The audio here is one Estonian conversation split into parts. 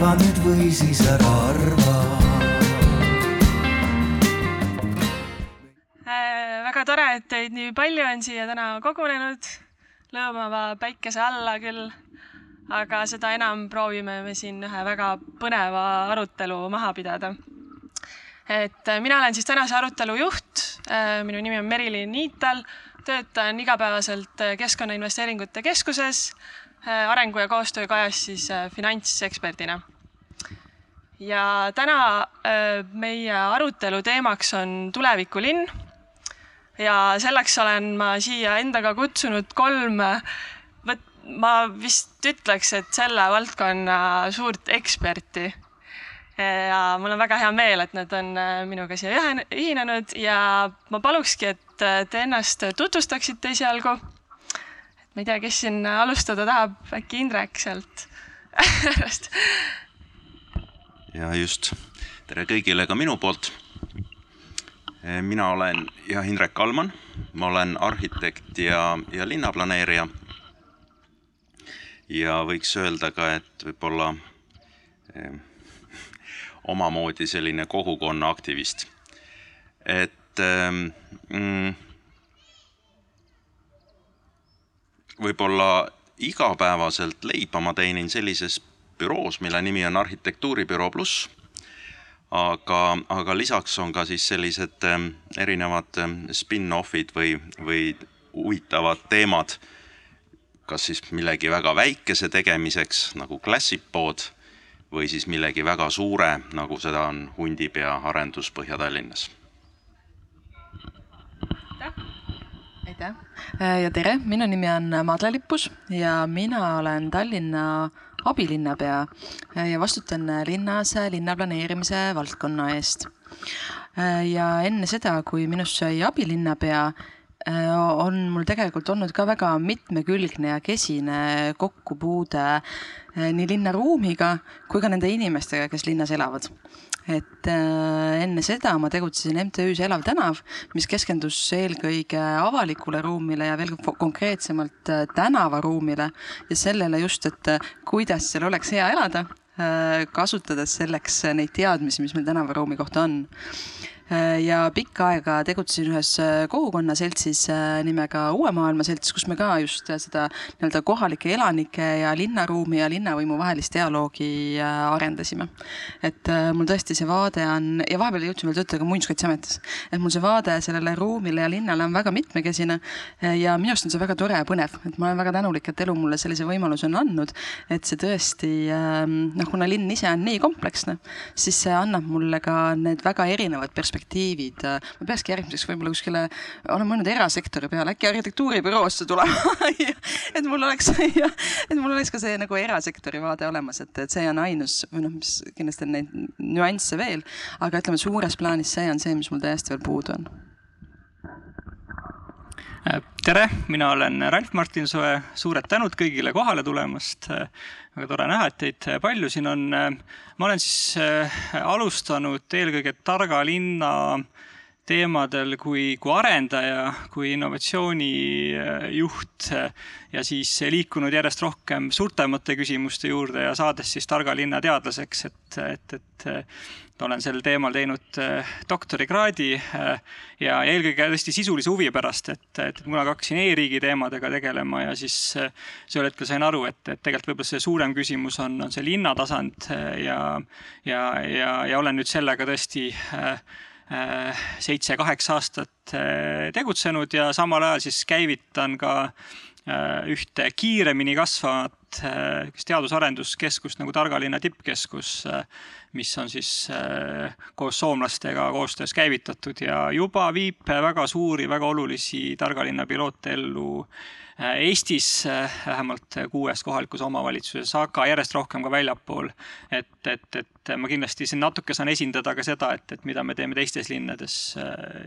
arva nüüd või siis ära arva. Äh, väga tore, et teid nii palju on siia täna kogunenud, lõõmava päikese alla küll, aga seda enam proovime me siin ühe väga põneva arutelu maha pidada. et äh, mina olen siis tänase arutelu juht, minu nimi on Merilin Niital, töötan igapäevaselt äh, Keskkonnainvesteeringute Keskuses, arengu- ja koostöökajas siis finantseksperdina ja täna meie arutelu teemaks on tulevikulinn ja selleks olen ma siia endaga kutsunud kolm, vot ma vist ütleks, et selle valdkonna suurt eksperti. ja mul on väga hea meel, et nad on äh, minuga siia ühinenud ja ma palukski, et äh, te ennast tutvustaksite esialgu. Ma ei tea, kes siin alustada tahab, äkki Indrek sealt ja just, tere kõigile ka minu poolt. Eh, mina olen jah, Indrek Kalman, ma olen arhitekt ja, ja linnaplaneerija. ja võiks öelda ka, et võib-olla eh, omamoodi selline kogukonna aktivist. et eh, mm, võib-olla igapäevaselt leiba ma teenin sellises büroos, mille nimi on Arhitektuuribüroo pluss aga, aga lisaks on ka siis sellised ähm, erinevad ähm, spin-off'id või, või huvitavad teemad, kas siis millegi väga väikese tegemiseks nagu klassikpood või siis millegi väga suure, nagu seda on Hundipea arendus Põhja-Tallinnas. Aitäh! Ja tere, minu nimi on Madle Lippus ja mina olen Tallinna abilinnapea ja vastutan linnas linnaplaneerimise valdkonna eest. ja enne seda, kui minust sai abilinnapea, on mul tegelikult olnud ka väga mitmekülgne ja kesine kokkupuude nii linnaruumiga kui ka nende inimestega, kes linnas elavad et äh, enne seda ma tegutsesin MTÜ-s Elav tänav, mis keskendus eelkõige avalikule ruumile ja veel konkreetsemalt äh, tänavaruumile ja sellele just, et äh, kuidas seal oleks hea elada, kasutades selleks neid teadmisi, mis meil tänavaruumi kohta on ja pikka aega tegutsesin ühes äh, kogukonnaseltsis äh, nimega Uue Maailma Selts, kus me ka just seda nii-öelda kohalike elanike ja linnaruumi ja linnavõimu vahelist dialoogi arendasime. et mul tõesti see vaade on ja vahepeal jõudsin veel töötada ka Muinsuskaitseametis, et mul see vaade sellele ruumile ja linnale on väga mitmekesine ja minu arust on see väga tore ja põnev, et ma olen väga tänulik, et elu mulle sellise võimaluse on andnud, et see tõesti ähm, noh, kuna linn ise on nii kompleksne, siis see annab mulle ka need väga erinevad perspektiivid perspektiivid. ma peakski järgmiseks võib-olla kuskile, olen mõelnud erasektori peale, äkki arhitektuuribüroosse tulema et mul oleks, et mul oleks ka see nagu erasektori vaade olemas, et, et see on ainus või noh, mis kindlasti on neid nüansse veel, aga ütleme, suures plaanis see on see, mis mul täiesti veel puudu on tere, mina olen Ralf Martinsoe, suured tänud kõigile kohale tulemast väga tore näha, et teid palju siin on. ma olen siis äh, alustanud eelkõige targa linna teemadel kui, kui arendaja, kui innovatsioonijuht äh, ja siis liikunud järjest rohkem suurtemate küsimuste juurde ja saades siis targa linna teadlaseks, et, et, et olen sel teemal teinud äh, doktorikraadi äh, ja eelkõige tõesti sisulise huvi pärast, et, et kunagi hakkasin e-riigi teemadega tegelema ja siis äh, sel hetkel sain aru, et, et tegelikult võib-olla see suurem küsimus on, on see linnatasand ja, ja, ja, ja olen nüüd sellega tõesti seitse-kaheksa aastat tegutsenud ja samal ajal siis käivitan ka ühte kiiremini kasvavat teadus-arenduskeskust nagu Targa linna tippkeskus mis on siis äh, koos soomlastega koostöös käivitatud ja juba viib väga suuri, väga olulisi targa linna piloote ellu äh, Eestis äh, vähemalt kuues kohalikus omavalitsuses, aga järjest rohkem ka väljapool. et, et, et ma kindlasti siin natuke saan esindada ka seda, et, et mida me teeme teistes linnades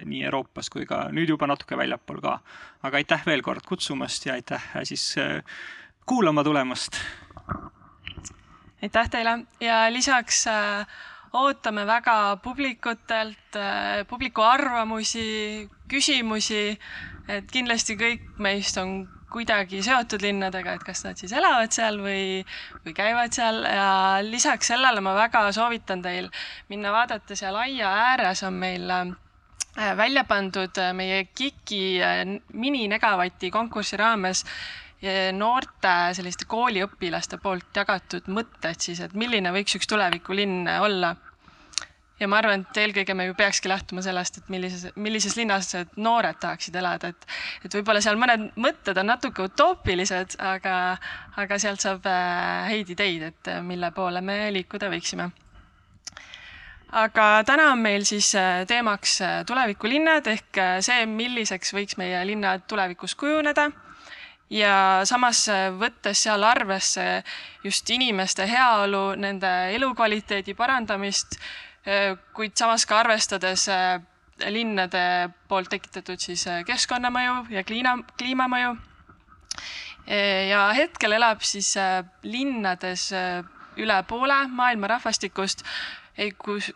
nii Euroopas kui ka nüüd juba natuke väljapool ka. aga aitäh veel kord kutsumast ja aitäh siis kuulama tulemast aitäh teile ja lisaks äh, ootame väga publikutelt äh,, publiku arvamusi, küsimusi, et kindlasti kõik meist on kuidagi seotud linnadega, et kas nad siis elavad seal või, või käivad seal. Ja lisaks sellele ma väga soovitan teil minna vaadata seal aia ääres on meil äh, välja pandud äh, meie KIK-i äh, mininegavati konkursi raames noorte selliste kooliõpilaste poolt jagatud mõtted siis, et milline võiks üks tulevikulinn olla ja ma arvan, et eelkõige me ju peakski lähtuma sellest, et millises, millises linnas noored tahaksid elada, et, et võib-olla seal mõned mõtted on natuke utoopilised, aga, aga sealt saab äh, häid ideid, et äh, mille poole me liikuda võiksime. aga täna on meil siis äh, teemaks tulevikulinnad ehk see, milliseks võiks meie linnad tulevikus kujuneda ja samas võttes seal arvesse just inimeste heaolu, nende elukvaliteedi parandamist kuid samas ka arvestades äh, linnade poolt tekitatud siis äh, keskkonnamõju ja kliima, kliimamõju. ja hetkel elab siis linnades üle poole maailma rahvastikust,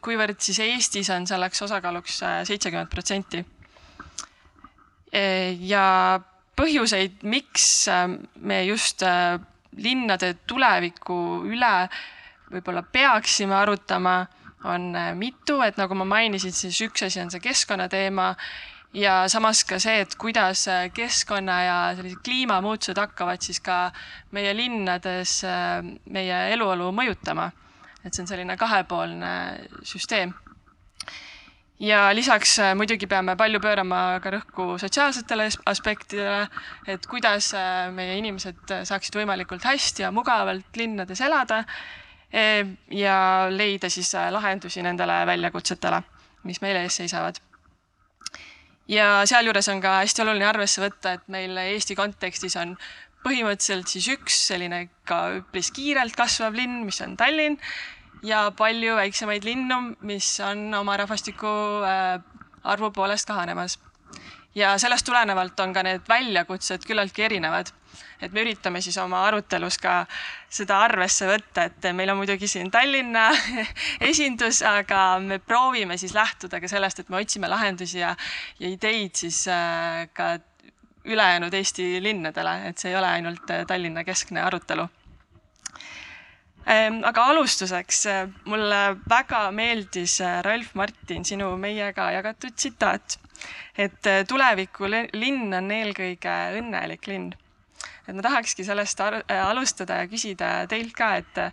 kuivõrd siis Eestis on selleks osakaaluks seitsekümmend protsenti. ja põhjuseid, miks me just linnade tuleviku üle võib-olla peaksime arutama on äh, mitu, et nagu ma mainisin, siis üks asi on see keskkonnateema ja samas ka see, et kuidas äh, keskkonna ja sellised kliimamuutused hakkavad siis ka meie linnades äh, meie eluolu mõjutama. et see on selline kahepoolne süsteem. ja lisaks muidugi peame palju pöörama ka rõhku sotsiaalsetele aspektidele, et kuidas meie inimesed saaksid võimalikult hästi ja mugavalt linnades elada ja leida siis äh, lahendusi nendele väljakutsetele, mis meil ees seisavad. ja sealjuures on ka hästi oluline arvesse võtta, et meil Eesti kontekstis on põhimõtteliselt siis üks selline ka üpris kiirelt kasvav linn, mis on Tallinn ja palju väiksemaid linnu, mis on oma rahvastiku äh, arvu poolest kahanemas. ja sellest tulenevalt on ka need väljakutsed küllaltki erinevad et me üritame siis oma arutelus ka seda arvesse võtta, et meil on muidugi siin Tallinna esindus, aga me proovime siis lähtuda ka sellest, et me otsime lahendusi ja, ja ideid siis äh, ka ülejäänud Eesti linnadele, et see ei ole ainult äh, Tallinna keskne arutelu. Ähm, aga alustuseks äh, mulle väga meeldis Ralf Martin sinu meiega jagatud tsitaat, et tuleviku linn on eelkõige õnnelik linn et ma tahakski sellest äh, alustada ja küsida teilt ka, et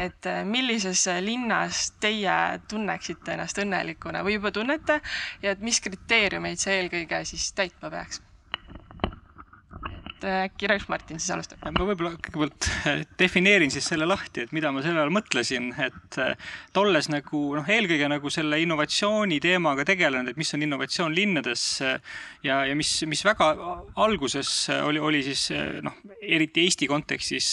et millises linnas teie tunneksite ennast õnnelikuna või juba tunnete ja et mis kriteeriumeid see eelkõige siis täitma peaks? Et äkki Ralf Martin siis alustab? ma võib-olla kõigepealt defineerin siis selle lahti, et mida ma selle all mõtlesin, et tolles nagu noh, eelkõige nagu selle innovatsiooni teemaga tegelenud, et mis on innovatsioon linnades ja, ja mis, mis väga alguses oli, oli siis noh, eriti Eesti kontekstis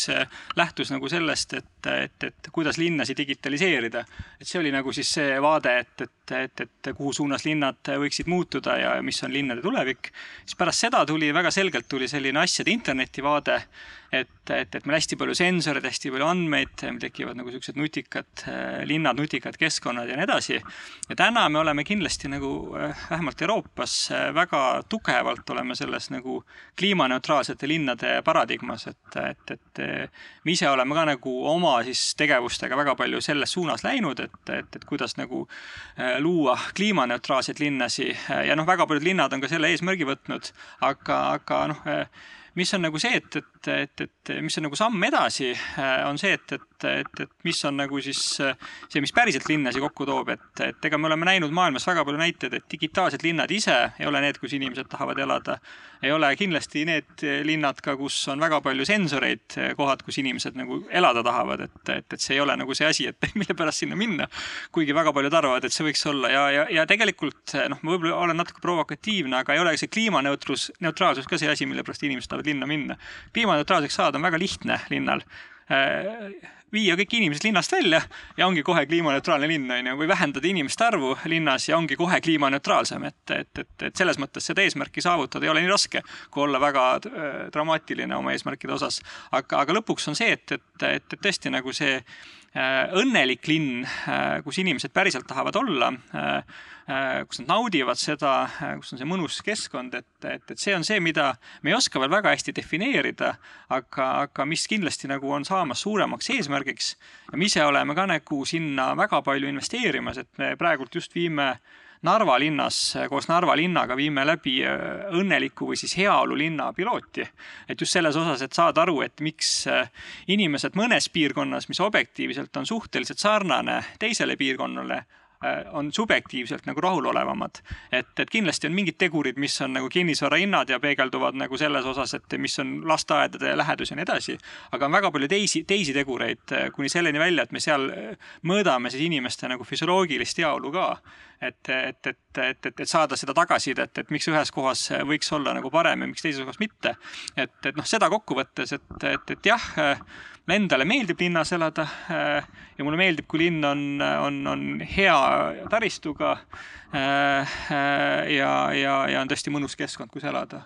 lähtus nagu sellest, et, et, et kuidas linnasid digitaliseerida. et see oli nagu siis see vaade, et, et, et, et kuhu suunas linnad võiksid muutuda ja mis on linnade tulevik. siis pärast seda tuli väga selgelt tuli selline asjade interneti vaade, et, et, et meil hästi palju sensoreid, hästi palju andmeid, meil tekivad nagu niisugused nutikad äh, linnad, nutikad keskkonnad ja nii edasi. ja täna me oleme kindlasti nagu äh, vähemalt Euroopas äh, väga tugevalt oleme selles nagu kliimaneutraalsete linnade paradigmas, et, et, et me ise oleme ka nagu oma siis tegevustega väga palju selles suunas läinud, et, et, et kuidas nagu luua kliimaneutraalseid linnasi ja noh, väga paljud linnad on ka selle eesmärgi võtnud, aga, aga noh, mis on nagu see, et, et, et, et mis on nagu samm edasi, äh, on see, et, et, et, et mis on nagu siis äh, see, mis päriselt linnasi kokku toob, et, et ega me oleme näinud maailmas väga palju näiteid, et digitaalsed linnad ise ei ole need, kus inimesed tahavad elada. ei ole kindlasti need linnad ka, kus on väga palju sensoreid, kohad, kus inimesed nagu elada tahavad, et, et, et see ei ole nagu see asi, et mille pärast sinna minna. kuigi väga paljud arvavad, et see võiks olla ja, ja, ja tegelikult noh, ma võib-olla olen natuke provokatiivne, aga ei ole see kliimaneutrus, neutraalsus ka see asi, mille pärast inimesed tahavad linna minna. kliimaneutraalseks saada on väga lihtne linnal. Äh, viia kõik inimesed linnast välja ja ongi kohe kliimaneutraalne linn, on ju, või vähendada inimeste arvu linnas ja ongi kohe kliimaneutraalsem, et, et, et, et selles mõttes seda eesmärki saavutada ei ole nii raske, kui olla väga äh, dramaatiline oma eesmärkide osas. aga, aga lõpuks on see, et, et, et, et tõesti nagu see õnnelik linn, äh, kus inimesed päriselt tahavad olla Äh, kus nad naudivad seda, äh, kus on see mõnus keskkond, et, et, et see on see, mida me ei oska veel väga hästi defineerida, aga, aga mis kindlasti nagu on saamas suuremaks eesmärgiks. Ja me ise oleme ka nagu sinna väga palju investeerimas, et me praegult just viime Narva linnas koos Narva linnaga viime läbi äh, õnneliku või siis heaolulinna pilooti. et just selles osas, et saada aru, et miks inimesed mõnes piirkonnas, mis objektiivselt on suhteliselt sarnane teisele piirkonnale, Äh, on subjektiivselt nagu rahulolevamad. et, et kindlasti on mingid tegurid, mis on nagu kinnisvara hinnad ja peegelduvad nagu selles osas, et mis on lasteaedade lähedus ja nii edasi. aga on väga palju teisi, teisi tegureid äh, kuni selleni välja, et me seal äh, mõõdame siis inimeste nagu füsioloogilist heaolu ka. et, et, et, et, et, et saada seda tagasisidet, et miks ühes kohas võiks olla nagu parem ja miks teises kohas mitte. et, et noh, seda kokkuvõttes, et, et, et jah endale meeldib linnas elada äh, ja mulle meeldib, kui linn on, on, on hea taristuga äh, äh, ja, ja, ja on tõesti mõnus keskkond, kus elada.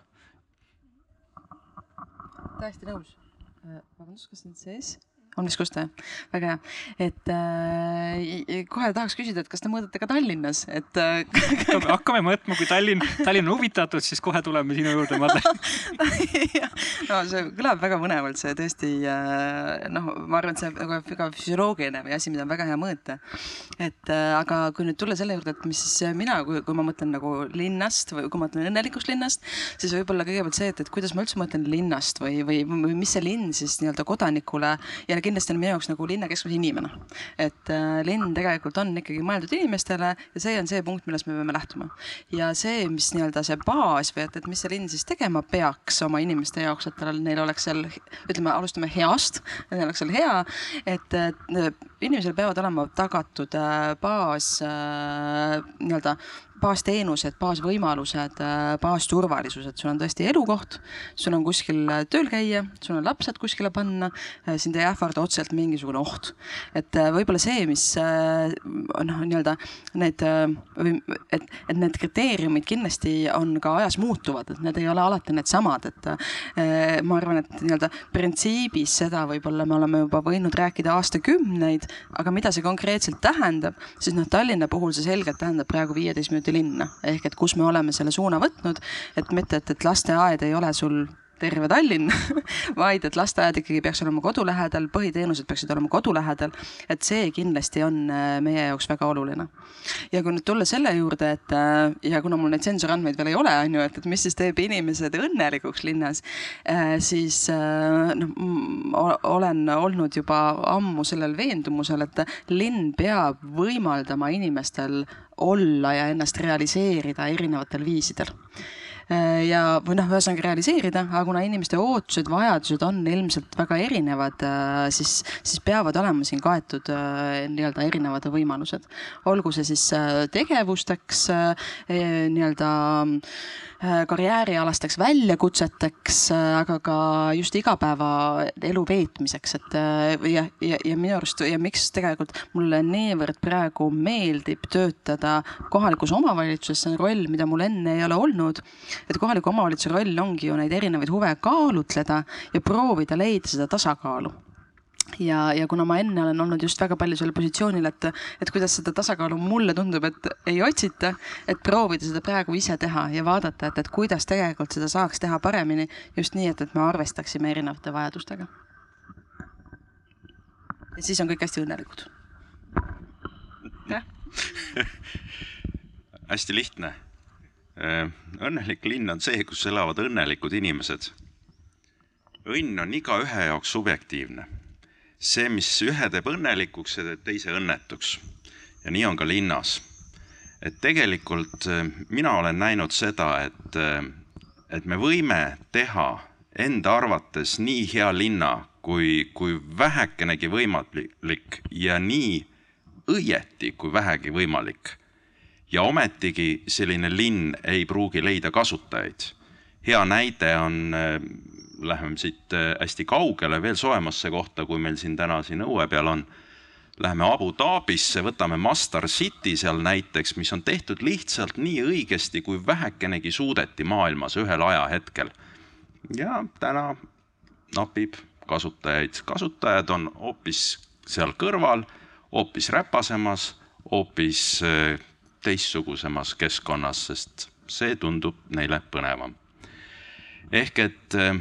täiesti nõus. vabandust, kas nüüd sees? On vist kuulda, väga hea. et äh, kohe tahaks küsida, et kas te mõõdate ka Tallinnas, et äh, hakkame, hakkame mõõtma, kui Tallinn, Tallinn on huvitatud, siis kohe tuleme sinu juurde, Madle no see kõlab väga põnevalt, see tõesti äh, noh, ma arvan, et see väga, väga füsioloogiline või asi, mida on väga hea mõõta. et äh, aga kui nüüd tulla selle juurde, et mis siis mina, kui, kui ma mõtlen nagu linnast või kui ma mõtlen õnnelikust linnast, siis võib-olla kõigepealt see, et, et kuidas ma üldse mõtlen linnast või, või, või mis see linn siis nii-öelda kodanikule ja kindlasti on minu jaoks nagu linnakeskuse inimene. et äh, linn tegelikult on ikkagi mõeldud inimestele ja see on see punkt, millest me peame lähtuma. ja see, mis nii-öelda see baas või et, et mis see linn siis tegema peaks oma inimeste jaoks, et tal, neil oleks seal, ütleme, alustame heast, et neil oleks seal hea, et, et inimesel peavad olema tagatud äh, baas äh, nii-öelda baasteenused, baasvõimalused, äh, baasturvalisus, et sul on tõesti elukoht, sul on kuskil äh, tööl käia, sul on lapsed kuskile panna, äh, sind ei ähvarda otseselt mingisugune oht. et võib-olla see, mis noh, nii-öelda need või et, et need kriteeriumid kindlasti on ka ajas muutuvad, et need ei ole alati needsamad, et ma arvan, et nii-öelda printsiibis seda võib-olla me oleme juba võinud rääkida aastakümneid, aga mida see konkreetselt tähendab, siis noh, Tallinna puhul see selgelt tähendab praegu viieteist minuti linna. Ehk et kus me oleme selle suuna võtnud, et mitte, et, et lasteaed ei ole sul terve Tallinn vaid et lasteaed ikkagi peaks olema kodu lähedal, põhiteenused peaksid olema kodu lähedal. et see kindlasti on äh, meie jaoks väga oluline. ja kui nüüd tulla selle juurde, et äh, ja kuna mul neid sensorandmeid veel ei ole, on ju, et, et mis siis teeb inimesed õnnelikuks linnas, äh, siis noh, olen olnud juba ammu sellel veendumusel, et linn peab võimaldama inimestel olla ja ennast realiseerida erinevatel viisidel ja, või noh, ühesõnaga realiseerida, aga kuna inimeste ootused, vajadused on ilmselt väga erinevad, äh, siis, siis peavad olema siin kaetud äh, nii-öelda erinevad võimalused. olgu see siis tegevusteks nii-öelda karjäärialasteks väljakutseteks, aga ka just igapäevaelu veetmiseks, et ja, ja, ja minu arust ja miks tegelikult mulle niivõrd praegu meeldib töötada kohalikus omavalitsuses, see on roll, mida mul enne ei ole olnud et kohaliku omavalitsuse roll ongi ju neid erinevaid huve kaalutleda ja proovida leida seda tasakaalu ja, ja kuna ma enne olen olnud just väga palju sellel positsioonil, et, et kuidas seda tasakaalu mulle tundub, et ei otsita, et proovida seda praegu ise teha ja vaadata, et, et kuidas tegelikult seda saaks teha paremini just nii, et, et me arvestaksime erinevate vajadustega. ja siis on kõik hästi õnnelikud. jah hästi lihtne Äh, õnnelik linn on see, kus elavad õnnelikud inimesed. õnn on igaühe jaoks subjektiivne. See, mis ühe teeb õnnelikuks, see teeb teise õnnetuks. ja nii on ka linnas. et tegelikult äh, mina olen näinud seda, et, äh, et me võime teha enda arvates nii hea linna, kui, kui vähekenegi võimalik ja nii õieti kui vähegi võimalik ja ometigi selline linn ei pruugi leida kasutajaid. hea näide on äh, läheme siit äh, hästi kaugele, veel soojemasse kohta, kui meil siin täna siin õue peal on. Läheme Abu Dhabisse, võtame Mastar City seal näiteks, mis on tehtud lihtsalt nii õigesti, kui vähekenegi suudeti maailmas ühel ajahetkel. ja täna napib kasutajaid, kasutajad on hoopis seal kõrval, hoopis räpasemas, hoopis äh, teistsugusemas keskkonnas, sest see tundub neile põnevam. ehk et äh,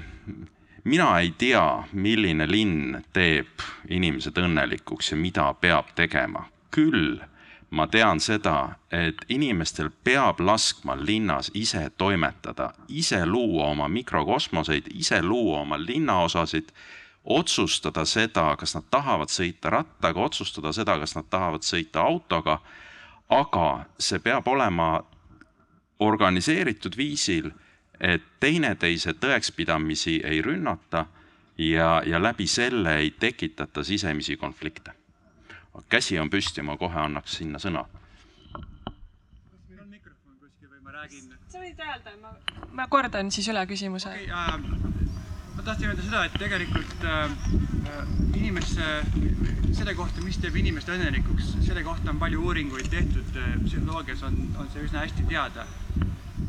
mina ei tea, milline linn teeb inimesed õnnelikuks ja mida peab tegema, küll ma tean seda, et inimestel peab laskma linnas ise toimetada, ise luua oma mikrokosmoseid, ise luua oma linnaosasid, otsustada seda, kas nad tahavad sõita rattaga, otsustada seda, kas nad tahavad sõita autoga. aga see peab olema organiseeritud viisil, et teineteise tõekspidamisi ei rünnata ja, ja läbi selle ei tekitata sisemisi konflikte käsi on püsti, ma kohe annaks sinna sõna. kas meil on mikrofon kuskil või ma räägin? sa võid öelda, ma, ma kordan siis üle küsimuse okei okay, äh,, ma tahtsin öelda seda, et tegelikult äh, inimesse, selle kohta, mis teeb inimest õnnelikuks, selle kohta on palju uuringuid tehtud psühholoogias on, on see üsna hästi teada.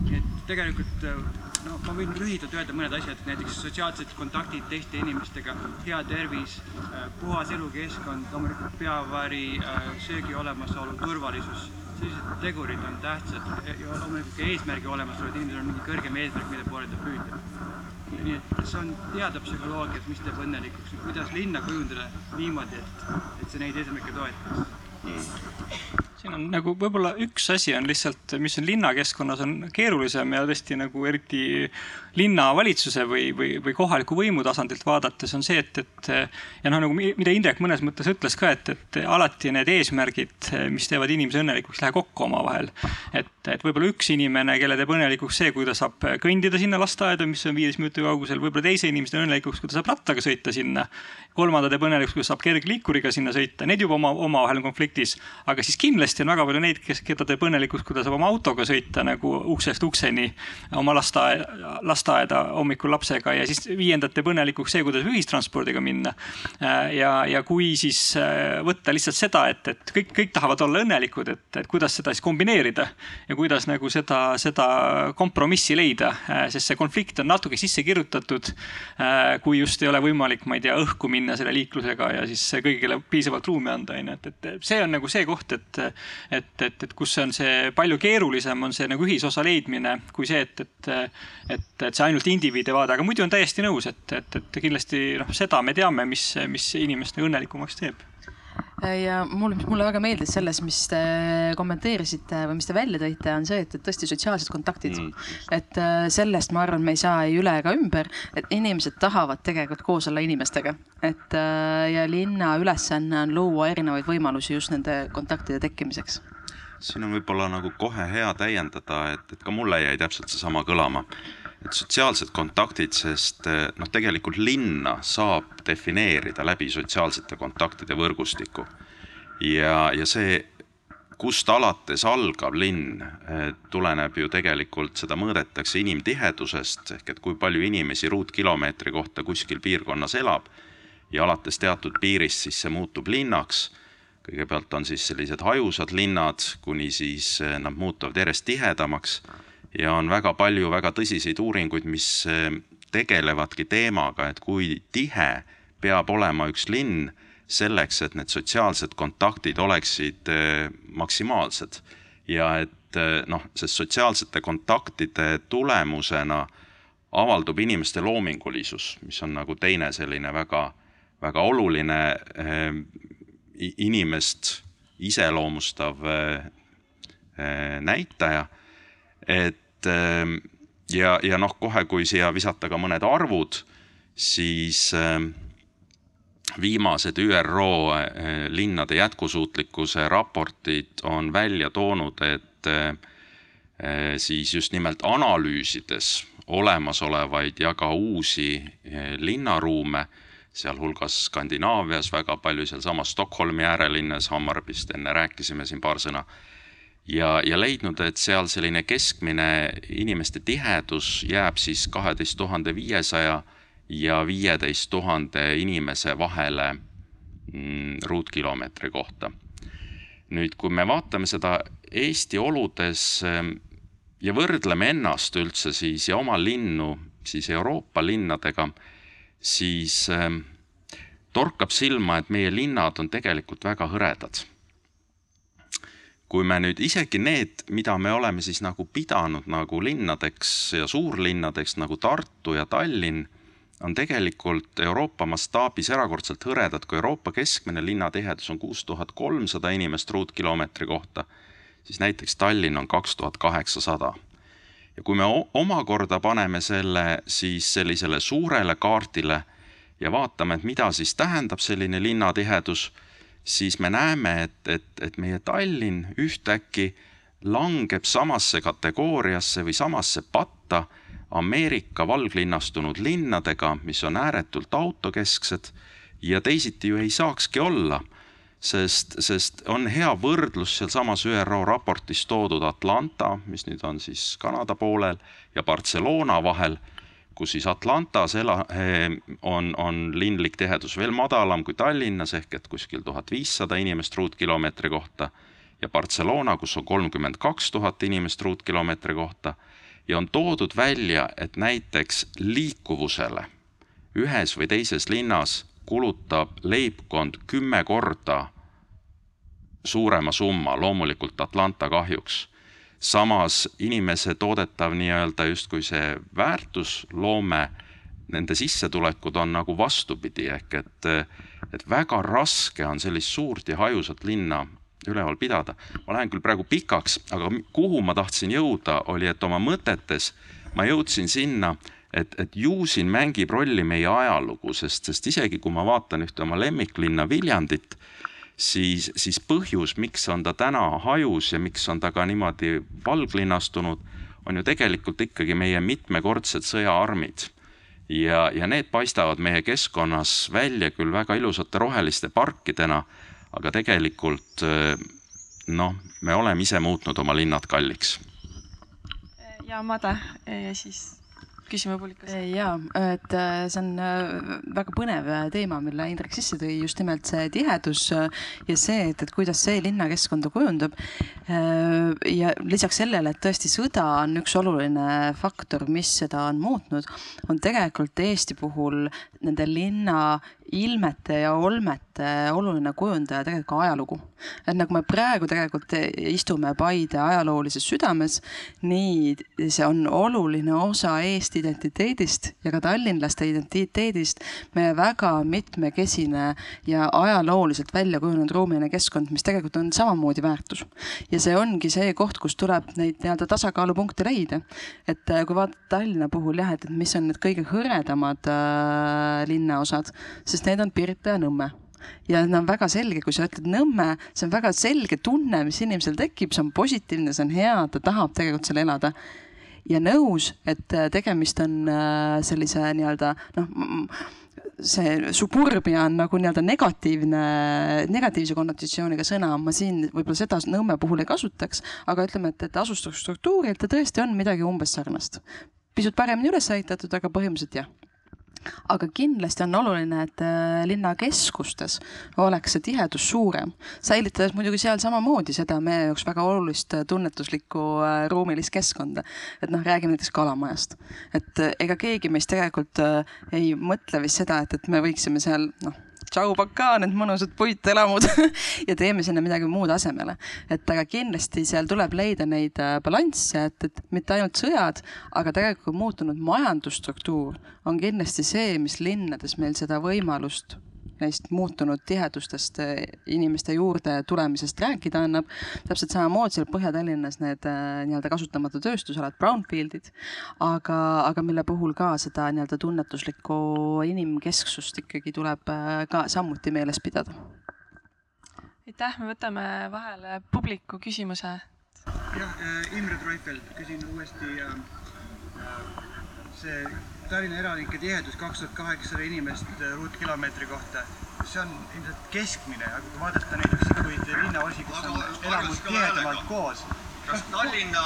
Nii et tegelikult äh, no ma võin lühidalt öelda mõned asjad, näiteks sotsiaalsed kontaktid teiste inimestega, hea tervis, äh, puhas elukeskkond, loomulikult peavari, äh, söögi olemasolu, turvalisus, sellised tegurid on tähtsad. Ja loomulikult ka eesmärgi olemasolu, et inimesel on mingi kõrgem eesmärk, mille poole ta püüdleb. nii et see on teada psühholoogias, mis teeb õnnelikuks, kuidas linna kujundada niimoodi, et, et see neid eesmärke toetaks? On nagu võib-olla üks asi on lihtsalt, mis on linnakeskkonnas on keerulisem ja tõesti nagu eriti linnavalitsuse või, või, või kohaliku võimu tasandilt vaadates on see, et, et ja noh, nagu mida Indrek mõnes mõttes ütles ka, et, et alati need eesmärgid, mis teevad inimese õnnelikuks, ei lähe kokku omavahel. et, et võib-olla üks inimene, kelle teeb õnnelikuks see, kui ta saab kõndida sinna lasteaeda, mis on viieteist minuti kaugusel, võib-olla teise inimese õnnelikuks, kui ta saab rattaga sõita sinna. kolmanda teeb õnnelikuks, kui saab kergliikuriga sinna sõita, need juba oma, omavahel on konfliktis, aga siis kindlasti kindlasti on väga palju neid, kes, keda teeb õnnelikuks, kui ta saab oma autoga sõita nagu uksest ukseni oma lasteaeda, lasteaeda hommikul lapsega ja siis viiendat teeb õnnelikuks see, kuidas ühistranspordiga minna. ja, ja kui siis äh, võtta lihtsalt seda, et, et kõik, kõik tahavad olla õnnelikud, et, et kuidas seda siis kombineerida ja kuidas nagu seda, seda kompromissi leida, äh, sest see konflikt on natuke sisse kirjutatud. Äh, kui just ei ole võimalik, ma ei tea, õhku minna selle liiklusega ja siis kõigile piisavalt ruumi anda, onju, et, et see on nagu see koht, et, et, et, et kus on see palju keerulisem, on see nagu ühisosa leidmine, kui see, et, et, et, et see ainult indiviidi vaade, aga muidu on täiesti nõus, et, et, et kindlasti noh, seda me teame, mis, mis inimest nagu õnnelikumaks teeb ja mulle, mis mulle väga meeldis selles, mis te kommenteerisite või mis te välja tõite, on see, et, et tõesti sotsiaalsed kontaktid mm.. et äh, sellest ma arvan, me ei saa ei üle ega ümber, et inimesed tahavad tegelikult koos olla inimestega. et äh, ja linna ülesanne on luua erinevaid võimalusi just nende kontaktide tekkimiseks. siin on võib-olla nagu kohe hea täiendada, et, et ka mulle jäi täpselt seesama kõlama et sotsiaalsed kontaktid, sest eh, noh, tegelikult linna saab defineerida läbi sotsiaalsete kontaktide võrgustiku. ja, ja see, kust alates algab linn, eh, tuleneb ju tegelikult, seda mõõdetakse inimtihedusest ehk et kui palju inimesi ruutkilomeetri kohta kuskil piirkonnas elab ja alates teatud piirist siis see muutub linnaks kõigepealt on siis sellised hajusad linnad, kuni siis eh, nad muutuvad järjest tihedamaks ja on väga palju väga tõsiseid uuringuid, mis eh, tegelevadki teemaga, et kui tihe peab olema üks linn selleks, et need sotsiaalsed kontaktid oleksid eh, maksimaalsed. ja et eh, noh, sest sotsiaalsete kontaktide tulemusena avaldub inimeste loomingulisus, mis on nagu teine selline väga, väga oluline inimest iseloomustav näitaja et ja, ja noh, kohe, kui siia visata ka mõned arvud, siis ehm, viimased ÜRO eh, linnade jätkusuutlikkuse raportid on välja toonud, et eh, siis just nimelt analüüsides olemasolevaid ja ka uusi eh, linnaruume, sealhulgas Skandinaavias väga palju, sealsamas Stockholmi äärelinnas, Hammarbist enne rääkisime siin paar sõna ja, ja leidnud, et seal selline keskmine inimeste tihedus jääb siis kaheteist tuhande viiesaja ja viieteist tuhande inimese vahele mm, ruutkilomeetri kohta. nüüd, kui me vaatame seda Eesti oludes ähm, ja võrdleme ennast üldse siis ja oma linnu siis Euroopa linnadega, siis ähm, torkab silma, et meie linnad on tegelikult väga hõredad. Kui me nüüd isegi need, mida me oleme siis nagu pidanud nagu linnadeks ja suurlinnadeks nagu Tartu ja Tallinn, on tegelikult Euroopa mastaabis erakordselt hõredad, kui Euroopa keskmine linnatihedus on kuus tuhat kolmsada inimest ruutkilomeetri kohta, siis näiteks Tallinn on kaks tuhat kaheksasada ja kui me omakorda paneme selle siis sellisele suurele kaardile ja vaatame, et mida siis tähendab selline linnatihedus, siis me näeme, et, et, et meie Tallinn ühtäkki langeb samasse kategooriasse või samasse patta Ameerika valglinnastunud linnadega, mis on ääretult autokesksed ja teisiti ju ei saakski olla sest, sest on hea võrdlus sealsamas ÜRO raportis toodud Atlanta, mis nüüd on siis Kanada poolel, ja Barcelona vahel, kus siis Atlantas ela-, eh, on, on linlik tihedus veel madalam kui Tallinnas ehk et kuskil tuhat viissada inimest ruutkilomeetri kohta ja Barcelona, kus on kolmkümmend kaks tuhat inimest ruutkilomeetri kohta ja on toodud välja, et näiteks liikuvusele ühes või teises linnas kulutab leibkond kümme korda suurema summa, loomulikult Atlanta kahjuks. Samas inimese toodetav nii-öelda justkui see väärtusloome, nende sissetulekud on nagu vastupidi, ehk et, et väga raske on sellist suurt ja hajusat linna üleval pidada. ma lähen küll praegu pikaks, aga kuhu ma tahtsin jõuda, oli, et oma mõtetes ma jõudsin sinna, et, et ju siin mängib rolli meie ajalugu, sest, sest isegi kui ma vaatan ühte oma lemmiklinna Viljandit, siis, siis põhjus, miks on ta täna hajus ja miks on ta ka niimoodi valglinnastunud, on ju tegelikult ikkagi meie mitmekordsed sõjaarmid. ja, ja need paistavad meie keskkonnas välja küll väga ilusate roheliste parkidena, aga tegelikult noh, me oleme ise muutnud oma linnad kalliks. ja Made ja siis küsime publikust. ja, et äh, see on äh, väga põnev äh, teema, mille Indrek sisse tõi, just nimelt see tihedus ja see, et, et kuidas see linnakeskkonda kujundab. ja lisaks sellele, et tõesti sõda on üks oluline faktor, mis seda on muutnud, on tegelikult Eesti puhul nende linna ilmete ja olmete oluline kujundaja tegelikult ka ajalugu. et nagu me praegu tegelikult istume Paide ajaloolises südames, nii see on oluline osa Eesti identiteedist ja ka tallinlaste identiteedist. meie väga mitmekesine ja ajalooliselt välja kujunenud ruumiline keskkond, mis tegelikult on samamoodi väärtus. ja see ongi see koht, kus tuleb neid nii-öelda tasakaalupunkte leida. et kui vaadata Tallinna puhul jah, et mis on need kõige hõredamad äh, linnaosad, sest need on Pirita ja Nõmme ja need on väga selge, kui sa ütled Nõmme, see on väga selge tunne, mis inimesel tekib, see on positiivne, see on hea, ta tahab tegelikult seal elada. ja nõus, et tegemist on sellise nii-öelda noh, see suburbia on nagu nii-öelda negatiivne, negatiivse konnotatsiooniga sõna, ma siin võib-olla seda Nõmme puhul ei kasutaks, aga ütleme, et, et asustusstruktuurilt ta tõesti on midagi umbes sarnast. pisut paremini üles ehitatud, aga põhimõtteliselt jah aga kindlasti on oluline, et äh, linnakeskustes oleks see tihedus suurem, säilitades muidugi seal samamoodi seda meie jaoks väga olulist äh, tunnetuslikku äh, ruumilist keskkonda. et noh, räägime näiteks Kalamajast, et ega keegi meist tegelikult ei mõtle vist seda, et, et me võiksime seal noh tšau-pakaa, need mõnusad puitelamud ja teeme sinna midagi muud asemele. et aga kindlasti seal tuleb leida neid äh, balansse, et, et mitte ainult sõjad, aga tegelikult muutunud majandusstruktuur on kindlasti see, mis linnades meil seda võimalust neist muutunud tihedustest eh, inimeste juurde tulemisest rääkida annab. täpselt samamoodi seal Põhja-Tallinnas need eh, nii-öelda kasutamata tööstusalad, brownfield'id, aga, aga mille puhul ka seda nii-öelda tunnetuslikku inimkesksust ikkagi tuleb eh, ka samuti meeles pidada. aitäh, me võtame vahele publiku küsimuse. jah, Imre Treufel, küsin uuesti see Tallinna elanike tihedus kaks tuhat kaheksasada inimest äh, ruutkilomeetri kohta, see on ilmselt keskmine, aga kui vaadata näiteks neid linnaosi, kus on elamud tihedamalt koos. kas Tallinna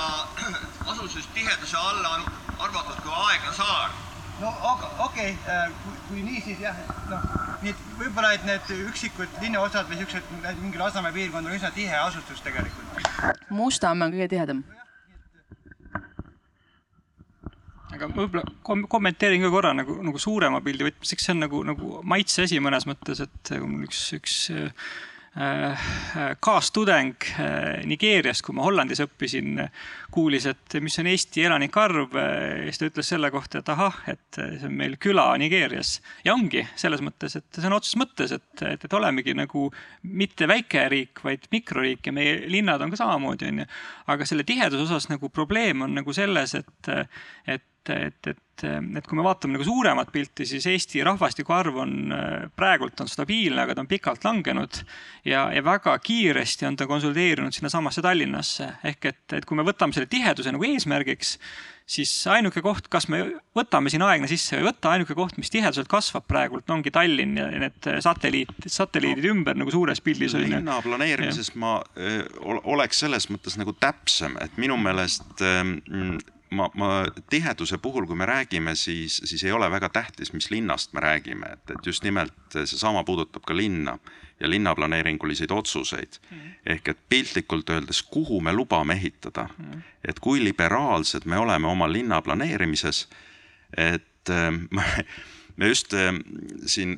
asustustiheduse alla on arvatud ka Aegla saar, no aga okei okay,, kui, kui nii, siis jah, noh, nii et võib-olla, et need üksikud linnaosad või siuksed, mingi Lasnamäe piirkond on üsna tihe asustus tegelikult. Mustamäe on kõige tihedam aga ma võib-olla kom kommenteerin ka korra nagu, nagu suurema pildi võtmes, eks see on nagu, nagu maitse asi mõnes mõttes, et mul üks, üks äh, äh, kaastudeng äh, Nigeeriast, kui ma Hollandis õppisin, kuulis, et mis on Eesti elanike arv äh,. siis ta ütles selle kohta, et ahah, et see on meil küla Nigeerias ja ongi selles mõttes, et sõna otseses mõttes, et, et, et olemegi nagu mitte väike riik, vaid mikroriik ja meie linnad on ka samamoodi, onju. aga selle tiheduse osas nagu probleem on nagu selles, et, et et, et, et kui me vaatame nagu suuremat pilti, siis Eesti rahvastiku arv on praegult on stabiilne, aga ta on pikalt langenud ja, ja väga kiiresti on ta konsolideerunud sinnasamasse Tallinnasse. ehk et, et kui me võtame selle tiheduse nagu eesmärgiks, siis ainuke koht, kas me võtame siin aegna sisse või ei võta, ainuke koht, mis tiheduselt kasvab praegult, ongi Tallinn ja need satelliit, satelliidid ümber nagu suures pildis. linna planeerimises ja. ma öö, oleks selles mõttes nagu täpsem, et minu meelest öö, ma, ma tiheduse puhul, kui me räägime, siis, siis ei ole väga tähtis, mis linnast me räägime, et, et just nimelt seesama puudutab ka linna ja linnaplaneeringuliseid otsuseid mm. -hmm. ehk et piltlikult öeldes, kuhu me lubame ehitada mm, -hmm. et kui liberaalsed me oleme oma linna planeerimises, et äh, me just äh, siin,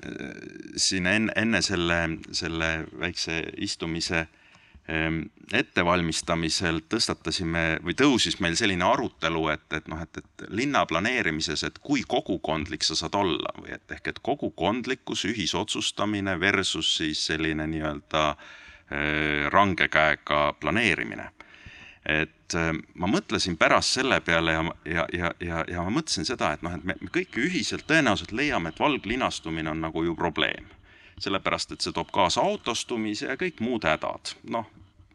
siin enne, enne selle, selle väikse istumise ettevalmistamisel tõstatasime või tõusis meil selline arutelu, et, et noh, et, et linna planeerimises, et kui kogukondlik sa saad olla või et ehk, et kogukondlikkus, ühisotsustamine versus siis selline nii-öelda range käega planeerimine. et ma mõtlesin pärast selle peale ja, ja, ja, ja, ja ma mõtlesin seda, et noh, et me, me kõik ühiselt tõenäoliselt leiame, et valglinastumine on nagu ju probleem sellepärast, et see toob kaasa autostumise ja kõik muud hädad. noh,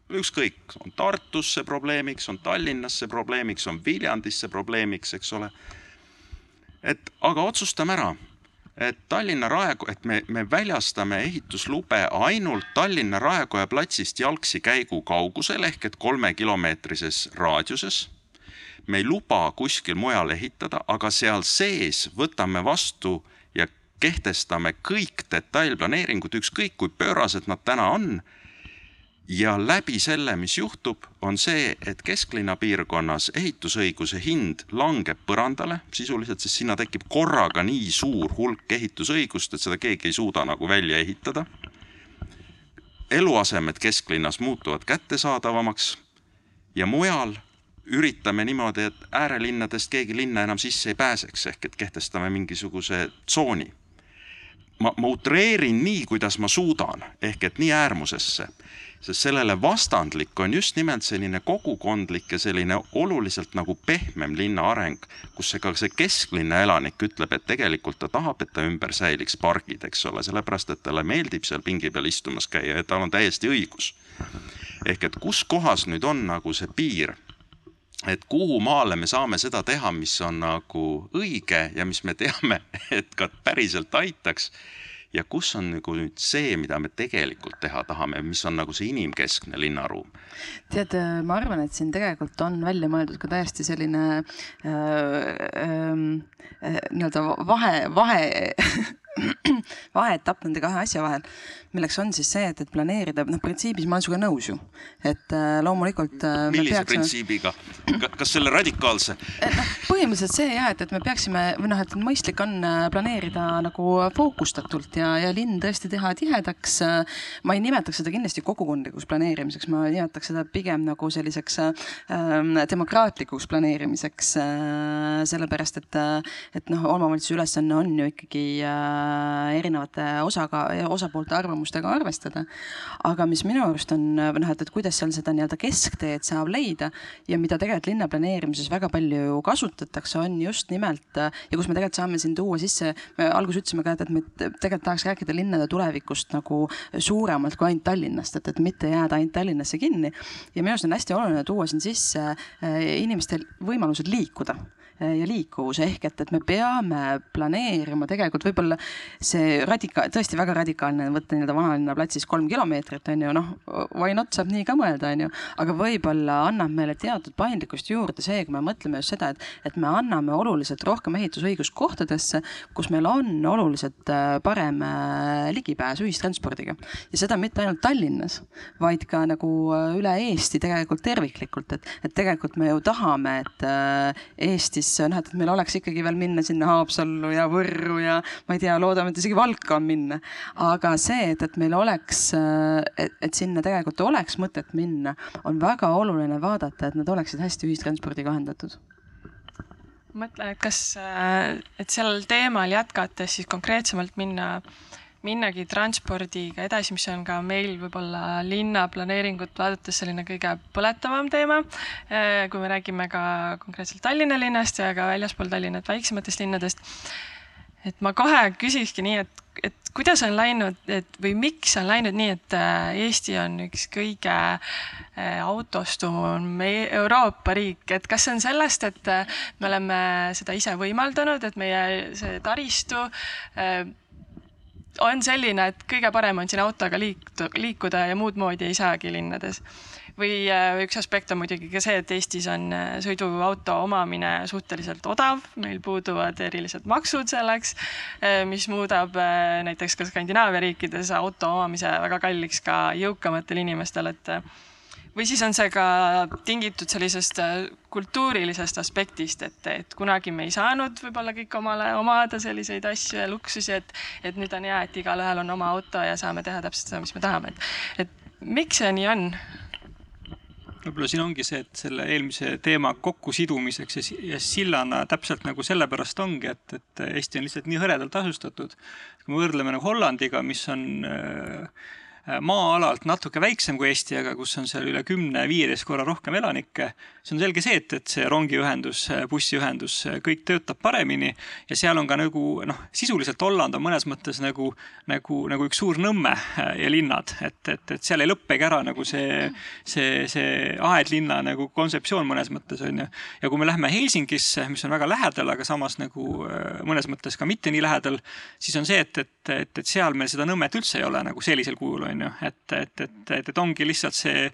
ükskõik, on Tartus see probleemiks, on Tallinnas see probleemiks, on Viljandis see probleemiks, eks ole. et aga otsustame ära, et Tallinna raekoja, et me, me väljastame ehituslube ainult Tallinna Raekoja platsist jalgsi käigu kaugusel ehk et kolmekilomeetrises raadiuses. me ei luba kuskil mujal ehitada, aga seal sees võtame vastu kehtestame kõik detailplaneeringud, ükskõik kui pöörased nad täna on ja läbi selle, mis juhtub, on see, et kesklinna piirkonnas ehitusõiguse hind langeb põrandale sisuliselt, sest sinna tekib korraga nii suur hulk ehitusõigust, et seda keegi ei suuda nagu välja ehitada. eluasemed kesklinnas muutuvad kättesaadavamaks ja mujal üritame niimoodi, et äärelinnadest keegi linna enam sisse ei pääseks, ehk et kehtestame mingisuguse tsooni. Ma, ma utreerin nii, kuidas ma suudan, ehk et nii äärmusesse sest sellele vastandlik on just nimelt selline kogukondlik ja selline oluliselt nagu pehmem linna areng, kus see ka see kesklinna elanik ütleb, et tegelikult ta tahab, et ta ümber säiliks pargid, eks ole, sellepärast et talle meeldib seal pingi peal istumas käia ja tal on täiesti õigus. ehk et kus kohas nüüd on nagu see piir, et kuhu maale me saame seda teha, mis on nagu õige ja mis me teame, et ka päriselt aitaks ja kus on nagu nüüd see, mida me tegelikult teha tahame, mis on nagu see inimkeskne linnaruum? tead, ma arvan, et siin tegelikult on välja mõeldud ka täiesti selline äh, äh, nii-öelda vahe, vahe vaheetapp nende kahe asja vahel, milleks on siis see, et, et planeerida, noh, printsiibis ma olen sinuga nõus ju, et äh, loomulikult äh,. millise peaksime... printsiibiga, kas selle radikaalse? noh, põhimõtteliselt see jah, et, et me peaksime või noh, et mõistlik on äh, planeerida nagu fookustatult ja, ja linn tõesti teha tihedaks. ma ei nimetaks seda kindlasti kogukondlikuks planeerimiseks, ma nimetaks seda pigem nagu selliseks äh, demokraatlikuks planeerimiseks äh,. sellepärast et, et noh, omavalitsuse ülesanne on ju ikkagi äh, erinevate osaga, osapoolte arvamustega arvestada. aga mis minu arust on noh, et, et kuidas seal seda nii-öelda keskteed saab leida ja mida tegelikult linnaplaneerimises väga palju kasutatakse, on just nimelt ja kus me tegelikult saame siin tuua sisse, me alguses ütlesime ka, et, et me tegelikult tahaks rääkida linnade tulevikust nagu suuremalt kui ainult Tallinnast, et, et mitte jääda ainult Tallinnasse kinni. ja minu arust on hästi oluline tuua siin sisse inimestel võimalused liikuda ja liikuvuse ehk et, et me peame planeerima tegelikult võib-olla see radika-, tõesti väga radikaalne võtta nii-öelda vanalinna platsis kolm kilomeetrit on ju, noh, why not saab nii ka mõelda, on ju, aga võib-olla annab meile teatud paindlikkust juurde see, kui me mõtleme just seda, et, et me anname oluliselt rohkem ehitusõigust kohtadesse, kus meil on oluliselt äh, parem äh, ligipääs ühistranspordiga. Ja seda mitte ainult Tallinnas, vaid ka nagu äh, üle Eesti tegelikult terviklikult, et, et tegelikult me ju tahame, et Eestis noh, et meil oleks ikkagi veel minna sinna Haapsallu ja Võrru ja ma ei tea, loodame, et isegi Valka on minna. aga see, et, et meil oleks, et, et sinna tegelikult oleks mõtet minna, on väga oluline vaadata, et nad oleksid hästi ühistranspordiga ühendatud mõtlen, et kas, et sellel teemal jätkates siis konkreetsemalt minna, minnagi transpordiga edasi, mis on ka meil võib-olla linnaplaneeringut vaadates selline kõige põletavam teema. kui me räägime ka konkreetselt Tallinna linnast ja ka väljaspool Tallinnat väiksematest linnadest. et ma kohe küsikski nii, et, et kuidas on läinud, et või miks on läinud nii, et Eesti on üks kõige autostum Euroopa riik, et kas see on sellest, et me oleme seda ise võimaldanud, et meie see taristu on selline, et kõige parem on siin autoga liik-, liikuda ja muud moodi ei saagi linnades. või üks aspekt on muidugi ka see, et Eestis on sõiduauto omamine suhteliselt odav, meil puuduvad erilised maksud selleks, mis muudab näiteks ka Skandinaavia riikides auto omamise väga kalliks ka jõukamatel inimestel, et või siis on see ka tingitud sellisest kultuurilisest aspektist, et, et kunagi me ei saanud võib-olla kõik omale omada selliseid asju ja luksusi, et, et nüüd on hea, et igalühel on oma auto ja saame teha täpselt seda, mis me tahame, et, et miks see nii on? võib-olla siin ongi see, et selle eelmise teema kokkusidumiseks ja, ja sillana täpselt nagu sellepärast ongi, et, et Eesti on lihtsalt nii hõredalt asustatud. kui me võrdleme nagu Hollandiga, mis on äh, maa-alalt natuke väiksem kui Eesti, aga kus on seal üle kümne-viieteist korra rohkem elanikke. see on selge see, et, et see rongiühendus, bussiühendus, kõik töötab paremini ja seal on ka nagu noh, sisuliselt Holland on mõnes mõttes nagu, nagu, nagu üks suur Nõmme ja linnad, et, et, et seal ei lõppegi ära nagu see, see, see aedlinna nagu kontseptsioon mõnes mõttes on ju. ja kui me lähme Helsingisse, mis on väga lähedal, aga samas nagu mõnes mõttes ka mitte nii lähedal, siis on see, et, et, et, et seal meil seda Nõmmet üldse ei ole nagu sellisel kujul on ju, et, et, et, et, et ongi lihtsalt see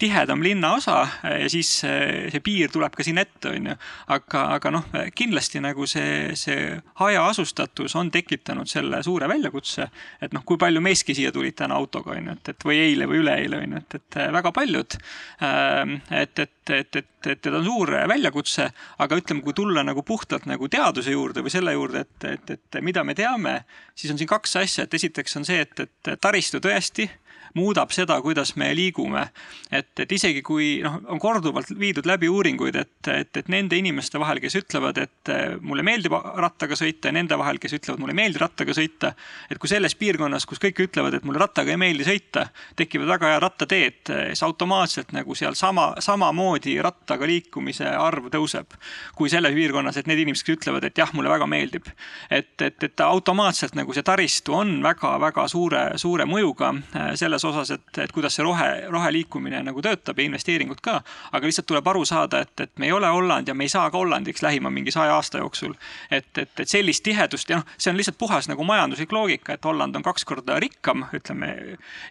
tihedam linnaosa ja siis see, see piir tuleb ka siin ette, on ju. aga, aga noh, kindlasti nagu see, see hajaasustatus on tekitanud selle suure väljakutse, et noh, kui palju meestki siia tulid täna autoga, on ju, et, et või eile või üleeile, on ju, et, et väga paljud. et, et, et, et, et, et on suur väljakutse, aga ütleme, kui tulla nagu puhtalt nagu teaduse juurde või selle juurde, et, et, et mida me teame, siis on siin kaks asja, et esiteks on see, et, et taristu tõesti muudab seda, kuidas me liigume. et, et isegi kui noh, on korduvalt viidud läbi uuringuid, et, et, et nende inimeste vahel, kes ütlevad, et mulle meeldib rattaga sõita ja nende vahel, kes ütlevad, mulle ei meeldi rattaga sõita. et kui selles piirkonnas, kus kõik ütlevad, et mulle rattaga ei meeldi sõita, tekivad väga head rattateed, siis automaatselt nagu seal sama, samamoodi rattaga liikumise arv tõuseb. kui selles piirkonnas, et need inimesed, ütlevad, et jah, mulle väga meeldib. et, et, et automaatselt nagu see taristu on väga-väga suure, suure mõjuga selles selles osas, et, et kuidas see rohe, roheliikumine nagu töötab ja investeeringud ka. aga lihtsalt tuleb aru saada, et, et me ei ole Holland ja me ei saa ka Hollandiks lähima mingi saja aasta jooksul. et, et, et sellist tihedust ja noh, see on lihtsalt puhas nagu majanduslik loogika, et Holland on kaks korda rikkam, ütleme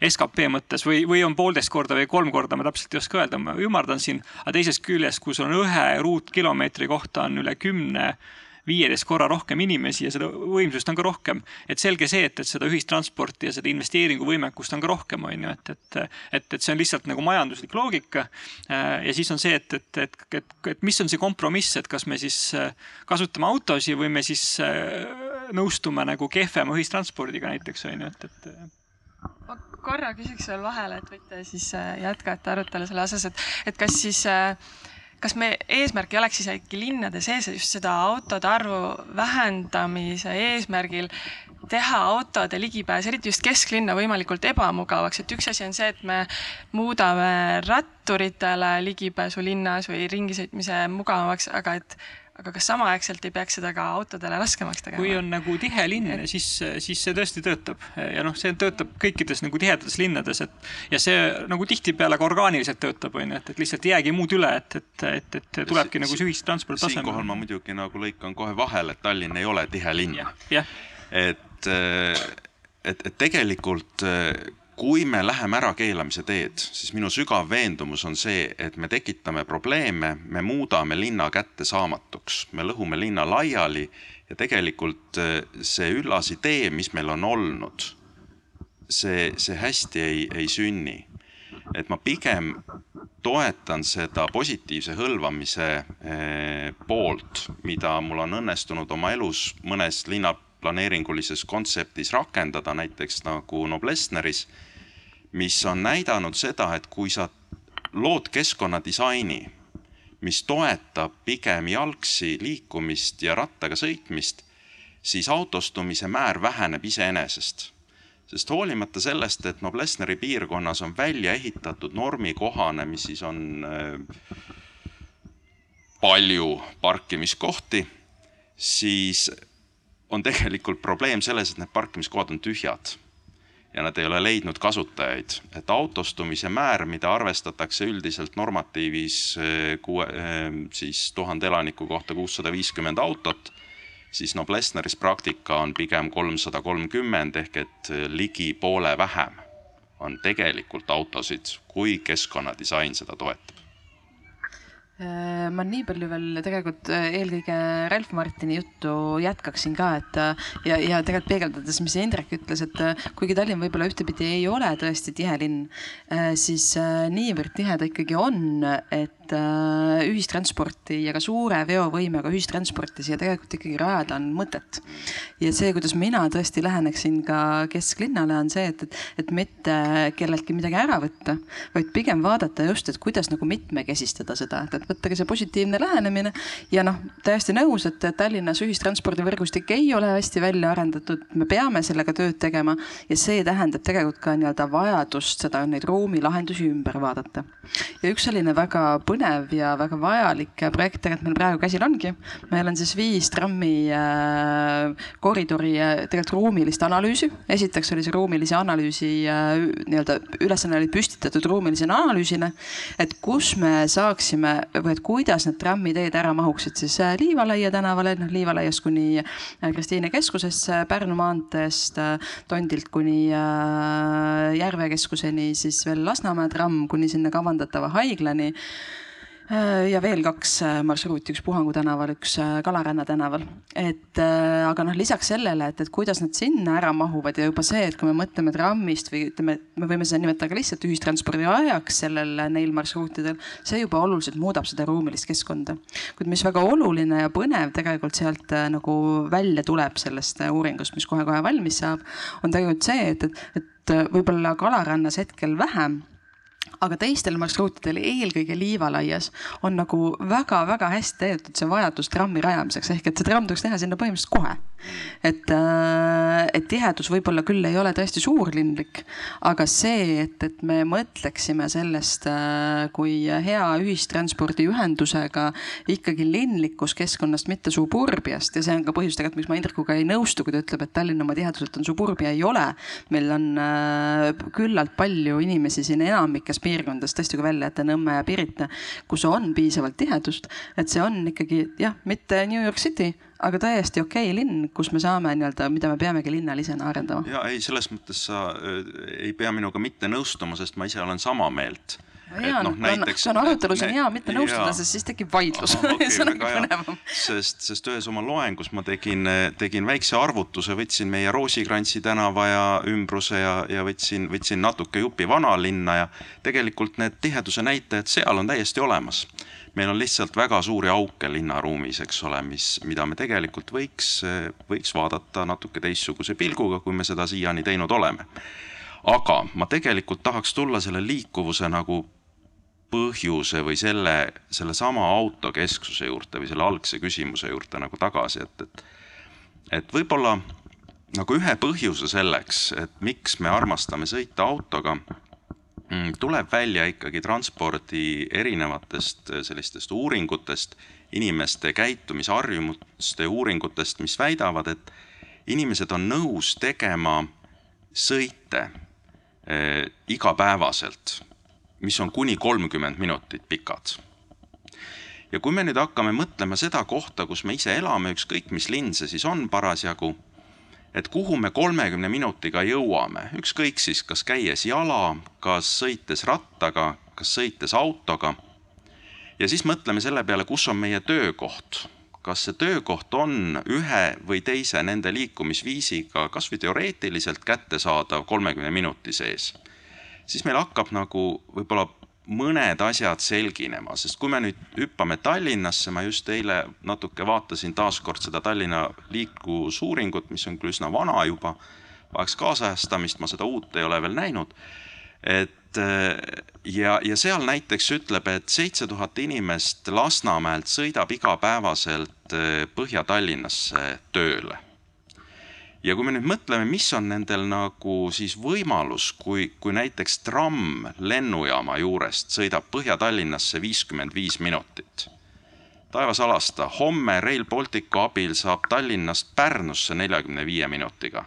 skp mõttes või, või on poolteist korda või kolm korda, ma täpselt ei oska öelda, ma ümardan siin. aga teisest küljest, kui sul on ühe ruutkilomeetri kohta on üle kümne viieteist korra rohkem inimesi ja seda võimsust on ka rohkem. et selge see, et, et seda ühistransporti ja seda investeeringuvõimekust on ka rohkem, on ju, et, et, et, et see on lihtsalt nagu majanduslik loogika. ja siis on see, et, et, et, et, et mis on see kompromiss, et kas me siis kasutame autosid või me siis nõustume nagu kehvema ühistranspordiga näiteks, on ju, et, et ma korra küsiks veel vahele, et võite siis jätkata arutelu selle osas, et, et kas siis äh, kas me eesmärk ei oleks isegi linnade sees just seda autode arvu vähendamise eesmärgil teha autode ligipääs, eriti just kesklinna võimalikult ebamugavaks, et üks asi on see, et me muudame ratturitele ligipääsu linnas või ringi sõitmise mugavamaks, aga et aga kas samaaegselt ei peaks seda ka autodele raskemaks tegema? kui on nagu tihe linn, siis, siis see tõesti töötab ja noh, see töötab kõikides nagu tihedates linnades, et ja see nagu tihtipeale ka orgaaniliselt töötab, on ju, et, et lihtsalt ei jäägi muud üle, et, et, et, et tulebki Si- nagu see ühistransport tasemel. siinkohal ma muidugi nagu lõikan kohe vahele, et Tallinn ei ole tihe linn. et, et, et tegelikult kui me läheme ärakeelamise teed, siis minu sügav veendumus on see, et me tekitame probleeme, me muudame linna kättesaamatuks, me lõhume linna laiali ja tegelikult eh, see üllas idee, mis meil on olnud, see, see hästi ei, ei sünni. et ma pigem toetan seda positiivse hõlvamise eh, poolt, mida mul on õnnestunud oma elus mõnes linnaplaneeringulises kontseptis rakendada, näiteks nagu Noblessneris, mis on näidanud seda, et kui sa lood keskkonnadisaini, mis toetab pigem jalgsi liikumist ja rattaga sõitmist, siis autostumise määr väheneb iseenesest. Sest hoolimata sellest, et Noblessneri piirkonnas on välja ehitatud normikohane, mis siis on äh, palju parkimiskohti, siis on tegelikult probleem selles, et need parkimiskohad on tühjad ja nad ei ole leidnud kasutajaid, et autostumise määr, mida arvestatakse üldiselt normatiivis eh, kuue, eh, siis tuhande elaniku kohta kuussada viiskümmend autot, siis Noblessneris praktika on pigem kolmsada kolmkümmend ehk et ligi poole vähem on tegelikult autosid, kui keskkonnadisain seda toetab. Äh, ma nii palju veel tegelikult äh, eelkõige Ralf Martini juttu jätkaksin ka, et äh, ja, ja tegelikult peegeldades, mis Indrek ütles, et kuigi Tallinn võib-olla ühtepidi ei ole tõesti tihe linn, siis niivõrd tihe ta ikkagi on, et ühistransporti ja ka suure veovõimega ühistransporti siia tegelikult ikkagi rajada on mõtet. ja see, kuidas mina tõesti läheneksin ka kesklinnale, on see, et, et, et mitte kelleltki midagi ära võtta, vaid pigem vaadata just, et kuidas nagu mitmekesistada seda, et, et võtta ka see positiivne lähenemine ja noh, täiesti nõus, et Tallinnas ühistranspordivõrgustik ei ole hästi välja arendatud, me peame sellega tööd tegema ja see tähendab tegelikult ka nii-öelda vajadust seda, neid ruumilahendusi ümber vaadata. ja üks selline väga põnev ja väga vajalik projekt tegelikult meil praegu käsil ongi. meil on siis viis trammi äh, koridori äh, tegelikult ruumilist analüüsi. esiteks oli see ruumilise analüüsi äh, nii-öelda ülesanne oli püstitatud ruumilisele analüüsile, et kus me saaksime või et kuidas need trammiteed ära mahuksid siis Liivalaia tänavale, noh Liivalaiast kuni Kristiine keskusesse, Pärnu maanteest Tondilt kuni Järve keskuseni, siis veel Lasnamäe tramm kuni sinna kavandatava haiglani ja veel kaks äh, marsruuti, üks Puhangu tänaval, üks äh, Kalaränna tänaval. et aga noh, lisaks sellele, et, et kuidas nad sinna ära mahuvad ja juba see, et kui me mõtleme trammist või ütleme, me võime seda nimetada ka lihtsalt ühistranspordi ajaks sellel, neil marsruutidel, see juba oluliselt muudab seda ruumilist keskkonda. kuid mis väga oluline ja põnev tegelikult sealt nagu välja tuleb sellest uuringust, mis kohe-kohe valmis saab, on tegelikult see, et, et, et võib-olla Kalarannas hetkel vähem aga teistel marsruutidel, eelkõige Liivalaias, on nagu väga-väga hästi täidetud see vajadus trammi rajamiseks, ehk et see tramm tuleks teha sinna põhimõtteliselt kohe. et, et tihedus võib-olla küll ei ole tõesti suurlinlik, aga see, et, et me mõtleksime sellest kui hea ühistranspordiühendusega ikkagi linlikust keskkonnast, mitte suburbiast ja see on ka põhjus tegelikult, miks ma Indrekuga ei nõustu, kui ta ütleb, et Tallinn oma tiheduselt on suburbia, ei ole. meil on küllalt palju inimesi siin enamikes piirkondades, tõesti kui välja jätta Nõmme ja Pirita, kus on piisavalt tihedust, et see on ikkagi jah, mitte New York City, aga täiesti okei okay linn, kus me saame nii-öelda, mida me peamegi linnalisena arendama. ja ei, selles mõttes sa äh, ei pea minuga mitte nõustuma, sest ma ise olen sama meelt hea, noh näiteks. see on arutelus on hea mitte nõustuda, sest siis tekib vaidlus. see on nagu põnevam. sest, sest ühes oma loengus ma tegin, tegin väikse arvutuse, võtsin meie Roosikrantsi tänava ja ümbruse ja, ja võtsin, võtsin natuke jupi vanalinna ja tegelikult need tiheduse näitajad seal on täiesti olemas. meil on lihtsalt väga suuri auke linnaruumis, eks ole, mis, mida me tegelikult võiks, võiks vaadata natuke teistsuguse pilguga, kui me seda siiani teinud oleme aga ma tegelikult tahaks tulla selle liikuvuse nagu põhjuse või selle, sellesama autokesksuse juurde või selle algse küsimuse juurde nagu tagasi, et, et, et võib-olla nagu ühe põhjuse selleks, et miks me armastame sõita autoga, mm, tuleb välja ikkagi transpordi erinevatest äh, sellistest uuringutest, inimeste käitumisharjumuste uuringutest, mis väidavad, et inimesed on nõus tegema sõite eh, igapäevaselt, mis on kuni kolmkümmend minutit pikad ja kui me nüüd hakkame mõtlema seda kohta, kus me ise elame, ükskõik mis linn see siis on parasjagu, et kuhu me kolmekümne minutiga jõuame, ükskõik siis kas käies jala, kas sõites rattaga, kas sõites autoga. ja siis mõtleme selle peale, kus on meie töökoht. kas see töökoht on ühe või teise nende liikumisviisiga kasvõi teoreetiliselt kättesaadav kolmekümne minuti sees, siis meil hakkab nagu võib-olla mõned asjad selginema, sest kui me nüüd hüppame Tallinnasse, ma just eile natuke vaatasin taaskord seda Tallinna liiklusuuringut, mis on küll üsna vana juba, vajaks kaasajastamist, ma seda uut ei ole veel näinud. et ja, ja seal näiteks ütleb, et seitse tuhat inimest Lasnamäelt sõidab igapäevaselt Põhja-Tallinnasse tööle ja kui me nüüd mõtleme, mis on nendel nagu siis võimalus, kui, kui näiteks tramm lennujaama juurest sõidab Põhja-Tallinnasse viiskümmend viis minutit. taevas alasta, homme Rail Balticu abil saab Tallinnast Pärnusse neljakümne viie minutiga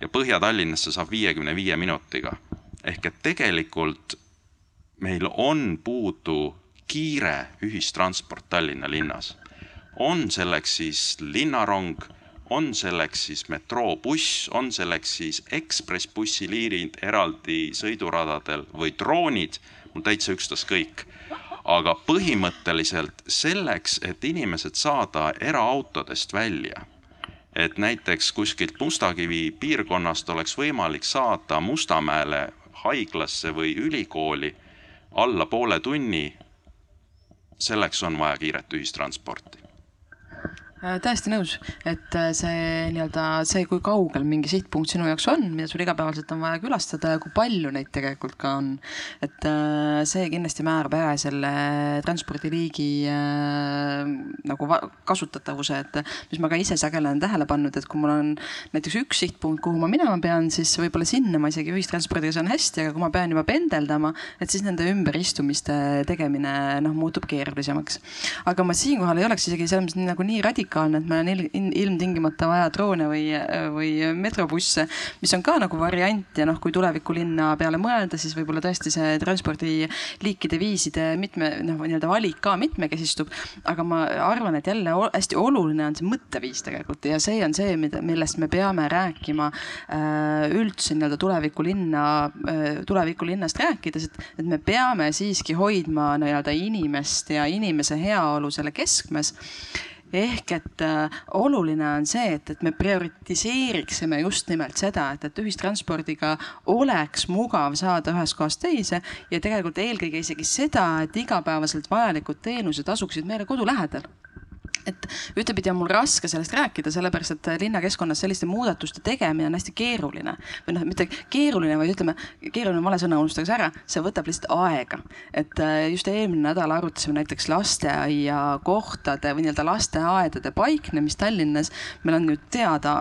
ja Põhja-Tallinnasse saab viiekümne viie minutiga. ehk et tegelikult meil on puudu kiire ühistransport Tallinna linnas. on selleks siis linnarong on selleks siis metroobuss, on selleks siis ekspressbussiliinid eraldi sõiduradadel või droonid, mul täitsa ükstaskõik. aga põhimõtteliselt selleks, et inimesed saada eraautodest välja, et näiteks kuskilt Mustakivi piirkonnast oleks võimalik saada Mustamäele haiglasse või ülikooli alla poole tunni, selleks on vaja kiiret ühistransporti täiesti nõus, et äh, see nii-öelda see, kui kaugel mingi sihtpunkt sinu jaoks on, mida sul igapäevaselt on vaja külastada ja kui palju neid tegelikult ka on. et äh, see kindlasti määrab ära selle transpordiliigi äh, nagu kasutatavuse, et mis ma ka ise sageli olen tähele pannud, et kui mul on näiteks üks sihtpunkt, kuhu ma minema pean, siis võib-olla sinna ma isegi ühistranspordiga saan hästi, aga kui ma pean juba pendeldama, et siis nende ümberistumiste tegemine noh, muutub keerulisemaks. aga ma siinkohal ei oleks isegi selles mõttes nagu nii radikaalne radikaalne, et meil on ilmtingimata vaja droone või, või metrobusse, mis on ka nagu variant ja noh, kui tulevikulinna peale mõelda, siis võib-olla tõesti see transpordiliikide, viiside mitme noh, nii-öelda valik ka mitmekesistub. aga ma arvan, et jälle hästi oluline on see mõtteviis tegelikult ja see on see, mida, millest me peame rääkima äh, üldse nii-öelda tulevikulinna, äh, tulevikulinnast rääkides, et, et me peame siiski hoidma nii-öelda inimest ja inimese heaolu selle keskmes ehk et äh, oluline on see, et, et me prioritiseeriksime just nimelt seda, et, et ühistranspordiga oleks mugav saada ühest kohast teise ja tegelikult eelkõige isegi seda, et igapäevaselt vajalikud teenused asuksid meile kodu lähedal et ühtepidi on mul raske sellest rääkida, sellepärast et linnakeskkonnas selliste muudatuste tegemine on hästi keeruline või noh, mitte keeruline, vaid ütleme, keeruline on vale sõna, unustage see ära, see võtab lihtsalt aega. et äh, just eelmine nädal arutasime näiteks lasteaiakohtade või nii-öelda lasteaedade paiknemist Tallinnas. meil on ju teada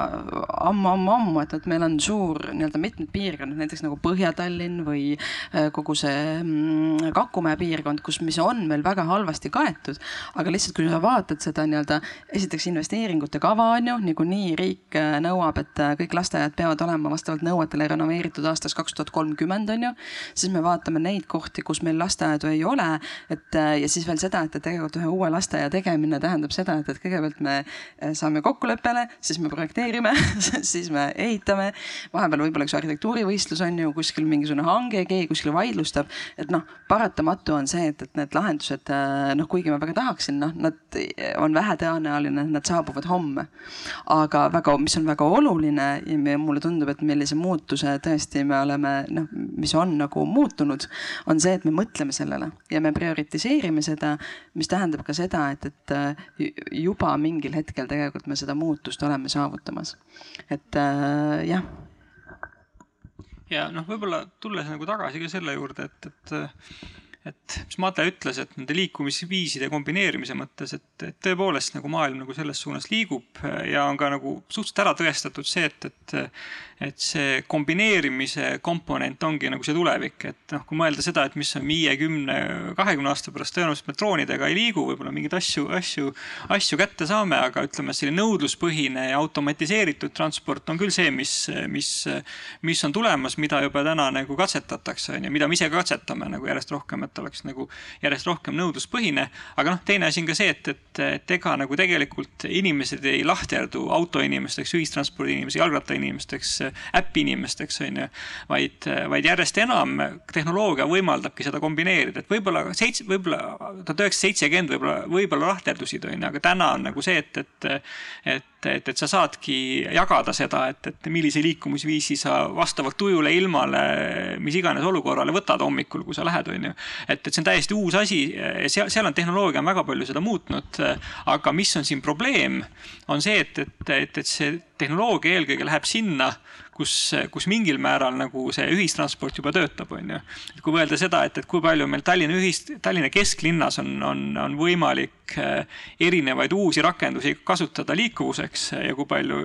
ammu-ammu-ammu, et, et meil on suur nii-öelda mitmed piirkonnad, näiteks nagu Põhja-Tallinn või äh, kogu see mm, Kakumäe piirkond, kus, mis on meil väga halvasti kaetud. aga lihtsalt, kui sa vaatad seda nii-öelda esiteks investeeringute kava on ju, niikuinii riik äh, nõuab, et äh, kõik lasteaiad peavad olema vastavalt nõuetele renoveeritud aastaks kaks tuhat kolmkümmend on ju. siis me vaatame neid kohti, kus meil lasteaedu ei ole, et äh, ja siis veel seda, et tegelikult ühe uue lasteaia tegemine tähendab seda, et, et kõigepealt me saame kokkuleppele, siis me projekteerime siis me ehitame. vahepeal võib-olla üks arhitektuurivõistlus on ju kuskil mingisugune hange, keegi kuskil vaidlustab, et noh, paratamatu on see, et, et need lahendused noh, kuigi ma väga tahaksin, noh, nad on vähetõenäoline, et nad saabuvad homme. aga väga, mis on väga oluline ja mulle tundub, et millise muutuse tõesti me oleme noh, mis on nagu muutunud, on see, et me mõtleme sellele ja me prioritiseerime seda, mis tähendab ka seda, et, et juba mingil hetkel tegelikult me seda muutust oleme saavutamas. et äh, jah ja noh, võib-olla tulles nagu tagasi ka selle juurde, et, et et mis Madle ütles, et nende liikumisviiside kombineerimise mõttes, et, et tõepoolest nagu maailm nagu selles suunas liigub ja on ka nagu suhteliselt ära tõestatud see, et, et et see kombineerimise komponent ongi nagu see tulevik, et noh, kui mõelda seda, et mis on viie, kümne, kahekümne aasta pärast tõenäoliselt me droonidega ei liigu, võib-olla mingeid asju, asju, asju kätte saame, aga ütleme, selline nõudluspõhine ja automatiseeritud transport on küll see, mis, mis, mis on tulemas, mida juba täna nagu katsetatakse, on ju, mida me ise ka katsetame nagu järjest rohkem, et oleks nagu järjest rohkem nõudluspõhine. aga noh, teine asi on ka see, et, et, et ega nagu tegelikult inimesed ei lahterdu autoinimesteks, ühistranspordi inimesteks, jalgrattainimesteks äpiinimesteks, on ju. vaid, vaid järjest enam tehnoloogia võimaldabki seda kombineerida, et võib-olla seitse, võib-olla tuhat üheksasada seitsekümmend võib-olla, võib-olla lahterdusid, on ju, aga täna on nagu see, et, et, et et, et sa saadki jagada seda, et, et millise liikumisviisi sa vastavalt tujule, ilmale, mis iganes olukorrale võtad hommikul, kui sa lähed, on ju. et, et see on täiesti uus asi seal, seal on tehnoloogia on väga palju seda muutnud. aga mis on siin probleem, on see, et, et, et, et see tehnoloogia eelkõige läheb sinna kus, kus mingil määral nagu see ühistransport juba töötab, on ju. et kui mõelda seda, et, et kui palju meil Tallinna ühist, Tallinna kesklinnas on, on, on võimalik eh, erinevaid uusi rakendusi kasutada liikuvuseks ja kui palju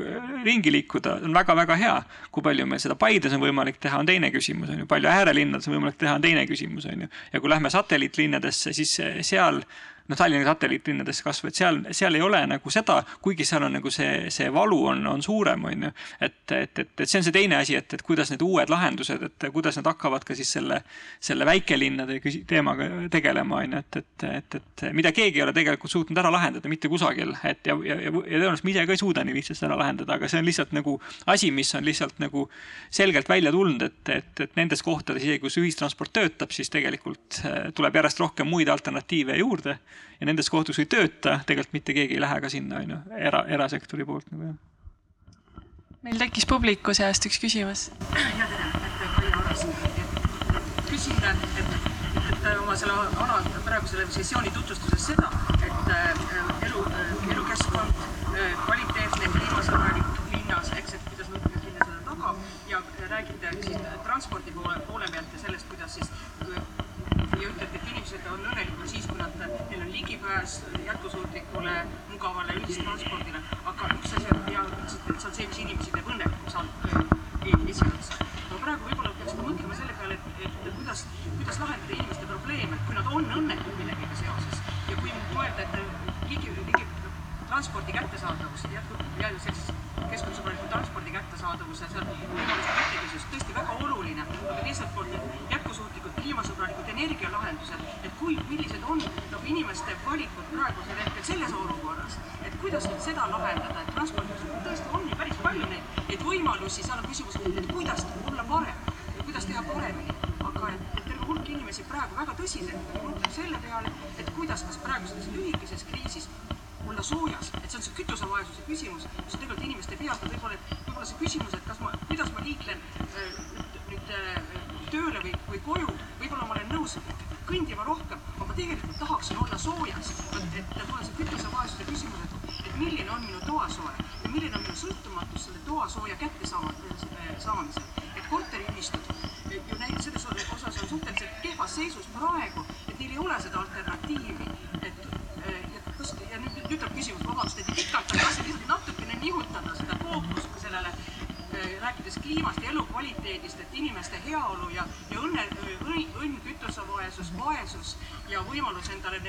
ringi liikuda, on väga-väga hea. kui palju meil seda Paides on võimalik teha, on teine küsimus, on ju, palju äärelinnades on võimalik teha, on teine küsimus, on ju. ja kui lähme satelliitlinnadesse, siis seal noh, Tallinna satelliitlinnades kasvõi, et seal, seal ei ole nagu seda, kuigi seal on nagu see, see valu on, on suurem, on ju. et, et, et, et see on see teine asi, et, et kuidas need uued lahendused, et kuidas nad hakkavad ka siis selle, selle väikelinnade teemaga tegelema, on ju, et, et, et, et mida keegi ei ole tegelikult suutnud ära lahendada mitte kusagil, et ja, ja, ja, ja tõenäoliselt me ise ka ei suuda nii lihtsasti ära lahendada, aga see on lihtsalt nagu asi, mis on lihtsalt nagu selgelt välja tulnud, et, et, et nendes kohtades, isegi kus ühistransport töötab, siis tegelikult äh, tuleb järjest rohkem muid alternatiive juurde ja nendes kohtades ei tööta, tegelikult mitte keegi ei lähe ka sinna, on ju, era, erasektori poolt nagu jah. meil tekkis publiku seast üks küsimus. ja tere, et Kai Aras, et küsin, et, et oma selle ala praegu selle sessiooni tutvustuses seda, et äh, elu, elukeskkond, äh, kvaliteetne, kliimasõbralik linnas, eks, et kuidas me kinni seda tagab ja räägite siis transpordi poole, poole pealt ja sellest, kuidas siis ja ütlete, et inimesed on õnnelikud siis, kui nad, neil on ligipääs jätkusuutlikule, mugavale ühistranspordile, aga üks asi on ja ütlesite, et see on see, mis inimesi teeb õnnelikuks esialgse. aga praegu võib-olla peaksime mõtlema selle peale, et, et kuidas, kuidas lahendada inimeste probleeme, kui nad on õnnelikud millegagi seoses ja kui mõelda, et ligi, ligi transpordi kättesaadavus, jätkub jälle sellises keskkonnasõbraliku transpordi kättesaadavus ja seal võimaluste mitmekesisus tõesti väga oluline, aga teiselt poolt jätkusuutlikud kliimasõbralikud energialahendused, et kui, millised on inimeste valikud praegusel hetkel selles olukorras, et kuidas nüüd seda lahendada, et transpordis tõesti on ju päris palju neid, neid võimalusi, seal on küsimus, et kuidas olla parem, kuidas teha paremini, aga et, terve hulk inimesi praegu väga tõsiselt mõtleb selle peale, et kuidas, kas praeguses lühikeses kriisis olla soojas, et see on see kütusevaesuse küsimus, mis on tegelikult inimeste peas, võib-olla, võib-olla see küsimus, et kas ma, kuidas ma liiklen äh, nüüd äh, tööle või, või koju, võib-olla ma olen nõus kõndima rohkem, aga ma tegelikult tahaksin olla soojas. et mul on see kütusevaesuse küsimus, et, et milline on minu toasoe ja milline on minu sõltumatus selle toasooja kättesaamisel. et korteriühistud ju neid selles osas on suhteliselt kehvas seisus praegu, et neil ei ole seda alternatiivi, et ja kus ja nüüd, nüüd tuleb küsimus, vabandust, et pikalt, aga tahtsin lihtsalt natukene nihutada seda fookust kliimast ja elukvaliteedist, et inimeste heaolu ja, ja õnne, õnn, kütusevaesus, vaesus ja võimalus endale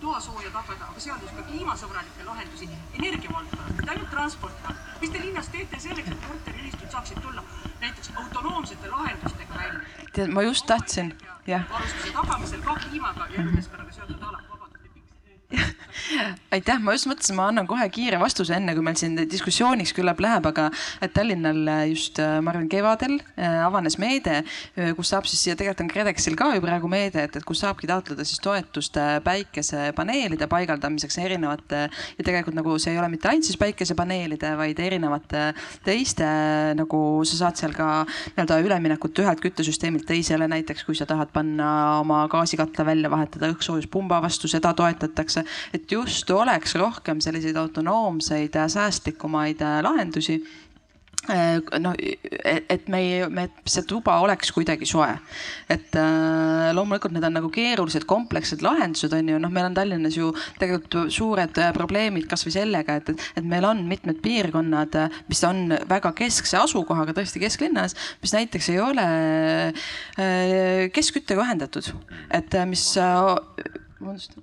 toasooja tagada, aga sealjuures ka kliimasõbralikke lahendusi energiavaldkonnas, mitte ainult transporti. mis te linnas teete selleks, et korteriühistud saaksid tulla näiteks autonoomsete lahendustega välja? tead, ma just tahtsin, jah. varustuse tagamisel ka kliimaga ja elukeskkonnaga seotud ala aitäh, ma just mõtlesin, ma annan kohe kiire vastuse, enne kui meil siin diskussiooniks küllap läheb, aga et Tallinnal just, ma arvan, kevadel äh, avanes meede, äh, kus saab siis ja tegelikult on KredExil ka ju praegu meede, et, et kus saabki taotleda siis toetust äh, päikesepaneelide paigaldamiseks erinevate ja tegelikult nagu see ei ole mitte ainult siis päikesepaneelide, vaid erinevate teiste nagu sa saad seal ka nii-öelda üleminekut ühelt küttesüsteemilt teisele, näiteks kui sa tahad panna oma gaasikatla välja vahetada õhksoojuspumba vastu, seda toetatakse, et just oleks rohkem selliseid autonoomseid, säästlikumaid lahendusi noh, et meie, me, see tuba oleks kuidagi soe. et äh, loomulikult need on nagu keerulised komplekssed lahendused on ju, noh, meil on Tallinnas ju tegelikult suured äh, probleemid kasvõi sellega, et, et, et meil on mitmed piirkonnad, mis on väga keskse asukohaga, tõesti kesklinnas, mis näiteks ei ole äh, keskküttega ühendatud, et mis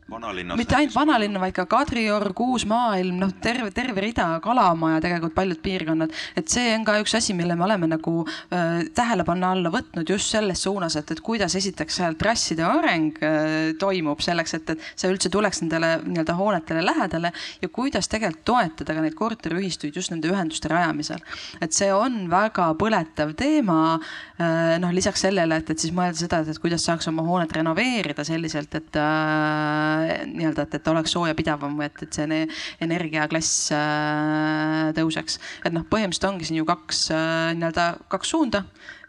vanalinnas. mitte ainult vanalinna, vaid ka Kadriorg, Uus-Maailm, noh, terve, terve rida, Kalamaja, tegelikult paljud piirkonnad. et see on ka üks asi, mille me oleme nagu äh, tähelepanu alla võtnud just selles suunas, et, et kuidas esiteks seal trasside areng äh, toimub selleks, et, et see üldse tuleks nendele nii-öelda hoonetele lähedale ja kuidas tegelikult toetada ka neid korteriühistuid just nende ühenduste rajamisel. et see on väga põletav teema äh,. noh, lisaks sellele, et, et siis mõelda seda, et, kuidas saaks oma hoonet renoveerida selliselt, et Äh, nii-öelda, et, et oleks soojapidavam või et, et see energiaklass äh, tõuseks. et noh, põhimõtteliselt ongi siin ju kaks äh, nii-öelda kaks suunda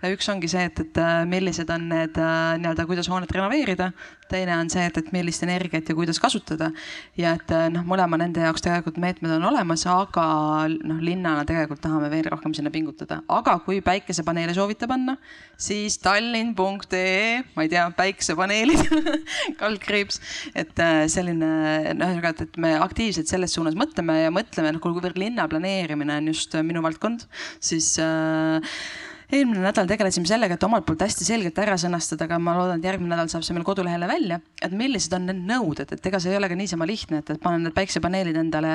üks ongi see, et, et äh, millised on need äh, nii-öelda, kuidas hoonet renoveerida. teine on see, et, et millist energiat ja kuidas kasutada. ja et äh, noh, mõlema nende jaoks tegelikult meetmed on olemas, aga noh, linnana tegelikult tahame veel rohkem sinna pingutada. aga kui päikesepaneele soovite panna, siis tallinn.ee, ma ei tea, päikesepaneelid kaldkriips, et selline noh, et, et me aktiivselt selles suunas mõtleme ja mõtleme, noh, kuivõrd linna planeerimine on just minu valdkond, siis äh, eelmine nädal tegelesime sellega, et omalt poolt hästi selgelt ära sõnastada, aga ma loodan, et järgmine nädal saab see meil kodulehele välja, et millised on need nõuded, et ega see ei ole ka niisama lihtne, et, et panen need päiksepaneelid endale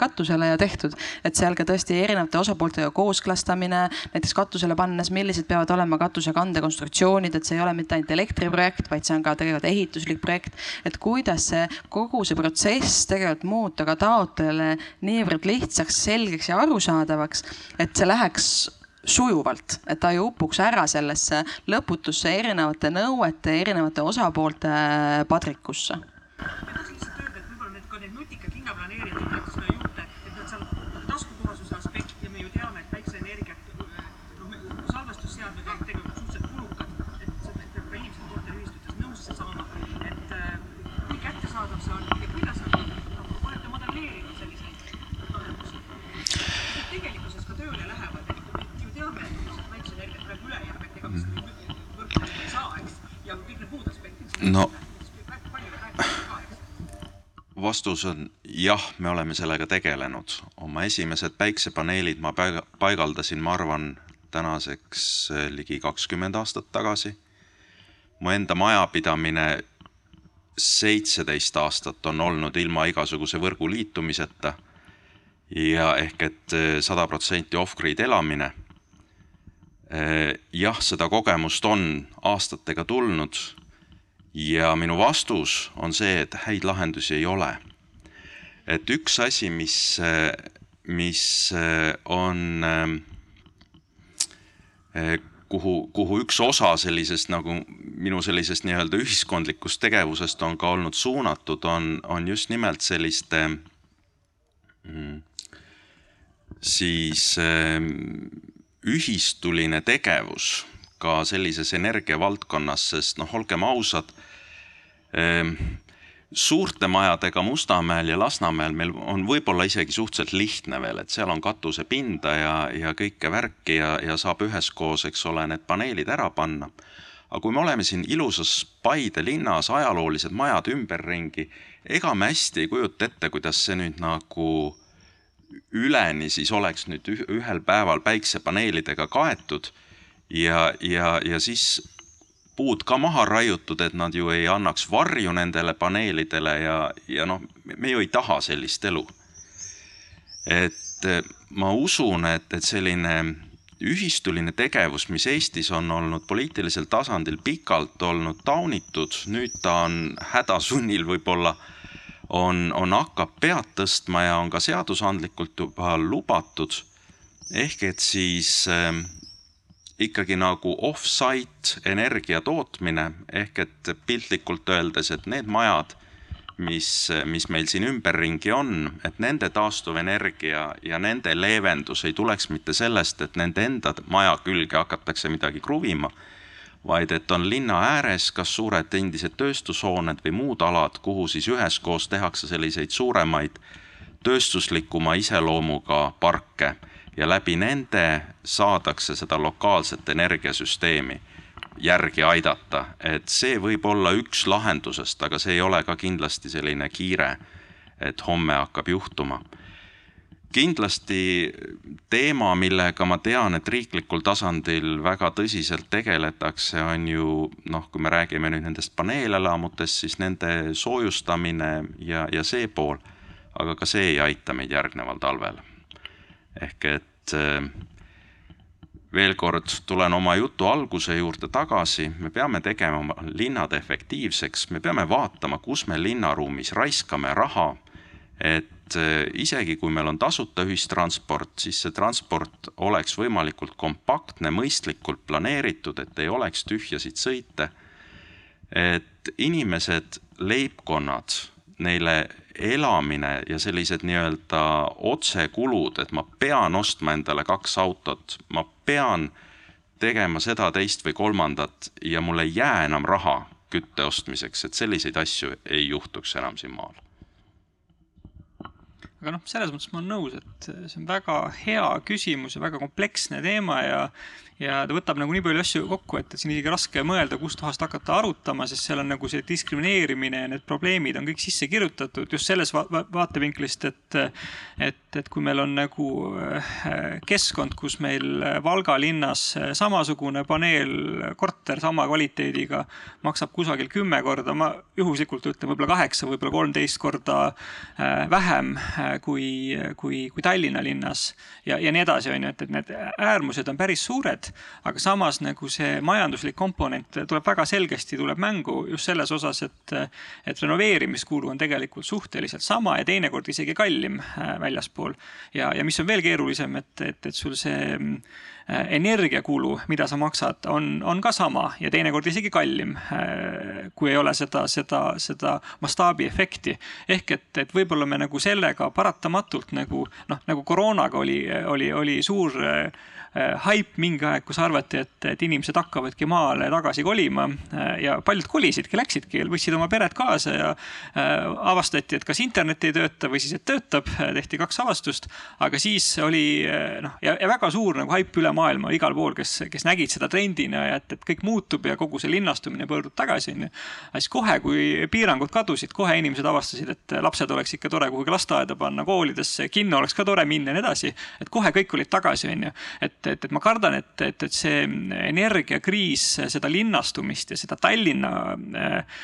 katusele ja tehtud. et seal ka tõesti erinevate osapooltega kooskõlastamine, näiteks katusele pannes, millised peavad olema katuse kandekonstruktsioonid, et see ei ole mitte ainult elektriprojekt, vaid see on ka tegelikult ehituslik projekt. et kuidas see kogu see protsess tegelikult muuta ka taotlejale niivõrd lihtsaks, selgeks ja arusaadavaks, et see läheks sujuvalt, et ta ei upuks ära sellesse lõputusse erinevate nõuete, erinevate osapoolte padrikusse. ma tahaks lihtsalt öelda, et võib-olla need ka need nutikad linnaplaneerijad tulevad sinna juurde, et nad seal taskukohasuse aspekt ja me ju teame, et päikseenergiat, noh, salvestusseadmed on tegelikult suhteliselt kulukad, et seda peab ka inimesed korteriühistutes nõusse saama, et kui kättesaadav see on ja kuidas on, noh, olete modelleerinud selliseid lahendusi? tegelikkuses ka tööle lähevad, et me ju teame, et kui sealt päikseenergiat praegu üle jääb, et ega me seda võrku ei saa, eks, ja kõik need muud aspektid. No. vastus on jah, me oleme sellega tegelenud. oma esimesed päiksepaneelid ma paiga- paigaldasin, ma arvan, tänaseks eh, ligi kakskümmend aastat tagasi. mu enda majapidamine seitseteist aastat on olnud ilma igasuguse võrgu liitumiseta. ja ehk et eh, sada protsenti off-grid elamine. Eh, jah, seda kogemust on aastatega tulnud ja minu vastus on see, et häid lahendusi ei ole. et üks asi, mis, mis on, kuhu, kuhu üks osa sellisest nagu minu sellisest nii-öelda ühiskondlikust tegevusest on ka olnud suunatud, on, on just nimelt selliste mm, siis ühistuline tegevus ka sellises energiavaldkonnas, sest noh, olgem ausad, suurte majadega Mustamäel ja Lasnamäel meil on võib-olla isegi suhteliselt lihtne veel, et seal on katusepinda ja, ja kõike värki ja, ja saab üheskoos, eks ole, need paneelid ära panna. aga kui me oleme siin ilusas Paide linnas, ajaloolised majad ümberringi, ega me hästi ei kujuta ette, kuidas see nüüd nagu üleni siis oleks nüüd ühel päeval päiksepaneelidega kaetud ja, ja, ja siis puud ka maha raiutud, et nad ju ei annaks varju nendele paneelidele ja, ja noh, me ju ei taha sellist elu. et ma usun, et, et selline ühistuline tegevus, mis Eestis on olnud poliitilisel tasandil pikalt olnud taunitud, nüüd ta on hädasunnil võib-olla, on, on, hakkab pead tõstma ja on ka seadusandlikult juba lubatud. ehk et siis äh, ikkagi nagu off-site energia tootmine ehk et piltlikult öeldes, et need majad, mis, mis meil siin ümberringi on, et nende taastuvenergia ja nende leevendus ei tuleks mitte sellest, et nende enda maja külge hakatakse midagi kruvima, vaid et on linna ääres kas suured endised tööstushooned või muud alad, kuhu siis üheskoos tehakse selliseid suuremaid tööstuslikuma iseloomuga parke ja läbi nende saadakse seda lokaalset energiasüsteemi järgi aidata, et see võib olla üks lahendusest, aga see ei ole ka kindlasti selline kiire, et homme hakkab juhtuma kindlasti teema, millega ma tean, et riiklikul tasandil väga tõsiselt tegeletakse, on ju noh, kui me räägime nüüd nendest paneelelamutest, siis nende soojustamine ja, ja see pool. aga ka see ei aita meid järgneval talvel. Ehk et äh, veel kord tulen oma jutu alguse juurde tagasi, me peame tegema oma linnad efektiivseks, me peame vaatama, kus me linnaruumis raiskame raha, et eh, isegi kui meil on tasuta ühistransport, siis see transport oleks võimalikult kompaktne, mõistlikult planeeritud, et ei oleks tühjasid sõite. et inimesed, leibkonnad, neile elamine ja sellised nii-öelda otsekulud, et ma pean ostma endale kaks autot, ma pean tegema seda, teist või kolmandat ja mul ei jää enam raha kütte ostmiseks, et selliseid asju ei juhtuks enam siin maal. Aga noh, selles mõttes ma olen nõus, et see on väga hea küsimus ja väga kompleksne teema ja ja ta võtab nagu nii palju asju kokku, et, siin isegi raske mõelda, kustkohast hakata arutama, sest seal on nagu see diskrimineerimine ja need probleemid on kõik sisse kirjutatud just selles va vaatevinklist, et et, et kui meil on nagu äh, keskkond, kus meil Valga linnas samasugune paneelkorter sama kvaliteediga maksab kusagil kümme korda, ma juhuslikult ütlen võib-olla kaheksa, võib-olla kolmteist korda äh, vähem äh, kui, kui, kui Tallinna linnas ja, ja nii edasi, on ju, et, et need äärmused on päris suured et aga samas nagu see majanduslik komponent tuleb väga selgesti, tuleb mängu just selles osas, et, et renoveerimiskulu on tegelikult suhteliselt sama ja teinekord isegi kallim äh, väljaspool. ja, ja mis on veel keerulisem, et, et, et sul see äh, energiakulu, mida sa maksad, on, on ka sama ja teinekord isegi kallim, äh, kui ei ole seda, seda, seda mastaabiefekti. ehk et, et võib-olla me nagu sellega paratamatult nagu noh, nagu koroonaga oli, oli, oli suur haip mingi aeg, kus arvati, et, et inimesed hakkavadki maale tagasi kolima äh, ja paljud kolisidki, läksidki, võtsid oma pered kaasa ja äh, avastati, et kas internet ei tööta või siis, et töötab, tehti kaks avastust. aga siis oli noh, ja, ja väga suur nagu haip üle maailma igal pool, kes, kes nägid seda trendina ja et, et kõik muutub ja kogu see linnastumine pöördub tagasi, onju. siis kohe, kui piirangud kadusid, kohe inimesed avastasid, et lapsed oleks ikka tore kuhugi lasteaeda panna, koolidesse, kinno oleks ka tore minna ja nii edasi. et kohe kõik olid tagasi, onju. et et, et, et ma kardan, et, et, et see energiakriis seda linnastumist ja seda Tallinna äh,,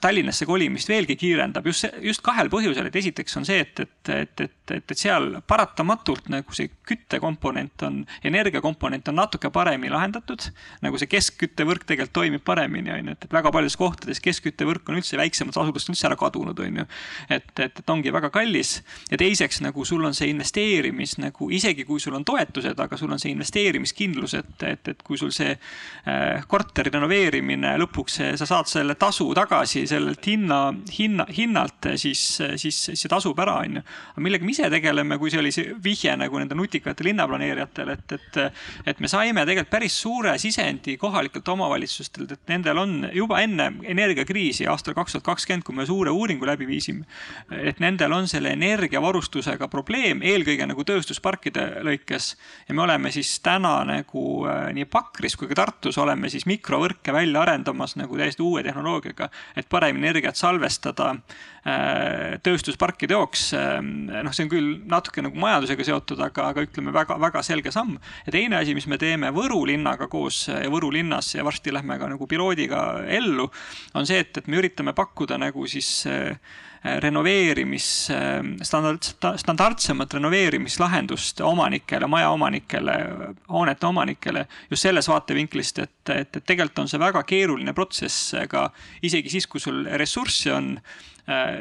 Tallinnasse kolimist veelgi kiirendab just, just kahel põhjusel, et esiteks on see, et, et, et, et, et, seal paratamatult nagu see küttekomponent on, energiakomponent on natuke paremini lahendatud. nagu see keskküttevõrk tegelikult toimib paremini, on ju, et, väga paljudes kohtades keskküttevõrk on üldse väiksemates asutustes üldse ära kadunud, on ju. et, et, et ongi väga kallis ja teiseks nagu sul on see investeerimis nagu isegi kui sul on toetused, aga sul on see investeerimiskindlus, et, et, et kui sul see äh, korteri renoveerimine lõpuks, sa saad selle tasu tagasi sellelt hinna, hinna, hinnalt, siis, siis see tasub ära, on ju. aga millega me ise tegeleme, kui see oli see vihje nagu nende nutikate linnaplaneerijatele, et, et, et me saime tegelikult päris suure sisendi kohalikelt omavalitsustelt, et nendel on juba enne energiakriisi aastal kaks tuhat kakskümmend, kui me suure uuringu läbi viisime, et nendel on selle energiavarustusega probleem, eelkõige nagu tööstusparkide lõikes ja me oleme siis täna nagu äh, nii Pakris kui ka Tartus oleme siis mikrovõrke välja arendamas nagu täiesti uue tehnoloogiaga, et paremini energiat salvestada äh, tööstusparkide jaoks. Ähm, noh, see on küll natuke nagu majandusega seotud, aga, aga ütleme väga-väga selge samm. ja teine asi, mis me teeme Võru linnaga koos ja Võru linnas ja varsti lähme ka nagu piloodiga ellu, on see, et, et me üritame pakkuda nagu siis äh, renoveerimis, standard, standardsemat renoveerimislahendust omanikele, majaomanikele, hoonete omanikele just selles vaatevinklist, et, et, et tegelikult on see väga keeruline protsess ka isegi siis, kui sul ressurssi on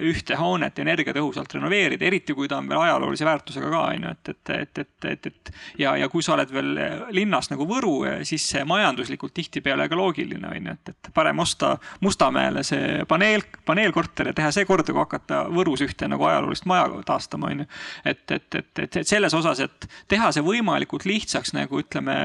ühte hoonet energiatõhusalt renoveerida, eriti kui ta on veel ajaloolise väärtusega ka, on ju, et, et, et, et, et, et ja, ja kui sa oled veel linnas nagu Võru, siis see majanduslikult tihtipeale ka loogiline, on ju, et, et parem osta Mustamäele see paneel, paneelkorter ja teha see korda, kui hakata Võrus ühte nagu ajaloolist maja taastama, on ju. et, et, et, et, et selles osas, et teha see võimalikult lihtsaks nagu ütleme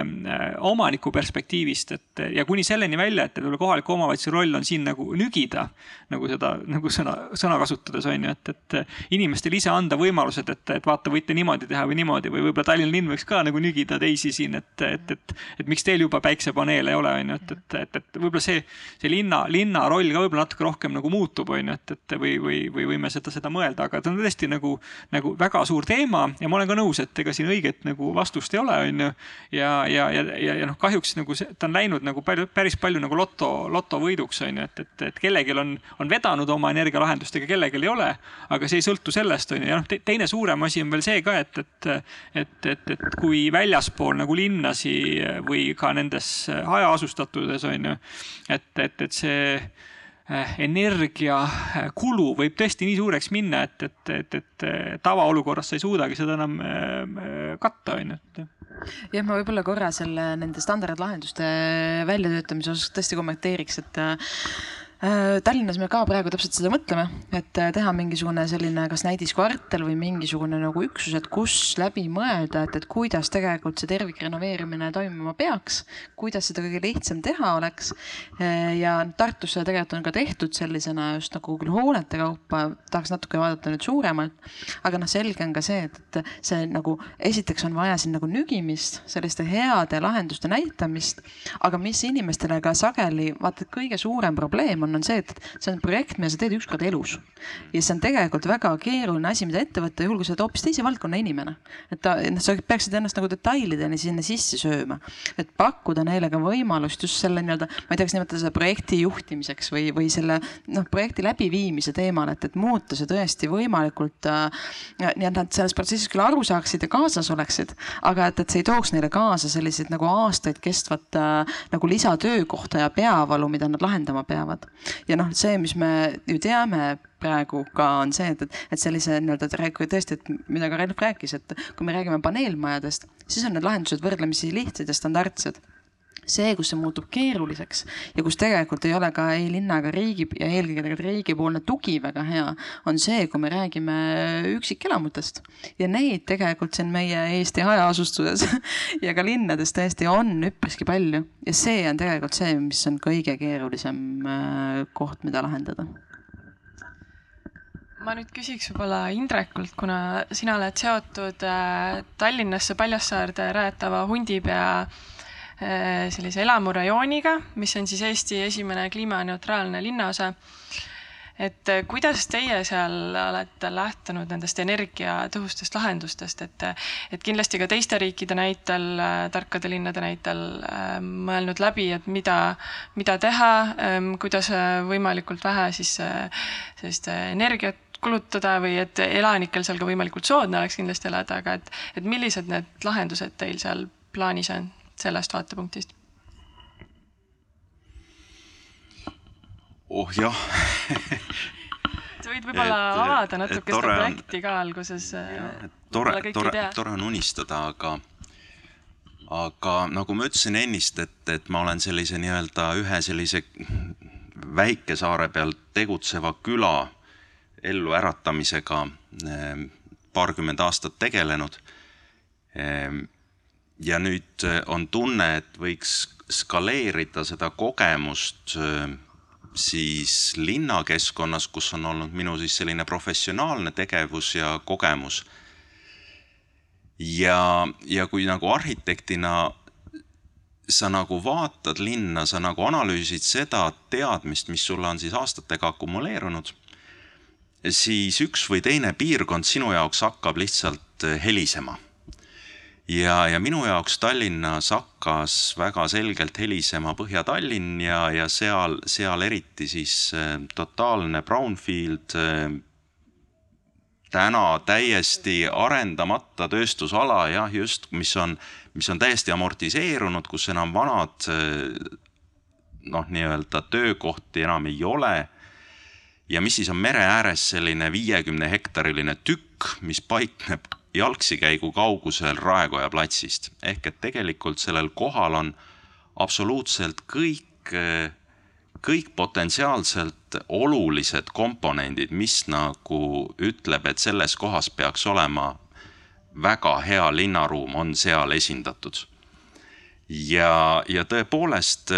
omaniku perspektiivist, et ja kuni selleni välja, et kohaliku omavalitsuse roll on siin nagu nügida nagu seda nagu sõna sõna kasutades on ju, et, et inimestele ise anda võimalused, et, et vaata, võite niimoodi teha või niimoodi või võib-olla Tallinna linn võiks ka nagu nügida teisi siin, et, et, et, et miks teil juba päiksepaneele ei ole, on ju, et, et, et, et võib-olla see, see linna, linna roll ka võib-olla natuke rohkem nagu muutub, on ju, et, et või, või, või võime seda, seda mõelda, aga ta on tõesti nagu, nagu väga suur teema ja ma olen ka nõus, et ega siin õiget nagu vastust ei ole, on ju. ja, ja, ja, ja, ja noh, kahjuks nagu see, ta on läinud nagu palju, päris palju nagu loto, lotovõiduks on ju, et, et, et kellelgi on, on vedanud oma energialahendustega, kellelgi ei ole. aga see ei sõltu sellest on ju, ja noh te,, teine suurem asi on veel see ka, et, et, et, et, et kui väljaspool nagu linnasi või ka nendes hajaasustatudes on ju, et, et, et see eh, energiakulu võib tõesti nii suureks minna, et, et, et, et tavaolukorras sa ei suudagi seda enam eh, katta, on ju, jah, ma võib-olla korra selle nende standardlahenduste väljatöötamise osas tõesti kommenteeriks, et Tallinnas me ka praegu täpselt seda mõtleme, et äh, teha mingisugune selline kas näidiskvartal või mingisugune nagu üksus, et kus läbi mõelda, et, et kuidas tegelikult see tervikrenoveerimine toimuma peaks, kuidas seda kõige lihtsam teha oleks. Äh, ja Tartus seda tegelikult on ka tehtud sellisena just nagu küll hoonete kaupa, tahaks natuke vaadata nüüd suuremalt. aga noh, selge on ka see, et, et see nagu esiteks on vaja siin nagu nügimist, selliste heade lahenduste näitamist, aga mis inimestele ka sageli vaata kõige suurem probleem on on, on see, et see on projekt, mida sa teed ükskord elus. ja see on tegelikult väga keeruline asi, mida ette võtta, juhul kui sa oled hoopis teise valdkonna inimene. et ta, noh, sa peaksid ennast nagu detailideni sinna sisse sööma. et pakkuda neile ka võimalust just selle nii-öelda, ma ei tea, kas nimetada seda projekti juhtimiseks või, või selle noh, projekti läbiviimise teemal, et, et muuta see tõesti võimalikult äh,. nii et nad selles protsessis küll aru saaksid ja kaasas oleksid, aga et, et see ei tooks neile kaasa selliseid nagu aastaid kestvat äh, nagu lisatöökohta ja peavalu, mida nad lahendama peavad ja noh, see, mis me ju teame praegu ka on see, et, et sellise nii-öelda tõesti, et mida ka Relf rääkis, et kui me räägime paneelmajadest, siis on need lahendused võrdlemisi lihtsad ja standardsed see, kus see muutub keeruliseks ja kus tegelikult ei ole ka ei linna ega riigi ja eelkõige tegelikult riigipoolne tugi väga hea, on see, kui me räägime üksikelamutest. ja neid tegelikult siin meie Eesti hajaasustuses ja ka linnades tõesti on üpriski palju ja see on tegelikult see, mis on kõige keerulisem äh, koht, mida lahendada ma nüüd küsiks võib-olla Indrekult, kuna sina oled seotud äh, Tallinnasse Paljassaarde rajatava Hundipea sellise elamurajooniga, mis on siis Eesti esimene kliimaneutraalne linnaosa. et äh, kuidas teie seal olete lähtunud nendest energiatõhustest lahendustest, et, et kindlasti ka teiste riikide näitel, äh, tarkade linnade näitel mõelnud läbi, et mida, mida teha, ähm, kuidas võimalikult vähe siis sellist energiat kulutada või et elanikel seal ka võimalikult soodne oleks kindlasti elada, aga et, et millised need lahendused teil seal plaanis on? Sellest vaatepunktist? oh jah sa võid võib-olla avada natuke seda projekti ka alguses. tore, tore, tore on unistada, aga, aga nagu ma ütlesin ennist, et, et ma olen sellise nii-öelda ühe sellise väikesaare peal tegutseva küla elluäratamisega ehm, paarkümmend aastat tegelenud ehm, ja nüüd äh, on tunne, et võiks skaleerida seda kogemust äh, siis linnakeskkonnas, kus on olnud minu siis selline professionaalne tegevus ja kogemus. ja, ja kui nagu arhitektina sa nagu vaatad linna, sa nagu analüüsid seda teadmist, mis sulle on siis aastatega akumuleerunud, siis üks või teine piirkond sinu jaoks hakkab lihtsalt äh, helisema ja, ja minu jaoks Tallinnas hakkas väga selgelt helisema Põhja-Tallinn ja, ja seal, seal eriti siis äh, totaalne brownfield äh,. täna täiesti arendamata tööstusala jah, just, mis on, mis on täiesti amortiseerunud, kus enam vanad äh, noh, nii-öelda töökohti enam ei ole ja mis siis on mere ääres selline viiekümne hektariline tükk, mis paikneb jalgsikäigu kaugusel Raekoja platsist. ehk et tegelikult sellel kohal on absoluutselt kõik, kõik potentsiaalselt olulised komponendid, mis nagu ütleb, et selles kohas peaks olema väga hea linnaruum, on seal esindatud. ja, ja tõepoolest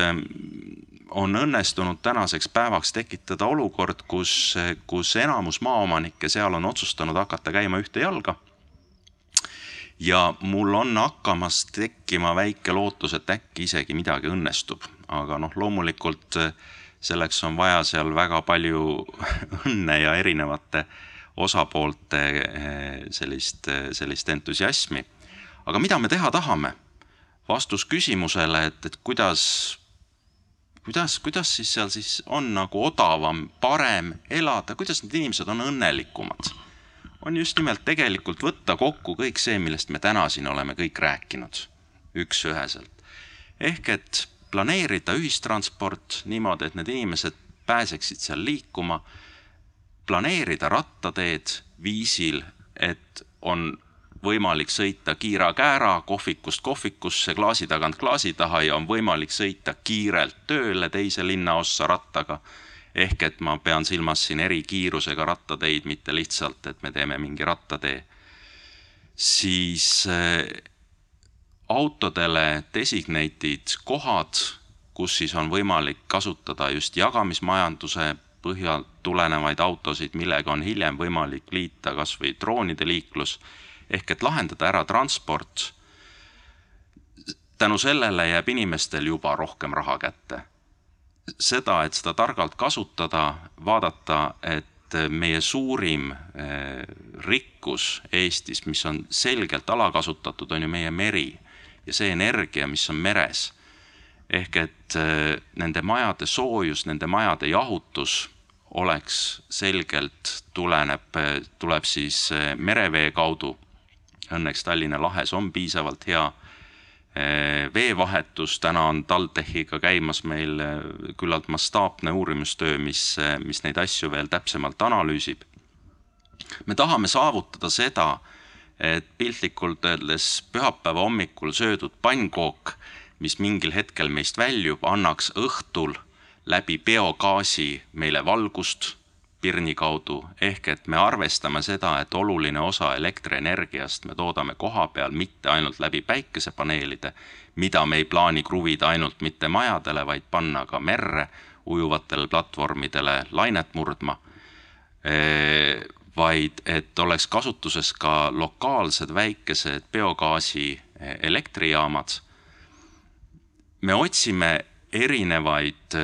on õnnestunud tänaseks päevaks tekitada olukord, kus, kus enamus maaomanikke seal on otsustanud hakata käima ühte jalga. Ja mul on hakkamas tekkima väike lootus, et äkki isegi midagi õnnestub, aga noh, loomulikult selleks on vaja seal väga palju õnne ja erinevate osapoolte sellist, sellist entusiasmi. aga mida me teha tahame? vastus küsimusele, et, et kuidas kuidas, kuidas siis seal siis on nagu odavam, parem elada, kuidas need inimesed on õnnelikumad? On just nimelt tegelikult võtta kokku kõik see, millest me täna siin oleme kõik rääkinud üks-üheselt. ehk et planeerida ühistransport niimoodi, et need inimesed pääseksid seal liikuma, planeerida rattateed viisil, et on võimalik sõita kiira-käära kohvikust kohvikusse, klaasi tagant klaasi taha ja on võimalik sõita kiirelt tööle teise linnaossa rattaga. Ehk et ma pean silmas siin erikiirusega rattateid, mitte lihtsalt, et me teeme mingi rattatee. siis äh, autodele designated kohad, kus siis on võimalik kasutada just jagamismajanduse põhjal tulenevaid autosid, millega on hiljem võimalik liita kasvõi droonide liiklus ehk et lahendada ära transport. tänu sellele jääb inimestel juba rohkem raha kätte. Seda, et seda targalt kasutada, vaadata, et meie suurim eh, rikkus Eestis, mis on selgelt alakasutatud, on ju meie meri ja see energia, mis on meres. ehk et eh, nende majade soojus, nende majade jahutus oleks selgelt tuleneb, tuleb siis eh, merevee kaudu õnneks Tallinna lahes on piisavalt hea eh, veevahetus, täna on TalTechiga käimas meil eh, küllalt mastaapne uurimustöö, mis, eh, mis neid asju veel täpsemalt analüüsib. me tahame saavutada seda, et piltlikult öeldes pühapäeva hommikul söödud pannkook, mis mingil hetkel meist väljub, annaks õhtul läbi biogaasi meile valgust pirni kaudu, ehk et me arvestame seda, et oluline osa elektrienergiast me toodame koha peal mitte ainult läbi päikesepaneelide, mida me ei plaani kruvida ainult mitte majadele, vaid panna ka merre ujuvatele platvormidele lainet murdma, vaid et oleks kasutuses ka lokaalsed väikesed biogaasi elektrijaamad. me otsime erinevaid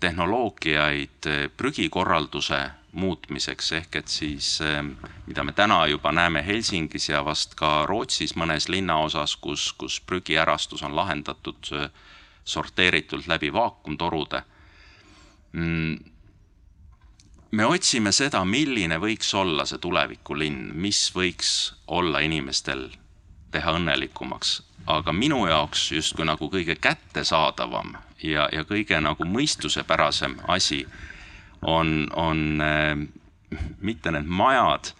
tehnoloogiaid prügikorralduse muutmiseks, ehk et siis ähm, mida me täna juba näeme Helsingis ja vast ka Rootsis mõnes linnaosas, kus, kus prügiärastus on lahendatud äh, sorteeritult läbi vaakumtorude. Mm, me otsime seda, milline võiks olla see tulevikulinn, mis võiks olla inimestel teha õnnelikumaks, aga minu jaoks justkui nagu kõige kättesaadavam ja, ja kõige nagu mõistusepärasem asi on, on äh, mitte need majad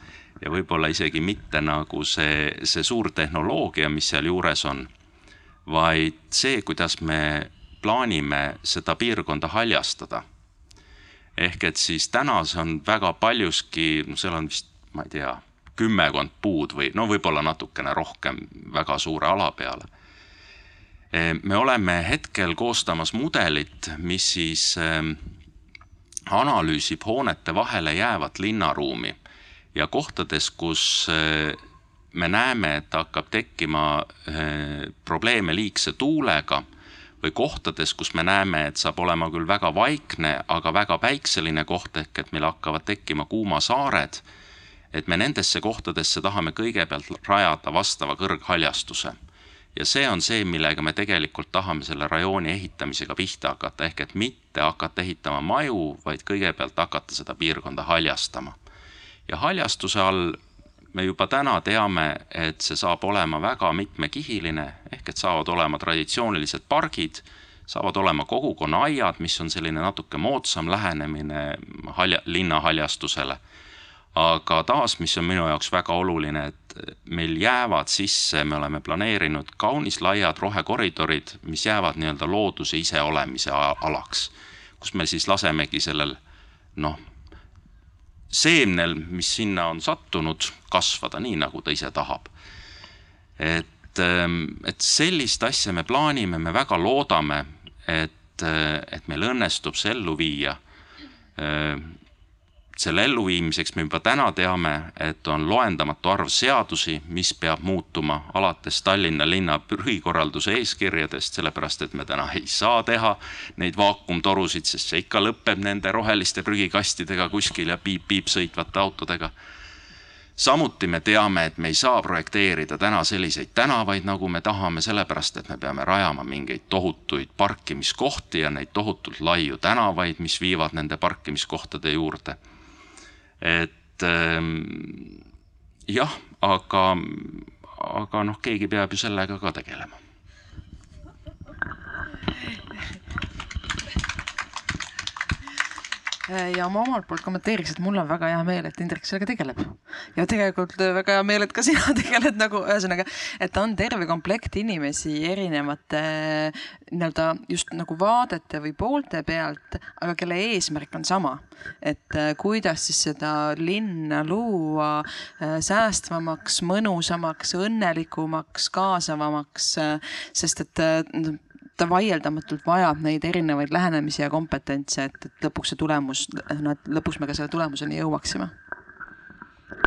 ja võib-olla isegi mitte nagu see, see suur tehnoloogia, mis sealjuures on, vaid see, kuidas me plaanime seda piirkonda haljastada. ehk et siis täna see on väga paljuski, no seal on vist, ma ei tea, kümmekond puud või no võib-olla natukene rohkem väga suure ala peale. me oleme hetkel koostamas mudelit, mis siis äh, analüüsib hoonete vahele jäävat linnaruumi ja kohtades, kus eh, me näeme, et hakkab tekkima eh, probleeme liigse tuulega või kohtades, kus me näeme, et saab olema küll väga vaikne, aga väga päikseline koht ehk et meil hakkavad tekkima kuumasaared, et me nendesse kohtadesse tahame kõigepealt rajada vastava kõrghaljastuse ja see on see, millega me tegelikult tahame selle rajooni ehitamisega pihta hakata, ehk et mitte hakata ehitama maju, vaid kõigepealt hakata seda piirkonda haljastama. ja haljastuse all me juba täna teame, et see saab olema väga mitmekihiline, ehk et saavad olema traditsioonilised pargid, saavad olema kogukonnaaiad, mis on selline natuke moodsam lähenemine halja, linna haljastusele. Aga taas, mis on minu jaoks väga oluline, et meil jäävad sisse, me oleme planeerinud kaunis laiad rohekoridorid, mis jäävad nii-öelda looduse iseolemise alaks, kus me siis lasemegi sellel noh, seemnel, mis sinna on sattunud, kasvada nii, nagu ta ise tahab. et, et sellist asja me plaanime, me väga loodame, et et, meil õnnestub see ellu viia. Selle elluviimiseks me juba täna teame, et on loendamatu arv seadusi, mis peab muutuma alates Tallinna linna prügikorralduse eeskirjadest, sellepärast et me täna ei saa teha neid vaakumtorusid, sest see ikka lõpeb nende roheliste prügikastidega kuskil ja piip-piip sõitvate autodega samuti me teame, et me ei saa projekteerida täna selliseid tänavaid, nagu me tahame, sellepärast et me peame rajama mingeid tohutuid parkimiskohti ja neid tohutult laiu tänavaid, mis viivad nende parkimiskohtade juurde. Et ähm, jah, aga, aga noh, keegi peab ju sellega ka tegelema ja ma omalt poolt kommenteeriks, et mul on väga hea meel, et Indrek sellega tegeleb. ja tegelikult äh, väga hea meel, et ka sina tegeled nagu ühesõnaga, et on terve komplekt inimesi erinevate nii-öelda just nagu vaadete või poolte pealt, aga kelle eesmärk on sama. et äh, kuidas siis seda linna luua säästvamaks, mõnusamaks, õnnelikumaks, kaasavamaks, sest et ta vaieldamatult vajab neid erinevaid lähenemisi ja kompetentse, et, et lõpuks see tulemus, no et lõpuks me ka selle tulemuseni jõuaksime.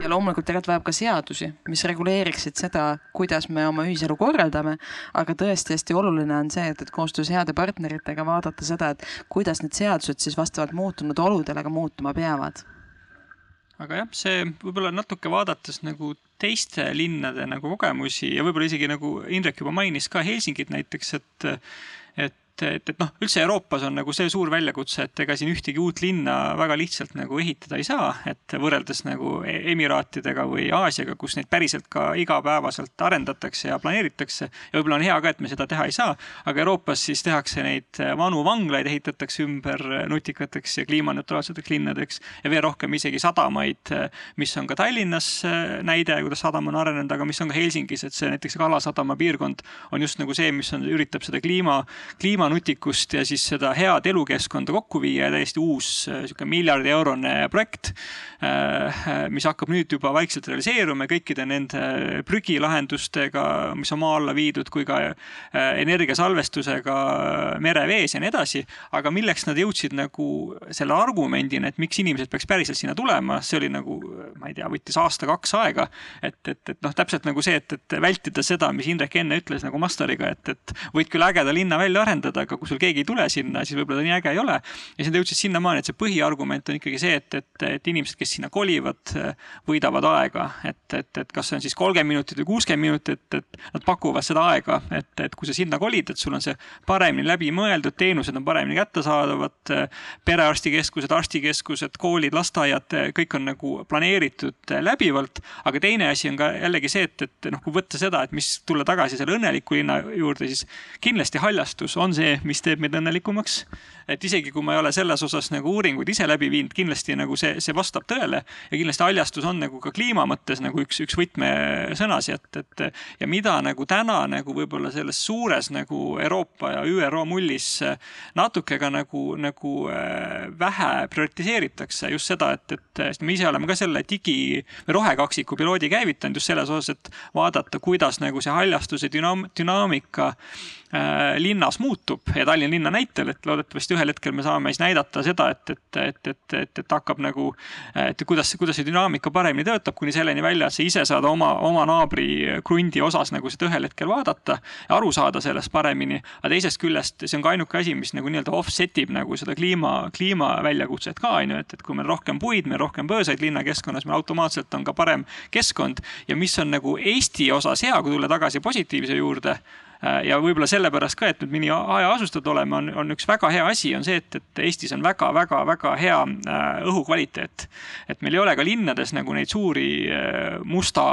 ja loomulikult tegelikult vajab ka seadusi, mis reguleeriksid seda, kuidas me oma ühiselu korraldame. aga tõesti hästi oluline on see, et, et koostöös heade partneritega vaadata seda, et kuidas need seadused siis vastavalt muutunud oludele ka muutuma peavad aga jah, see võib-olla natuke vaadates nagu teiste linnade nagu kogemusi ja võib-olla isegi nagu Indrek juba mainis ka Helsingit näiteks, et, et et, et noh, üldse Euroopas on nagu see suur väljakutse, et ega siin ühtegi uut linna väga lihtsalt nagu ehitada ei saa, et võrreldes nagu e-, Emiraatidega või Aasiaga, kus neid päriselt ka igapäevaselt arendatakse ja planeeritakse. ja võib-olla on hea ka, et me seda teha ei saa, aga Euroopas siis tehakse neid vanu vanglaid, ehitatakse ümber nutikateks ja kliimaneutraalseteks linnadeks ja veel rohkem isegi sadamaid, mis on ka Tallinnas näide, kuidas sadam on arenenud, aga mis on ka Helsingis, et see näiteks Kalasadama piirkond on just nagu see, mis on, üritab seda kliima, kliima kliimanutikust ja siis seda head elukeskkonda kokku viia ja täiesti uus sihuke miljardi eurone projekt, äh, mis hakkab nüüd juba vaikselt realiseeruma kõikide nende prügilahendustega, mis on maa alla viidud, kui ka äh, energiasalvestusega merevees ja nii edasi. aga milleks nad jõudsid nagu selle argumendini, et miks inimesed peaks päriselt sinna tulema, see oli nagu, ma ei tea, võttis aasta-kaks aega. et, et, et noh, täpselt nagu see, et, et vältida seda, mis Indrek enne ütles nagu Mastariga, et, et võid küll ägeda linna välja arendada, aga kui sul keegi ei tule sinna, siis võib-olla ta nii äge ei ole. ja siis nad jõudsid sinnamaani, et see põhiargument on ikkagi see, et, et, et inimesed, kes sinna kolivad, võidavad aega. et, et, et kas see on siis kolmkümmend minutit või kuuskümmend minutit, et nad pakuvad seda aega, et, et kui sa sinna kolid, et sul on see paremini läbi mõeldud, teenused on paremini kättesaadavad, perearstikeskused, arstikeskused, koolid, lasteaiad, kõik on nagu planeeritud läbivalt. aga teine asi on ka jällegi see, et, et noh, kui võtta seda, et mis tulla tagasi selle õnneliku linna juurde, siis kindlasti haljastus on see, see, mis teeb meid õnnelikumaks. Et isegi kui ma ei ole selles osas nagu uuringuid ise läbi viinud, kindlasti nagu see, see vastab tõele. Ja kindlasti haljastus on nagu ka kliima mõttes nagu üks, üks võtmesõnasi, et, et ja mida nagu täna nagu võib-olla selles suures nagu Euroopa ja ÜRO mullis natuke ka nagu, nagu äh, vähe prioritiseeritakse just seda, et, et me ise oleme ka selle digi või rohekaksiku piloodi käivitanud just selles osas, et vaadata, kuidas nagu see haljastuse dünaam-, dünaamika Äh, linnas muutub. Ja Tallinna linna näitel, et loodetavasti ühel hetkel me saame siis näidata seda, et, et, et, et, et, et hakkab nagu, et kuidas, kuidas see dünaamika paremini töötab, kuni selleni välja, et sa ise saad oma, oma naabri krundi osas nagu seda ühel hetkel vaadata ja aru saada sellest paremini. aga teisest küljest see on ka ainuke asi, mis nagu nii-öelda offset ib nagu seda kliima, kliimaväljakutset ka on ju, et, et kui meil rohkem puid, meil rohkem põõsaid linnakeskkonnas, meil automaatselt on ka parem keskkond ja mis on nagu Eesti osas hea, kui tulla tagasi positiivse juurde ja võib-olla sellepärast ka, et nüüd nii hajaasustatud oleme, on, on üks väga hea asi, on see, et, et Eestis on väga-väga-väga hea äh, õhukvaliteet. et meil ei ole ka linnades nagu neid suuri äh, musta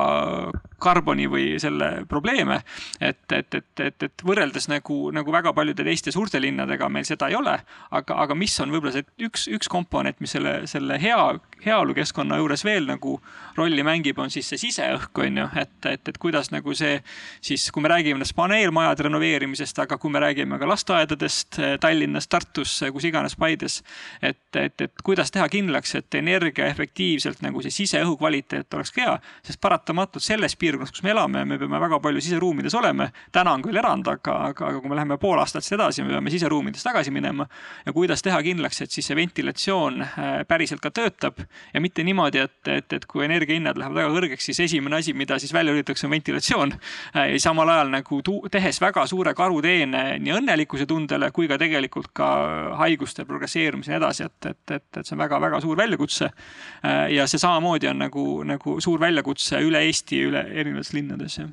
karboni või selle probleeme. et, et, et, et, et võrreldes nagu, nagu väga paljude teiste suurte linnadega meil seda ei ole. aga, aga mis on võib-olla see üks, üks komponent, mis selle, selle hea, heaolukeskkonna juures veel nagu rolli mängib, on siis see siseõhk, on ju, et, et, et kuidas nagu see siis, kui me räägime nendest paneelmajadest, majade renoveerimisest, aga kui me räägime ka lasteaedadest Tallinnas, Tartus, kus iganes Paides, et, et, et kuidas teha kindlaks, et energiaefektiivselt nagu see siseõhu kvaliteet oleks hea, sest paratamatult selles piirkonnas, kus me elame, me peame väga palju siseruumides olema. täna on küll erand, aga, aga, aga kui me läheme pool aastat edasi, me peame siseruumides tagasi minema. ja kuidas teha kindlaks, et siis see ventilatsioon päriselt ka töötab ja mitte niimoodi, et, et, et kui energiahinnad lähevad väga kõrgeks, siis esimene asi, mida siis välja lülitatakse, on ventilatsioon. ja samal ajal nagu tehes väga suure karuteene nii õnnelikkuse tundele kui ka tegelikult ka haiguste progresseerumise ja nii edasi, et, et, et, et see on väga-väga suur väljakutse. ja see samamoodi on nagu, nagu suur väljakutse üle Eesti, üle erinevates linnades, jah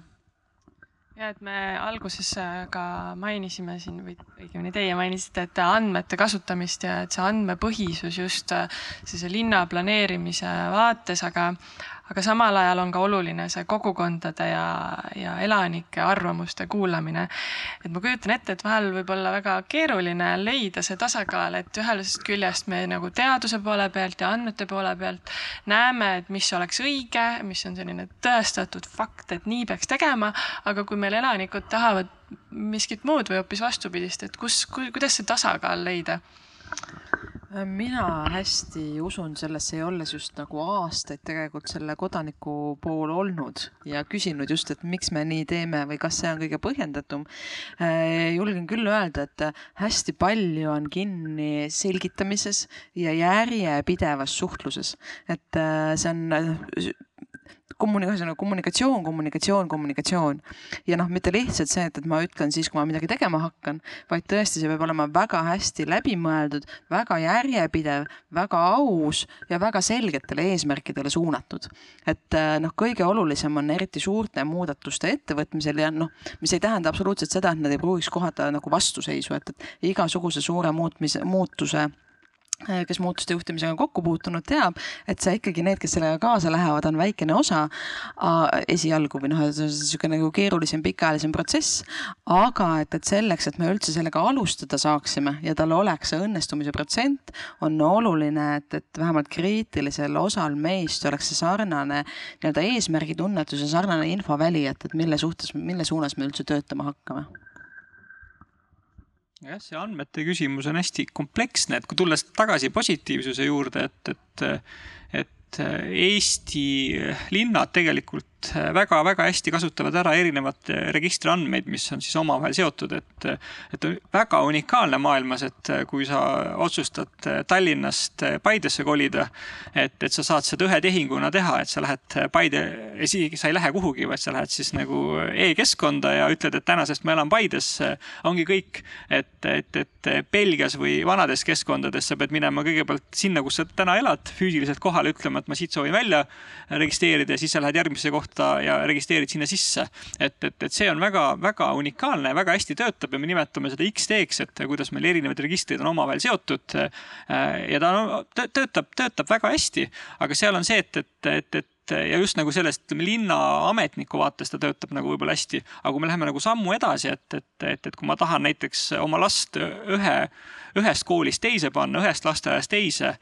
ja et me alguses ka mainisime siin või õigemini teie mainisite, et andmete kasutamist ja et see andmepõhisus just sellise linna planeerimise vaates, aga, aga samal ajal on ka oluline see kogukondade ja, ja elanike arvamuste kuulamine. et ma kujutan ette, et vahel võib olla väga keeruline leida see tasakaal, et ühest küljest me nagu teaduse poole pealt ja andmete poole pealt näeme, et mis oleks õige, mis on selline tõestatud fakt, et nii peaks tegema, aga kui meil elanikud tahavad miskit muud või hoopis vastupidist, et kus ku,, kuidas see tasakaal leida? Mina hästi usun sellesse ja olles just nagu aastaid tegelikult selle kodaniku pool olnud ja küsinud just, et miks me nii teeme või kas see on kõige põhjendatum. Äh, julgen küll öelda, et hästi palju on kinni selgitamises ja järjepidevas suhtluses, et äh, see on kommunikatsioon, kommunikatsioon, kommunikatsioon, kommunikatsioon. ja noh, mitte lihtsalt see, et, et ma ütlen siis, kui ma midagi tegema hakkan, vaid tõesti, see peab olema väga hästi läbimõeldud, väga järjepidev, väga aus ja väga selgetele eesmärkidele suunatud. et äh, noh, kõige olulisem on eriti suurte muudatuste ettevõtmisel ja noh, mis ei tähenda absoluutselt seda, et nad ei pruugiks kohata nagu vastuseisu, et, et igasuguse suure muutmise, muutuse kes muutuste juhtimisega kokku puutunud, teab, et see ikkagi need, kes sellega kaasa lähevad, on väikene osa esialgu või noh, niisugune nagu keerulisem, pikaajalisem protsess. aga et, et selleks, et me üldse sellega alustada saaksime ja tal oleks see õnnestumise protsent, on oluline, et, et vähemalt kriitilisel osal meist oleks see sarnane nii-öelda eesmärgitunnetus ja sarnane infoväli, et, et mille suhtes, mille suunas me üldse töötama hakkame jah, see andmete küsimus on hästi kompleksne, et kui tulles tagasi positiivsuse juurde, et, et, et Eesti linnad tegelikult väga-väga hästi kasutavad ära erinevaid registriandmeid, mis on siis omavahel seotud, et, et väga unikaalne maailmas, et kui sa otsustad Tallinnast Paidesse kolida, et, et sa saad seda ühe tehinguna teha, et sa lähed Paide, isegi sa ei lähe kuhugi, vaid sa lähed siis nagu e-keskkonda ja ütled, et tänasest ma elan Paides, ongi kõik. et, et, et Belgias või vanades keskkondades sa pead minema kõigepealt sinna, kus sa täna elad, füüsiliselt kohale, ütlema, et ma siit soovin välja registreerida ja siis sa lähed järgmisse kohta kohta ja registreerid sinna sisse. et, et, et see on väga-väga unikaalne ja väga hästi töötab ja me nimetame seda X-teeks, et kuidas meil erinevad registrid on omavahel seotud. ja ta töötab, töötab väga hästi, aga seal on see, et, et, et, et ja just nagu sellest, ütleme linnaametniku vaates ta töötab nagu võib-olla hästi, aga kui me läheme nagu sammu edasi, et, et, et, et kui ma tahan näiteks oma last ühe ühest koolist teise panna, ühest lasteaiast teise,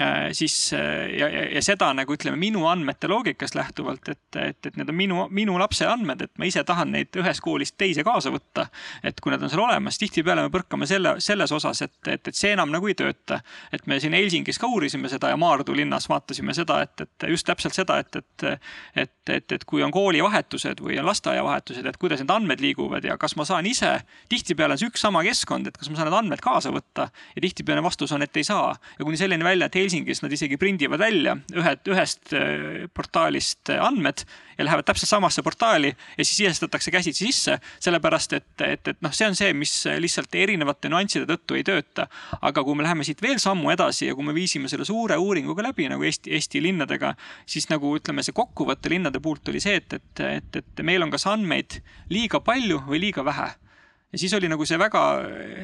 äh, siis äh, ja, ja, ja seda nagu ütleme minu andmete loogikast lähtuvalt, et, et, et need on minu, minu lapse andmed, et ma ise tahan neid ühest koolist teise kaasa võtta. et kui nad on seal olemas, tihtipeale me põrkame selle, selles osas, et, et, et see enam nagu ei tööta. et me siin Helsingis ka uurisime seda ja Maardu linnas vaatasime seda, et, et just täpselt seda, et, et, et, et, et kui on koolivahetused või on lasteaiavahetused, et kuidas need andmed liiguvad ja kas ma saan ise, tihtipeale on see üks sama keskkond, et kas ma saan need andmed kaasa võtta võtta ja tihtipeale vastus on, et ei saa. ja kuni selleni välja, et Helsingis nad isegi prindivad välja ühed, ühest äh, portaalist äh, andmed ja lähevad täpselt samasse portaali ja siis sisestatakse käsitsi sisse, sellepärast et, et, et noh, see on see, mis lihtsalt erinevate nüansside tõttu ei tööta. aga kui me läheme siit veel sammu edasi ja kui me viisime selle suure uuringuga läbi nagu Eesti, Eesti linnadega, siis nagu ütleme, see kokkuvõte linnade poolt oli see, et, et, et, et meil on kas andmeid liiga palju või liiga vähe ja siis oli nagu see väga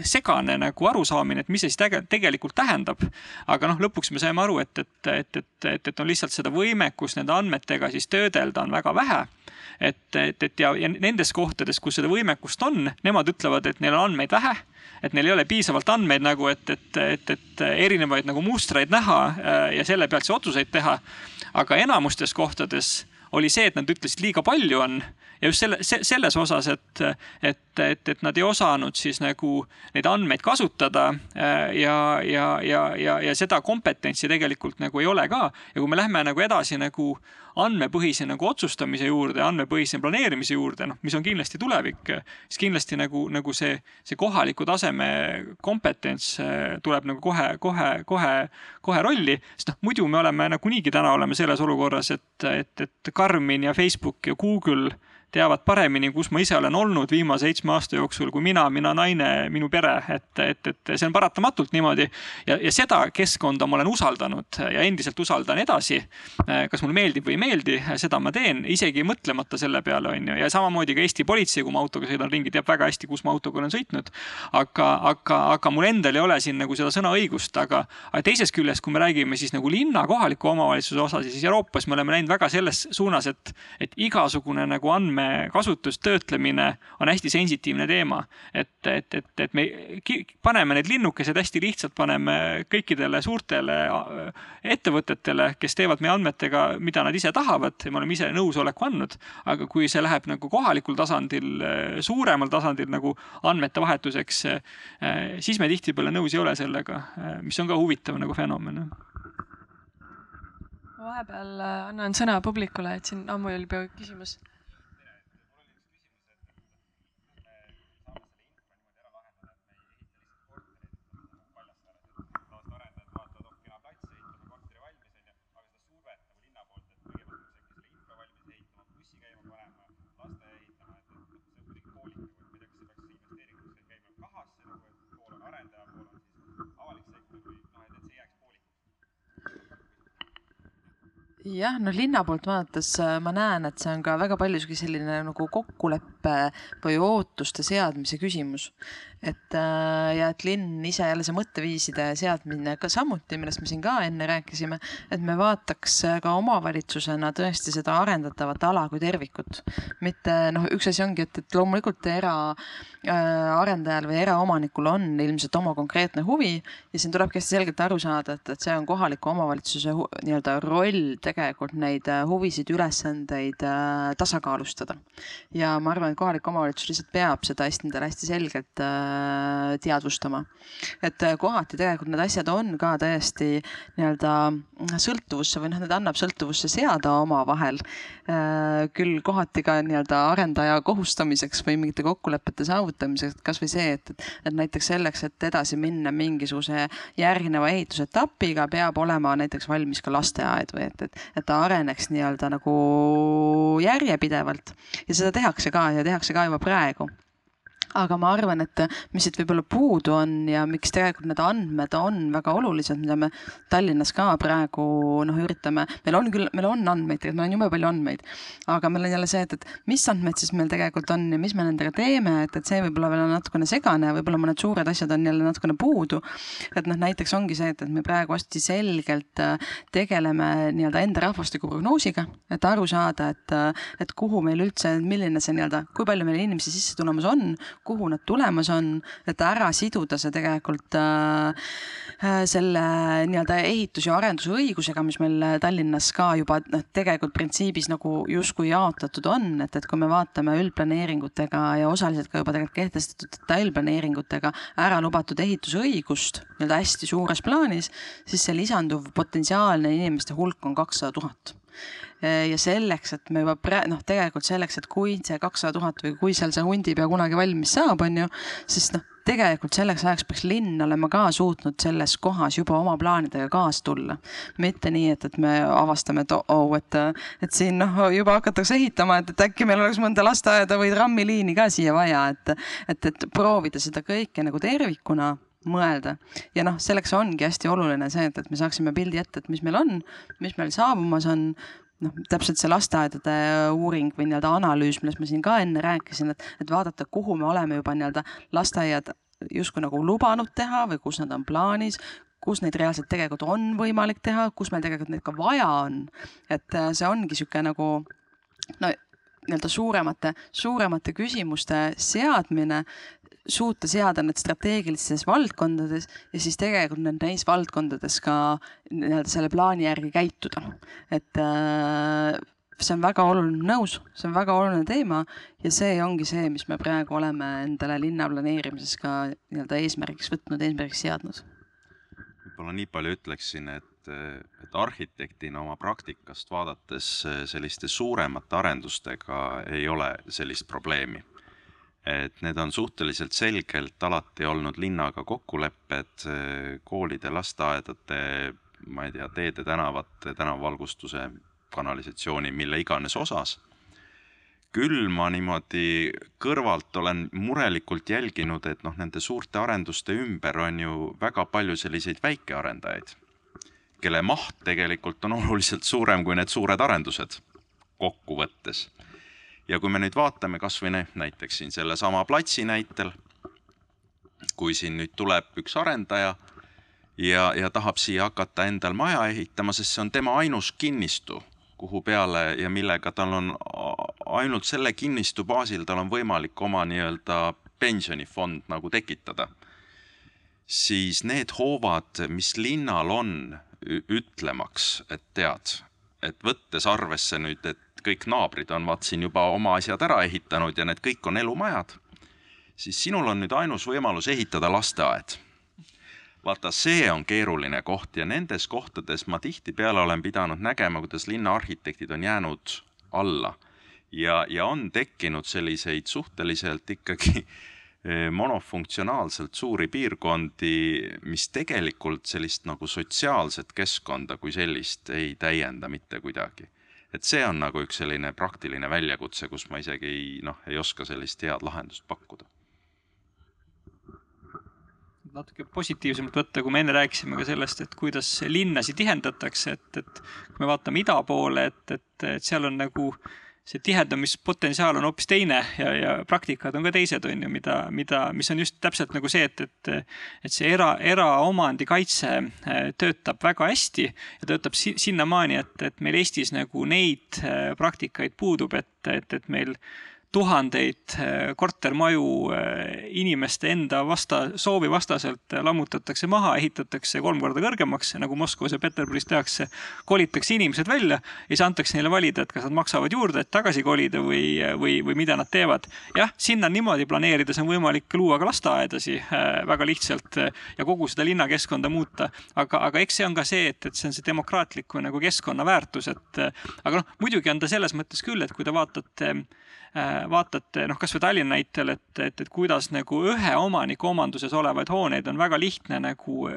segane nagu arusaamine, et mis see siis tegelikult tähendab. aga noh, lõpuks me saime aru, et, et, et, et, et, et on lihtsalt seda võimekust nende andmetega siis töödelda on väga vähe. et, et, et ja, ja nendes kohtades, kus seda võimekust on, nemad ütlevad, et neil on andmeid vähe et neil ei ole piisavalt andmeid nagu, et, et, et, et erinevaid nagu mustreid näha äh, ja selle pealt siis otsuseid teha. aga enamustes kohtades oli see, et nad ütlesid, liiga palju on ja just selle, selles osas, et, et, et, et nad ei osanud siis nagu neid andmeid kasutada ja, ja, ja, ja, ja seda kompetentsi tegelikult nagu ei ole ka. ja kui me lähme nagu edasi nagu andmepõhise nagu otsustamise juurde, andmepõhise planeerimise juurde, noh, mis on kindlasti tulevik, siis kindlasti nagu, nagu see, see kohaliku taseme kompetents tuleb nagu kohe, kohe, kohe, kohe rolli. sest noh, muidu me oleme nagunii täna oleme selles olukorras, et, et, et Garmin ja Facebook ja Google teavad paremini, kus ma ise olen olnud viimase seitsme aasta jooksul, kui mina, mina naine, minu pere, et, et, et see on paratamatult niimoodi. ja, ja seda keskkonda ma olen usaldanud ja endiselt usaldan edasi. kas mulle meeldib või ei meeldi, seda ma teen, isegi mõtlemata selle peale, on ju, ja samamoodi ka Eesti politsei, kui ma autoga sõidan ringi, teab väga hästi, kus ma autoga olen sõitnud. aga, aga, aga mul endal ei ole siin nagu seda sõnaõigust, aga, aga teisest küljest, kui me räägime siis nagu linna kohaliku omavalitsuse osas, siis Euroopas me oleme läinud väga selles suunas, et, et igasugune nagu andme andmekasutus, töötlemine on hästi sensitiivne teema. et, et, et, et me paneme need linnukesed hästi lihtsalt, paneme kõikidele suurtele äh, ettevõtetele, kes teevad meie andmetega, mida nad ise tahavad ja me oleme ise nõusoleku andnud. aga kui see läheb nagu kohalikul tasandil, äh, suuremal tasandil nagu andmete vahetuseks, äh, siis me tihtipeale nõus ei ole sellega, mis on ka huvitav nagu fenomen vahepeal annan sõna publikule, et siin ammu oli juba küsimus jah, no linna poolt vaadates äh, ma näen, et see on ka väga paljuski selline nagu kokkuleppe või ootuste seadmise küsimus et äh, ja et linn ise jälle see mõtteviiside seadmine ka samuti, millest me siin ka enne rääkisime, et me vaataks ka omavalitsusena tõesti seda arendatavat ala kui tervikut. mitte noh, üks asi ongi, et, et loomulikult eraarendajal äh, või eraomanikul on ilmselt oma konkreetne huvi ja siin tulebki hästi selgelt aru saada, et, et see on kohaliku omavalitsuse nii-öelda roll tegelikult neid äh, huvisid, ülesandeid äh, tasakaalustada. ja ma arvan, et kohalik omavalitsus lihtsalt peab seda hästi endale hästi selgelt äh, teadvustama. et kohati tegelikult need asjad on ka täiesti nii-öelda sõltuvusse või noh, need annab sõltuvusse seada omavahel. Küll kohati ka nii-öelda arendaja kohustamiseks või mingite kokkulepete saavutamiseks, kasvõi see, et, et näiteks selleks, et edasi minna mingisuguse järgneva ehitusetapiga, peab olema näiteks valmis ka lasteaed või et, et, et ta areneks nii-öelda nagu järjepidevalt. Ja seda tehakse ka ja tehakse ka juba praegu aga ma arvan, et mis siit võib-olla puudu on ja miks tegelikult need andmed on väga olulised, mida me Tallinnas ka praegu noh, üritame, meil on küll, meil on andmeid, tegelikult meil on jube palju andmeid, aga meil on jälle see, et, et mis andmed siis meil tegelikult on ja mis me nendega teeme, et, et see võib-olla veel on natukene segane, võib-olla mõned suured asjad on jälle natukene puudu. et noh, näiteks ongi see, et, et me praegu hästi selgelt äh, tegeleme nii-öelda enda rahvastikuprognoosiga, et aru saada, et, äh, et kuhu meil üldse, milline see nii-öelda, kui palju meil inimesi sisse tulemas on, kuhu nad tulemas on, et ära siduda see tegelikult äh, äh, selle nii-öelda ehitus- ja arendusõigusega, mis meil Tallinnas ka juba noh, tegelikult printsiibis nagu justkui jaotatud on, et, et kui me vaatame üldplaneeringutega ja osaliselt ka juba tegelikult kehtestatud detailplaneeringutega ära lubatud ehitusõigust nii-öelda hästi suures plaanis, siis see lisanduv potentsiaalne inimeste hulk on kakssada tuhat. Äh, ja selleks, et me juba pra-, noh, tegelikult selleks, et kui see kakssada tuhat või kui seal see hundipea kunagi valmis saab, on ju, siis noh, tegelikult selleks ajaks peaks linn olema ka suutnud selles kohas juba oma plaanidega kaasa tulla. mitte nii, et, et me avastame, et oh,, et, et siin noh, juba hakatakse ehitama, et, et äkki meil oleks mõnda lasteaeda või trammiliini ka siia vaja, et, et, et proovida seda kõike nagu tervikuna mõelda. ja noh, selleks ongi hästi oluline see, et, et me saaksime pildi ette, et mis meil on, mis meil saabumas on, noh, täpselt see lasteaedade uuring või nii-öelda analüüs, millest ma siin ka enne rääkisin, et, et vaadata, kuhu me oleme juba nii-öelda lasteaiad justkui nagu lubanud teha või kus nad on plaanis, kus neid reaalselt tegelikult on võimalik teha, kus meil tegelikult neid ka vaja on. et äh, see ongi niisugune nagu no nii-öelda suuremate, suuremate küsimuste seadmine suuta seada need strateegilistes valdkondades ja siis tegelikult need neis valdkondades ka nii-öelda selle plaani järgi käituda. et äh, see on väga oluline, nõus, see on väga oluline teema ja see ongi see, mis me praegu oleme endale linna planeerimises ka nii-öelda eesmärgiks võtnud, eesmärgiks seadnud. võib-olla nii palju ütleksin, et, et arhitektina oma praktikast vaadates selliste suuremate arendustega ei ole sellist probleemi. Et need on suhteliselt selgelt alati olnud linnaga kokkulepped koolide, lasteaedade, ma ei tea, teede, tänavate, tänavavalgustuse kanalisatsiooni, mille iganes osas. küll ma niimoodi kõrvalt olen murelikult jälginud, et noh, nende suurte arenduste ümber on ju väga palju selliseid väikearendajaid, kelle maht tegelikult on oluliselt suurem kui need suured arendused kokkuvõttes. Ja kui me nüüd vaatame kasvõi näiteks siin sellesama platsi näitel, kui siin nüüd tuleb üks arendaja ja, ja tahab siia hakata endal maja ehitama, sest see on tema ainus kinnistu kuhu peale ja millega tal on ainult selle kinnistu baasil, tal on võimalik oma nii-öelda pensionifond nagu tekitada. siis need hoovad, mis linnal on ütlemaks, et tead, et võttes arvesse nüüd, et kõik naabrid on vaat siin juba oma asjad ära ehitanud ja need kõik on elumajad, siis sinul on nüüd ainus võimalus ehitada lasteaed vaata, see on keeruline koht ja nendes kohtades ma tihtipeale olen pidanud nägema, kuidas linnaarhitektid on jäänud alla ja, ja on tekkinud selliseid suhteliselt ikkagi eh, monofunktsionaalselt suuri piirkondi, mis tegelikult sellist nagu sotsiaalset keskkonda kui sellist ei täienda mitte kuidagi. Et see on nagu üks selline praktiline väljakutse, kus ma isegi ei noh, ei oska sellist head lahendust pakkuda. Natuke positiivsemalt võtta, kui me enne rääkisime ka sellest, et kuidas linnasid tihendatakse, et, et kui me vaatame ida poole, et, et, et seal on nagu see tihedamispotentsiaal on hoopis teine ja, ja praktikad on ka teised, on ju, mida, mida, mis on just täpselt nagu see, et, et, et see era, eraomandi kaitse äh, töötab väga hästi ja töötab si sinnamaani, et, et meil Eestis nagu neid äh, praktikaid puudub, et, et, et meil tuhandeid äh, kortermaju äh, inimeste enda vasta, soovi vastaselt lammutatakse maha, ehitatakse kolm korda kõrgemaks, nagu Moskvas ja Peterburis tehakse. kolitakse inimesed välja ja siis antakse neile valida, et kas nad maksavad juurde, et tagasi kolida või, või, või mida nad teevad. jah, sinna niimoodi planeerides on võimalik luua ka lasteaedasi äh, väga lihtsalt ja kogu seda linnakeskkonda muuta. aga, aga eks see on ka see, et, et see on see demokraatliku nagu keskkonna väärtus, et aga noh, muidugi on ta selles mõttes küll, et kui te vaatate Äh, vaatate noh, kasvõi Tallinna näitel, et, et, et kuidas nagu ühe omaniku omanduses olevaid hooneid on väga lihtne nagu äh,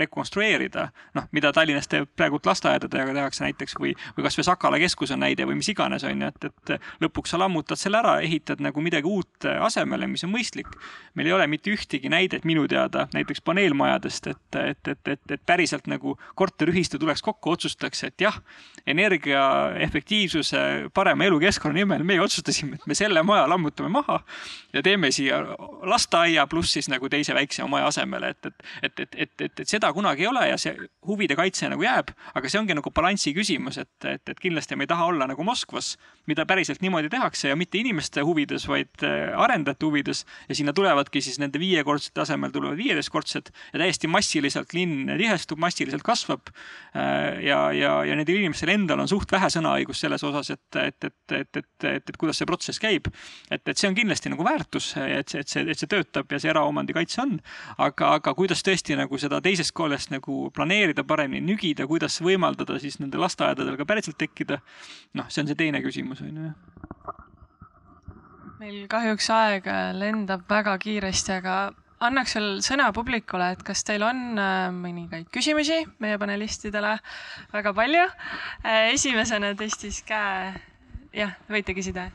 rekonstrueerida. noh, mida Tallinnas teeb praegult lasteaedadega tehakse näiteks või, või kasvõi Sakala keskus on näide või mis iganes on ju, et, et lõpuks sa lammutad selle ära, ehitad nagu midagi uut asemele, mis on mõistlik. meil ei ole mitte ühtegi näidet minu teada näiteks paneelmajadest, et, et, et, et, et päriselt nagu korteriühistu tuleks kokku, otsustaks, et jah, energiaefektiivsuse, parema elukeskkonna nimel meie otsustasime, et me selle maja lammutame maha ja teeme siia lasteaia pluss siis nagu teise väiksema maja asemele, et, et, et, et, et, et, et seda kunagi ei ole ja see huvide kaitse nagu jääb, aga see ongi nagu balansi küsimus, et, et, et kindlasti me ei taha olla nagu Moskvas, mida päriselt niimoodi tehakse ja mitte inimeste huvides, vaid äh, arendajate huvides ja sinna tulevadki siis nende viiekordsete asemel tulevad viieteistkordsed ja täiesti massiliselt linn tihestub, massiliselt kasvab. Äh, ja, ja, ja nendel inimestel endal on suht vähe sõnaõigust selles osas, et, et, et, et, et, et, et kuidas see protsess käib. et, et see on kindlasti nagu väärtus, et see, et see, et see töötab ja see eraomandi kaitse on. aga, aga kuidas tõesti nagu seda teisest küljest nagu planeerida paremini, nügida, kuidas võimaldada siis nendel lasteaedadel ka päriselt tekkida. noh, see on see teine küsimus on ju meil kahjuks aeg lendab väga kiiresti, aga annaks veel sõna publikule, et kas teil on äh, mõningaid küsimusi meie panelistidele? väga palju. Äh, esimesena tõstis käe. jah, võite küsida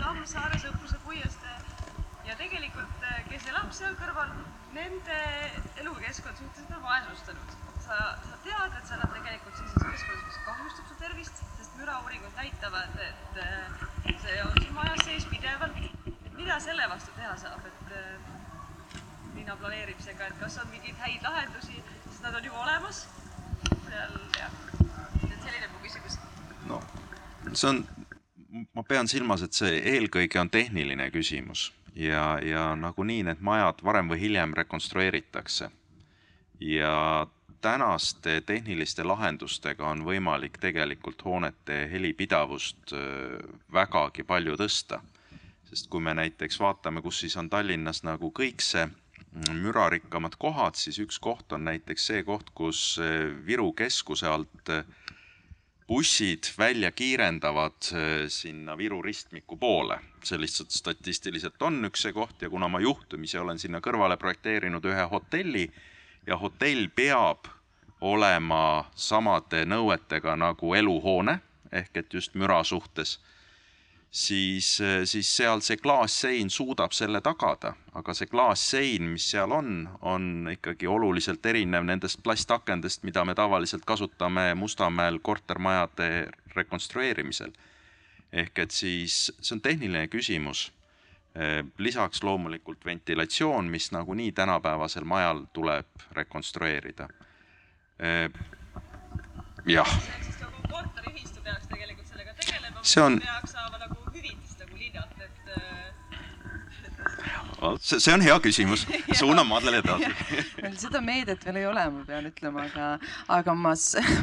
Tammsaare sõpruse puiestee ja tegelikult, eh, kes elab seal kõrval, nende elukeskkond suhteliselt on vaesustanud. Sa, sa tead, et sa elad tegelikult sellises keskkonnas, mis kahjustab su tervist, sest mürauuringud näitavad, et see on sul majas sees pidevalt. et mida selle vastu teha saab, et linna planeerimisega, et kas on mingeid häid lahendusi, sest nad on juba olemas seal, jah. et selline mu küsimus. no see on ma pean silmas, et see eelkõige on tehniline küsimus ja, ja nagunii need majad varem või hiljem rekonstrueeritakse. ja tänaste tehniliste lahendustega on võimalik tegelikult hoonete helipidavust vägagi palju tõsta. sest kui me näiteks vaatame, kus siis on Tallinnas nagu kõikse mürarikkamad kohad, siis üks koht on näiteks see koht, kus Viru keskuse alt bussid välja kiirendavad sinna Viru ristmiku poole. see lihtsalt statistiliselt on üks see koht ja kuna ma juhtumisi olen sinna kõrvale projekteerinud ühe hotelli ja hotell peab olema samade nõuetega nagu eluhoone ehk et just müra suhtes, siis, siis seal see klaassein suudab selle tagada, aga see klaassein, mis seal on, on ikkagi oluliselt erinev nendest plastakendest, mida me tavaliselt kasutame Mustamäel kortermajade rekonstrueerimisel. ehk et siis see on tehniline küsimus lisaks loomulikult ventilatsioon, mis nagunii tänapäevasel majal tuleb rekonstrueerida. jah. ehk siis see, on hea küsimus, suunan Madlele edasi. meil seda meediat veel ei ole, ma pean ütlema, aga, aga ma,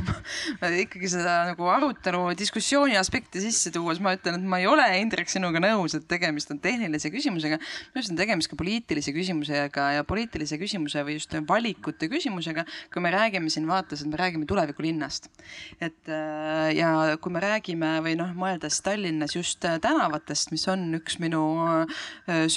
ma ikkagi seda nagu arutelu, diskussiooni aspekti sisse tuues ma ütlen, et ma ei ole, Indrek, sinuga nõus, et tegemist on tehnilise küsimusega. minu arust on tegemist ka poliitilise küsimusega ja poliitilise küsimuse või just valikute küsimusega, kui me räägime siin vaates, et me räägime tulevikulinnast. et äh, ja kui me räägime või noh, mõeldes Tallinnas just tänavatest, mis on üks minu äh,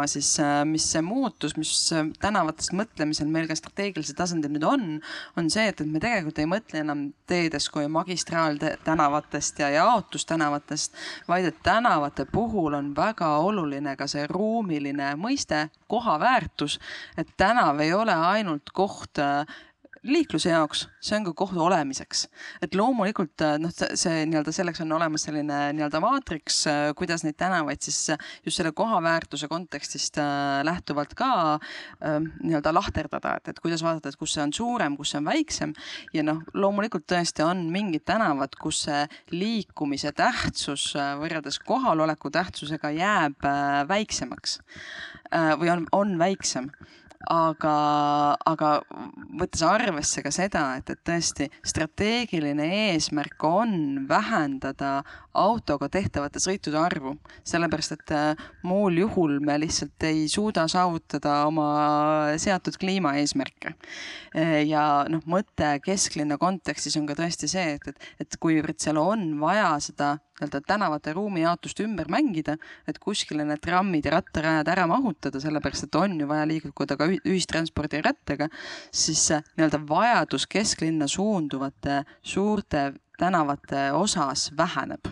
südameteema, siis äh, mis see muutus, mis äh, tänavatest mõtlemisel meil ka strateegilisel tasandil nüüd on, on see, et, et me tegelikult ei mõtle enam teedest kui magistraaltänavatest ja jaotustänavatest, vaid et tänavate puhul on väga oluline ka see ruumiline mõiste, koha väärtus, et tänav ei ole ainult koht äh, liikluse jaoks, see on ka koht olemiseks. et loomulikult äh, noh, see, nii-öelda selleks on olemas selline nii-öelda maatriks, kuidas neid tänavaid siis äh, just selle koha väärtuse kontekstist äh, lähtuvalt ka äh, nii-öelda lahterdada, et, et kuidas vaadata, et kus see on suurem, kus see on väiksem. Ja noh, loomulikult tõesti on mingid tänavad, kus see liikumise tähtsus äh, võrreldes kohaloleku tähtsusega jääb äh, väiksemaks äh, või on, on väiksem aga, aga võttes arvesse ka seda, et, et tõesti strateegiline eesmärk on vähendada autoga tehtavate sõitude arvu, sellepärast et äh, muul juhul me lihtsalt ei suuda saavutada oma seatud kliimaeesmärke. ja noh, mõte kesklinna kontekstis on ka tõesti see, et, et, et kuivõrd seal on vaja seda nii-öelda tänavate ruumijaotust ümber mängida, et kuskile need trammid ja rattarajad ära mahutada, sellepärast et on ju vaja liikuda ka ühi- ühistranspordi rattaga, siis nii-öelda vajadus kesklinna suunduvate suurte tänavate osas väheneb.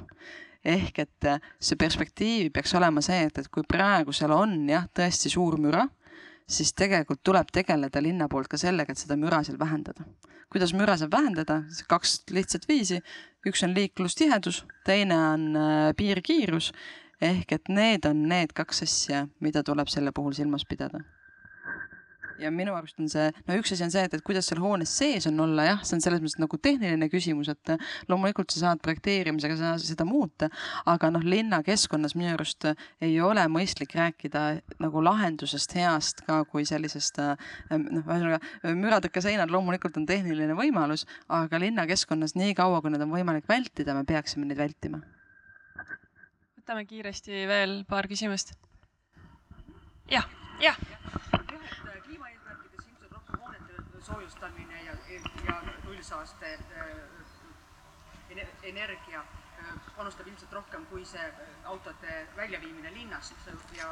Ehk et äh, see perspektiiv peaks olema see, et, et kui praegu seal on jah, tõesti suur müra, siis tegelikult tuleb tegeleda linna poolt ka sellega, et seda müra seal vähendada. kuidas müra saab vähendada, kaks lihtsat viisi, üks on liiklustihedus, teine on äh, piirkiirus, ehk et need on need kaks asja, mida tuleb selle puhul silmas pidada ja minu arust on see, no üks asi on see, et, et kuidas seal hoones sees on olla, jah, see on selles mõttes nagu tehniline küsimus, et loomulikult sa saad projekteerimisega seda, seda muuta, aga noh, linnakeskkonnas minu arust ei ole mõistlik rääkida nagu lahendusest heast ka kui sellisest äh, noh, ühesõnaga müratõkkeseinad loomulikult on tehniline võimalus, aga linnakeskkonnas nii kaua, kui need on võimalik vältida, me peaksime neid vältima. võtame kiiresti veel paar küsimust. jah, jah. jah, et kliimaeesmärkides ilmselt rohkem hoonete soojustamine ja, ja nullsaaste äh, ener- energia äh, panustab ilmselt rohkem kui see äh, autode väljaviimine linnast ja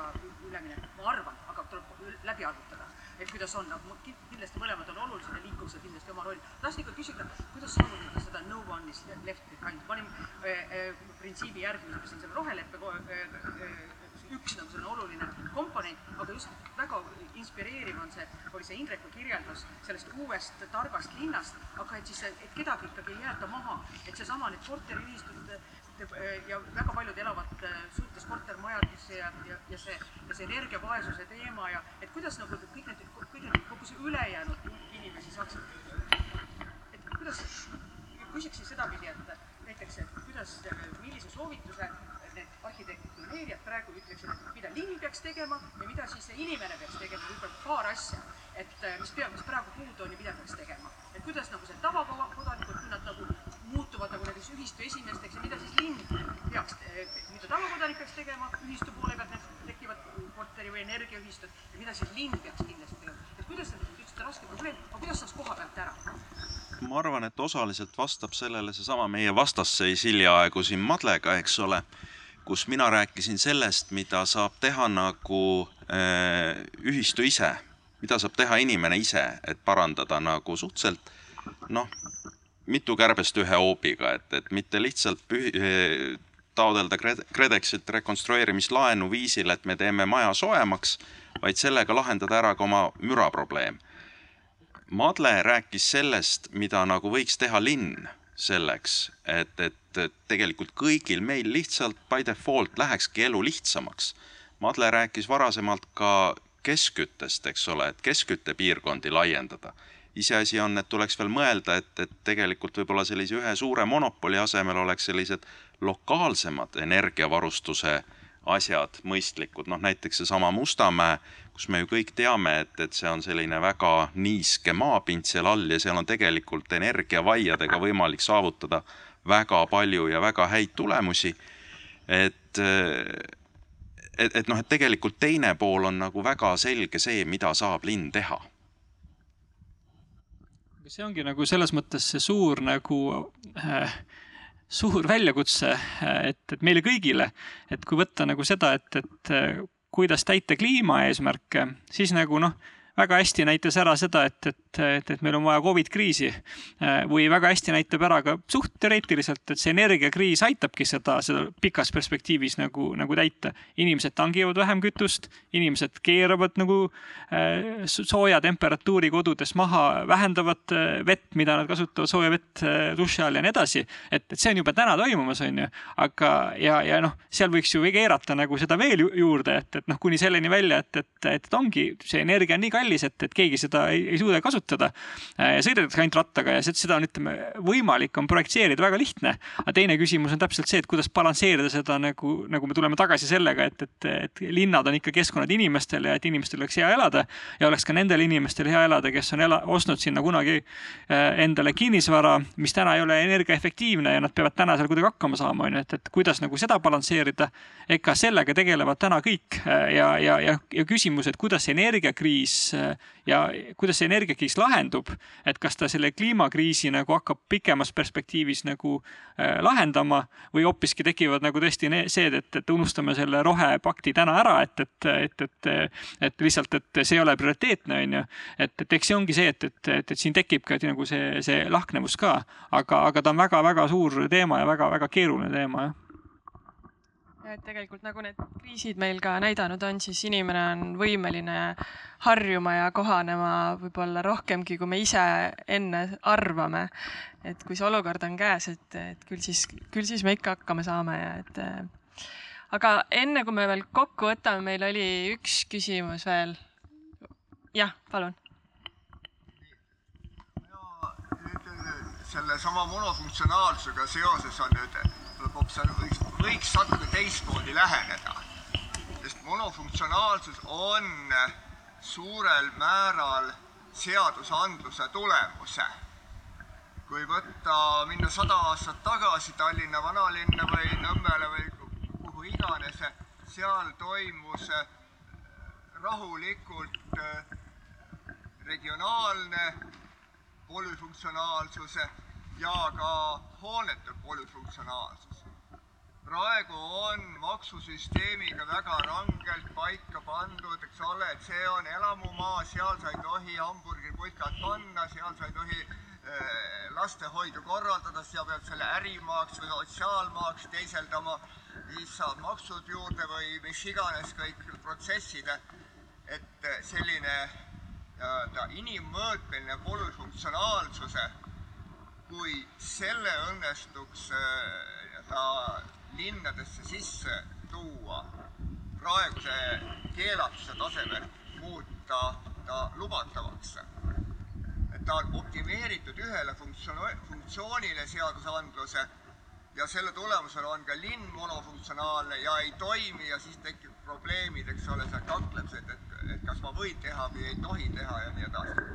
üleminek, ma arvan, aga tuleb läbi arvutada, et kuidas on, aga ki- kindlasti mõlemad on olulised ja liikuvusel kindlasti oma roll. tahtsin ikka küsida, kuidas saavutada seda no one is left behind, ma olin äh, äh, printsiibi järgi, mis siin selle roheleppe äh, äh, üks oluline komponent, aga just väga inspireeriv on see, oli see Indreku kirjeldus sellest uuest targast linnast, aga et siis, et kedagi ikkagi ei jäeta maha, et seesama need korteriühistud te- ja väga paljud elavad äh, suurtes kortermajades ja, ja, ja see, ja see energiavaesuse teema ja et kuidas nagu kõik need, kõik need, kogu see ülejäänud inimesi saaksid, et kuidas, küsiksin sedapidi, et näiteks, et kuidas, millise soovituse need arhitektid, planeerijad praegu ütleksid, et mida linn peaks tegema ja mida siis see inimene peaks tegema, võib-olla paar asja. et äh, mis pea, mis praegu puudu on ja mida peaks tegema. et kuidas nagu see tavakodanikud, kui nad nagu muutuvad nagu näiteks ühistu esimeesteks ja mida siis linn peaks, mida tavakodanik peaks tegema ühistu poole pealt, näiteks tekivad korteri või energiaühistud ja mida siis linn peaks kindlasti tegema. et kuidas see, te ütlesite raske probleem, aga kuidas saaks koha pealt ära? ma arvan, et osaliselt vastab sellele seesama meie vastasseis hiljaaegu siin Madlega, eks ole, kus mina rääkisin sellest, mida saab teha nagu äh, ühistu ise, mida saab teha inimene ise, et parandada nagu suhteliselt noh, mitu kärbest ühe hoobiga, et, et mitte lihtsalt pühi, eh, taodelda KredExilt rekonstrueerimislaenu viisil, et me teeme maja soojemaks, vaid sellega lahendada ära ka oma müraprobleem Madle rääkis sellest, mida nagu võiks teha linn selleks, et, et tegelikult kõigil meil lihtsalt by default lähekski elu lihtsamaks. Madle rääkis varasemalt ka keskküttest, eks ole, et keskküttepiirkondi laiendada. iseasi on, et tuleks veel mõelda, et, et tegelikult võib-olla sellise ühe suure monopoli asemel oleks sellised lokaalsemad energiavarustuse asjad mõistlikud, noh näiteks seesama Mustamäe kus me ju kõik teame, et, et see on selline väga niiske maapind seal all ja seal on tegelikult energiavaiadega võimalik saavutada väga palju ja väga häid tulemusi. et, et, et noh, et tegelikult teine pool on nagu väga selge see, mida saab linn teha see ongi nagu selles mõttes see suur nagu äh, suur väljakutse, et, et meile kõigile, et kui võtta nagu seda, et, et kuidas täita kliimaeesmärke, siis nagu noh, väga hästi näitas ära seda, et, et, et, et meil on vaja Covid kriisi. või väga hästi näitab ära ka suht teoreetiliselt, et see energiakriis aitabki seda, seda pikas perspektiivis nagu, nagu täita. inimesed tangivad vähem kütust, inimesed keeravad nagu äh, sooja temperatuuri kodudes maha, vähendavad äh, vett, mida nad kasutavad, sooja vett äh, duši all ja nii edasi. et, et see on juba täna toimumas, on ju, aga ja, ja noh, seal võiks ju keerata nagu seda veel juurde, et, et noh, kuni selleni välja, et, et, et ongi see energia on nii kallis kallis, et, et keegi seda ei, ei suuda kasutada. ja sõidetakse ainult rattaga ja seda on, ütleme, võimalik on projekteerida väga lihtne. aga teine küsimus on täpselt see, et kuidas balansseerida seda nagu, nagu me tuleme tagasi sellega, et, et, et linnad on ikka keskkonnad inimestele ja et inimestel oleks hea elada ja oleks ka nendel inimestel hea elada, kes on ela, ostnud sinna kunagi äh, endale kinnisvara, mis täna ei ole energiaefektiivne ja nad peavad täna seal kuidagi hakkama saama, on ju, et, et kuidas nagu seda balansseerida. ega sellega tegelevad täna kõik äh, ja, ja, ja, ja küsimus, et kuidas energiakriis ja kuidas see energiakriis lahendub, et kas ta selle kliimakriisi nagu hakkab pikemas perspektiivis nagu äh, lahendama või hoopiski tekivad nagu tõesti see, et, et unustame selle rohepakti täna ära, et, et, et, et, et lihtsalt, et see ei ole prioriteetne, on ju. et, et eks see ongi see, et, et, et, et siin tekib ka nagu see, see lahknevus ka, aga, aga ta on väga-väga suur teema ja väga-väga keeruline teema, jah et tegelikult nagu need kriisid meil ka näidanud on, siis inimene on võimeline harjuma ja kohanema võib-olla rohkemgi, kui me ise enne arvame. et kui see olukord on käes, et, et küll siis, küll siis me ikka hakkama saame ja et. aga enne kui me veel kokku võtame, meil oli üks küsimus veel. jah, palun. sellesama monofunktsionaalsusega seoses on nüüd võiks, võiks natuke teistmoodi läheneda. sest monofunktsionaalsus on suurel määral seadusandluse tulemus. kui võtta, minna sada aastat tagasi Tallinna vanalinna või Nõmmele või kuhu iganes, seal toimus rahulikult regionaalne polüfunktsionaalsus ja ka hoonete polüfunktsionaalsus praegu on maksusüsteemiga väga rangelt paika pandud, eks ole, et see on elamumaa, seal sa ei tohi hamburgeriputkat panna, seal sa ei tohi äh, lastehoidu korraldada, sa pead selle ärimaaks või sotsiaalmaaks teiseldama, siis saad maksud juurde või mis iganes kõik protsessid. et selline nii-öelda inimmõõtmeline polüfunktsionaalsuse, kui selle õnnestuks nii-öelda linnadesse sisse tuua, praeguse keelatuse tasemel muuta ta lubatavaks. et ta on optimeeritud ühele funktsioon, funktsioonile seadusandluse ja selle tulemusel on ka linn monofunktsionaalne ja ei toimi ja siis tekib probleemid, eks ole, seal kaklemised, et, et kas ma võin teha või ei tohi teha ja nii edasi.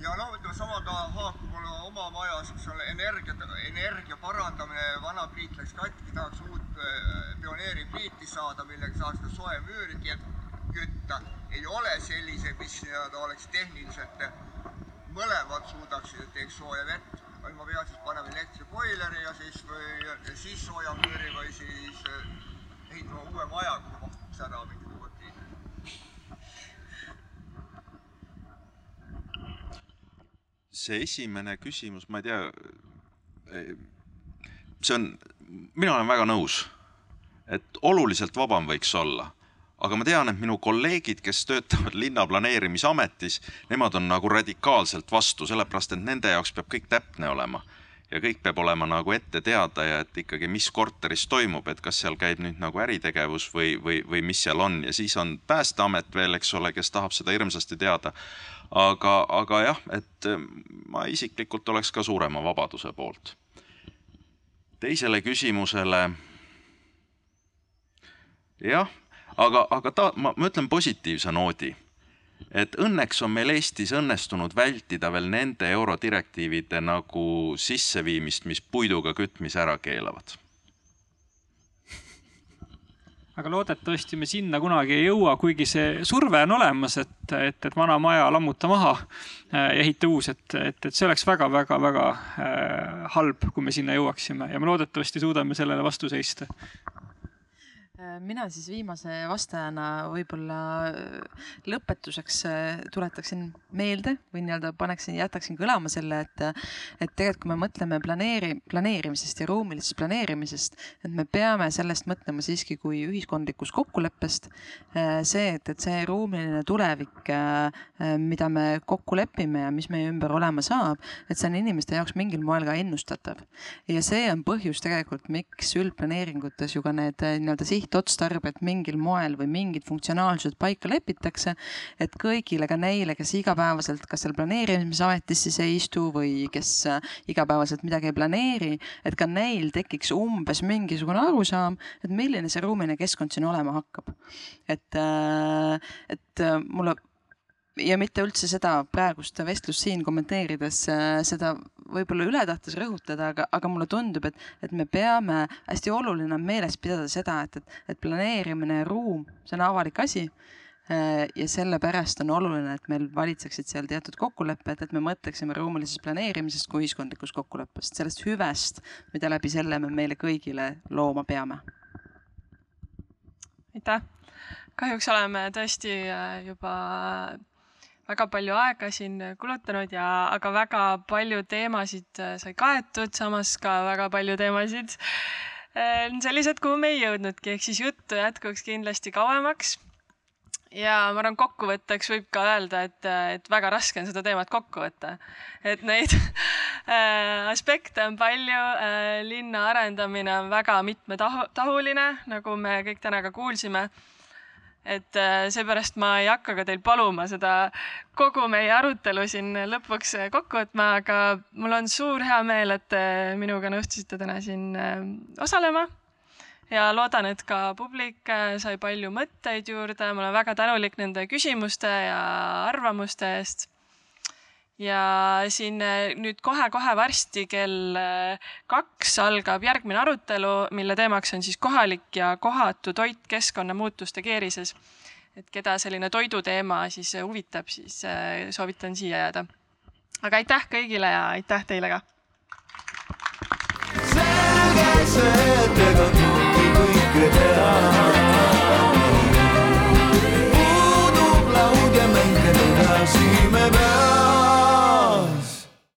Ja no ütleme, sama ka haakub mul oma majas, eks ole, energia, energia parandamine, vana pliit läks katki, tahaks uut äh, pioneeripliiti saada, millega saaks ka soe müüri kütta. ei ole selliseid, mis nii-öelda oleks tehniliselt mõlemad suudaksid, et teeks sooja vett. Või ma pean siis panema elektriboileri ja siis või ja siis soojamüüri või siis ehitama uue maja, kuhu mahtuks ära mingid uued tiimed. See esimene küsimus, ma ei tea, see on, mina olen väga nõus, et oluliselt vabam võiks olla. Aga ma tean, et minu kolleegid, kes töötavad linna planeerimisametis, nemad on nagu radikaalselt vastu, sellepärast et nende jaoks peab kõik täpne olema. Ja kõik peab olema nagu ette teada ja et ikkagi, mis korteris toimub, et kas seal käib nüüd nagu äritegevus või, või, või mis seal on. Ja siis on Päästeamet veel, eks ole, kes tahab seda hirmsasti teada. Aga, aga jah, et ma isiklikult oleks ka suurema vabaduse poolt. teisele küsimusele. jah aga, aga ta, ma, ma ütlen positiivse noodi. et õnneks on meil Eestis õnnestunud vältida veel nende eurodirektiivide nagu sisseviimist, mis puiduga kütmise ära keelavad aga loodetavasti me sinna kunagi ei jõua, kuigi see surve on olemas, et, et, et vana maja lammuta maha äh, ja ehita uus, et, et, et see oleks väga-väga-väga äh, halb, kui me sinna jõuaksime. Ja me loodetavasti suudame sellele vastu seista mina siis viimase vastajana võib-olla äh, lõpetuseks äh, tuletaksin meelde või nii-öelda paneksin, jätaksin kõlama selle, et, et tegelikult kui me mõtleme planeeri-, planeerimisest ja ruumilisest planeerimisest, et me peame sellest mõtlema siiski kui ühiskondlikust kokkuleppest. Äh, see, et, et see ruumiline tulevik, mida me kokku lepime ja mis meie ümber olema saab, et see on inimeste jaoks mingil moel ka ennustatav. ja see on põhjus tegelikult, miks üldplaneeringutes ju ka need nii-öelda siht sihtotstarbed mingil moel või mingid funktsionaalsused paika lepitakse, et kõigile, ka neile, kes igapäevaselt kas seal planeerimisametis siis ei istu või kes äh, igapäevaselt midagi ei planeeri, et ka neil tekiks umbes mingisugune arusaam, et milline see ruumiline keskkond siin olema hakkab. et, äh, et äh, mulle ja mitte üldse seda praegust vestlust siin kommenteerides äh, seda võib-olla üle tahtes rõhutada, aga, aga mulle tundub, et, et me peame, hästi oluline on meeles pidada seda, et, et, et planeerimine ja ruum, see on avalik asi. Äh, ja sellepärast on oluline, et meil valitseksid seal teatud kokkulepped, et me mõtleksime ruumilisest planeerimisest kui ühiskondlikust kokkuleppest, sellest hüvest, mida läbi selle me meile kõigile looma peame. aitäh kahjuks oleme tõesti äh, juba väga palju aega siin kulutanud ja, aga väga palju teemasid äh, sai kaetud, samas ka väga palju teemasid äh, sellised, kuhu me ei jõudnudki, ehk siis juttu jätkuks kindlasti kauemaks. ja ma arvan, kokkuvõtteks võib ka öelda, et, et väga raske on seda teemat kokku võtta. et neid äh, aspekte on palju, linna arendamine on väga mitmetahuline, nagu me kõik täna ka kuulsime et äh, seepärast ma ei hakka ka teil paluma seda kogu meie arutelu siin lõpuks äh, kokku võtma, aga mul on suur hea meel, et te minuga nõustusite täna siin äh, osalema. ja loodan, et ka publik sai palju mõtteid juurde, ma olen väga tänulik nende küsimuste ja arvamuste eest ja siin äh, nüüd kohe-kohe varsti kell äh, kaks algab järgmine arutelu, mille teemaks on siis kohalik ja kohatu toit keskkonnamuutuste keerises. et keda selline toiduteema siis äh, huvitab, siis soovitan siia jääda. aga aitäh kõigile ja aitäh teile ka. selge see, et ega kõike kõike teha. puudub laud ja mänge teha, siin me peame.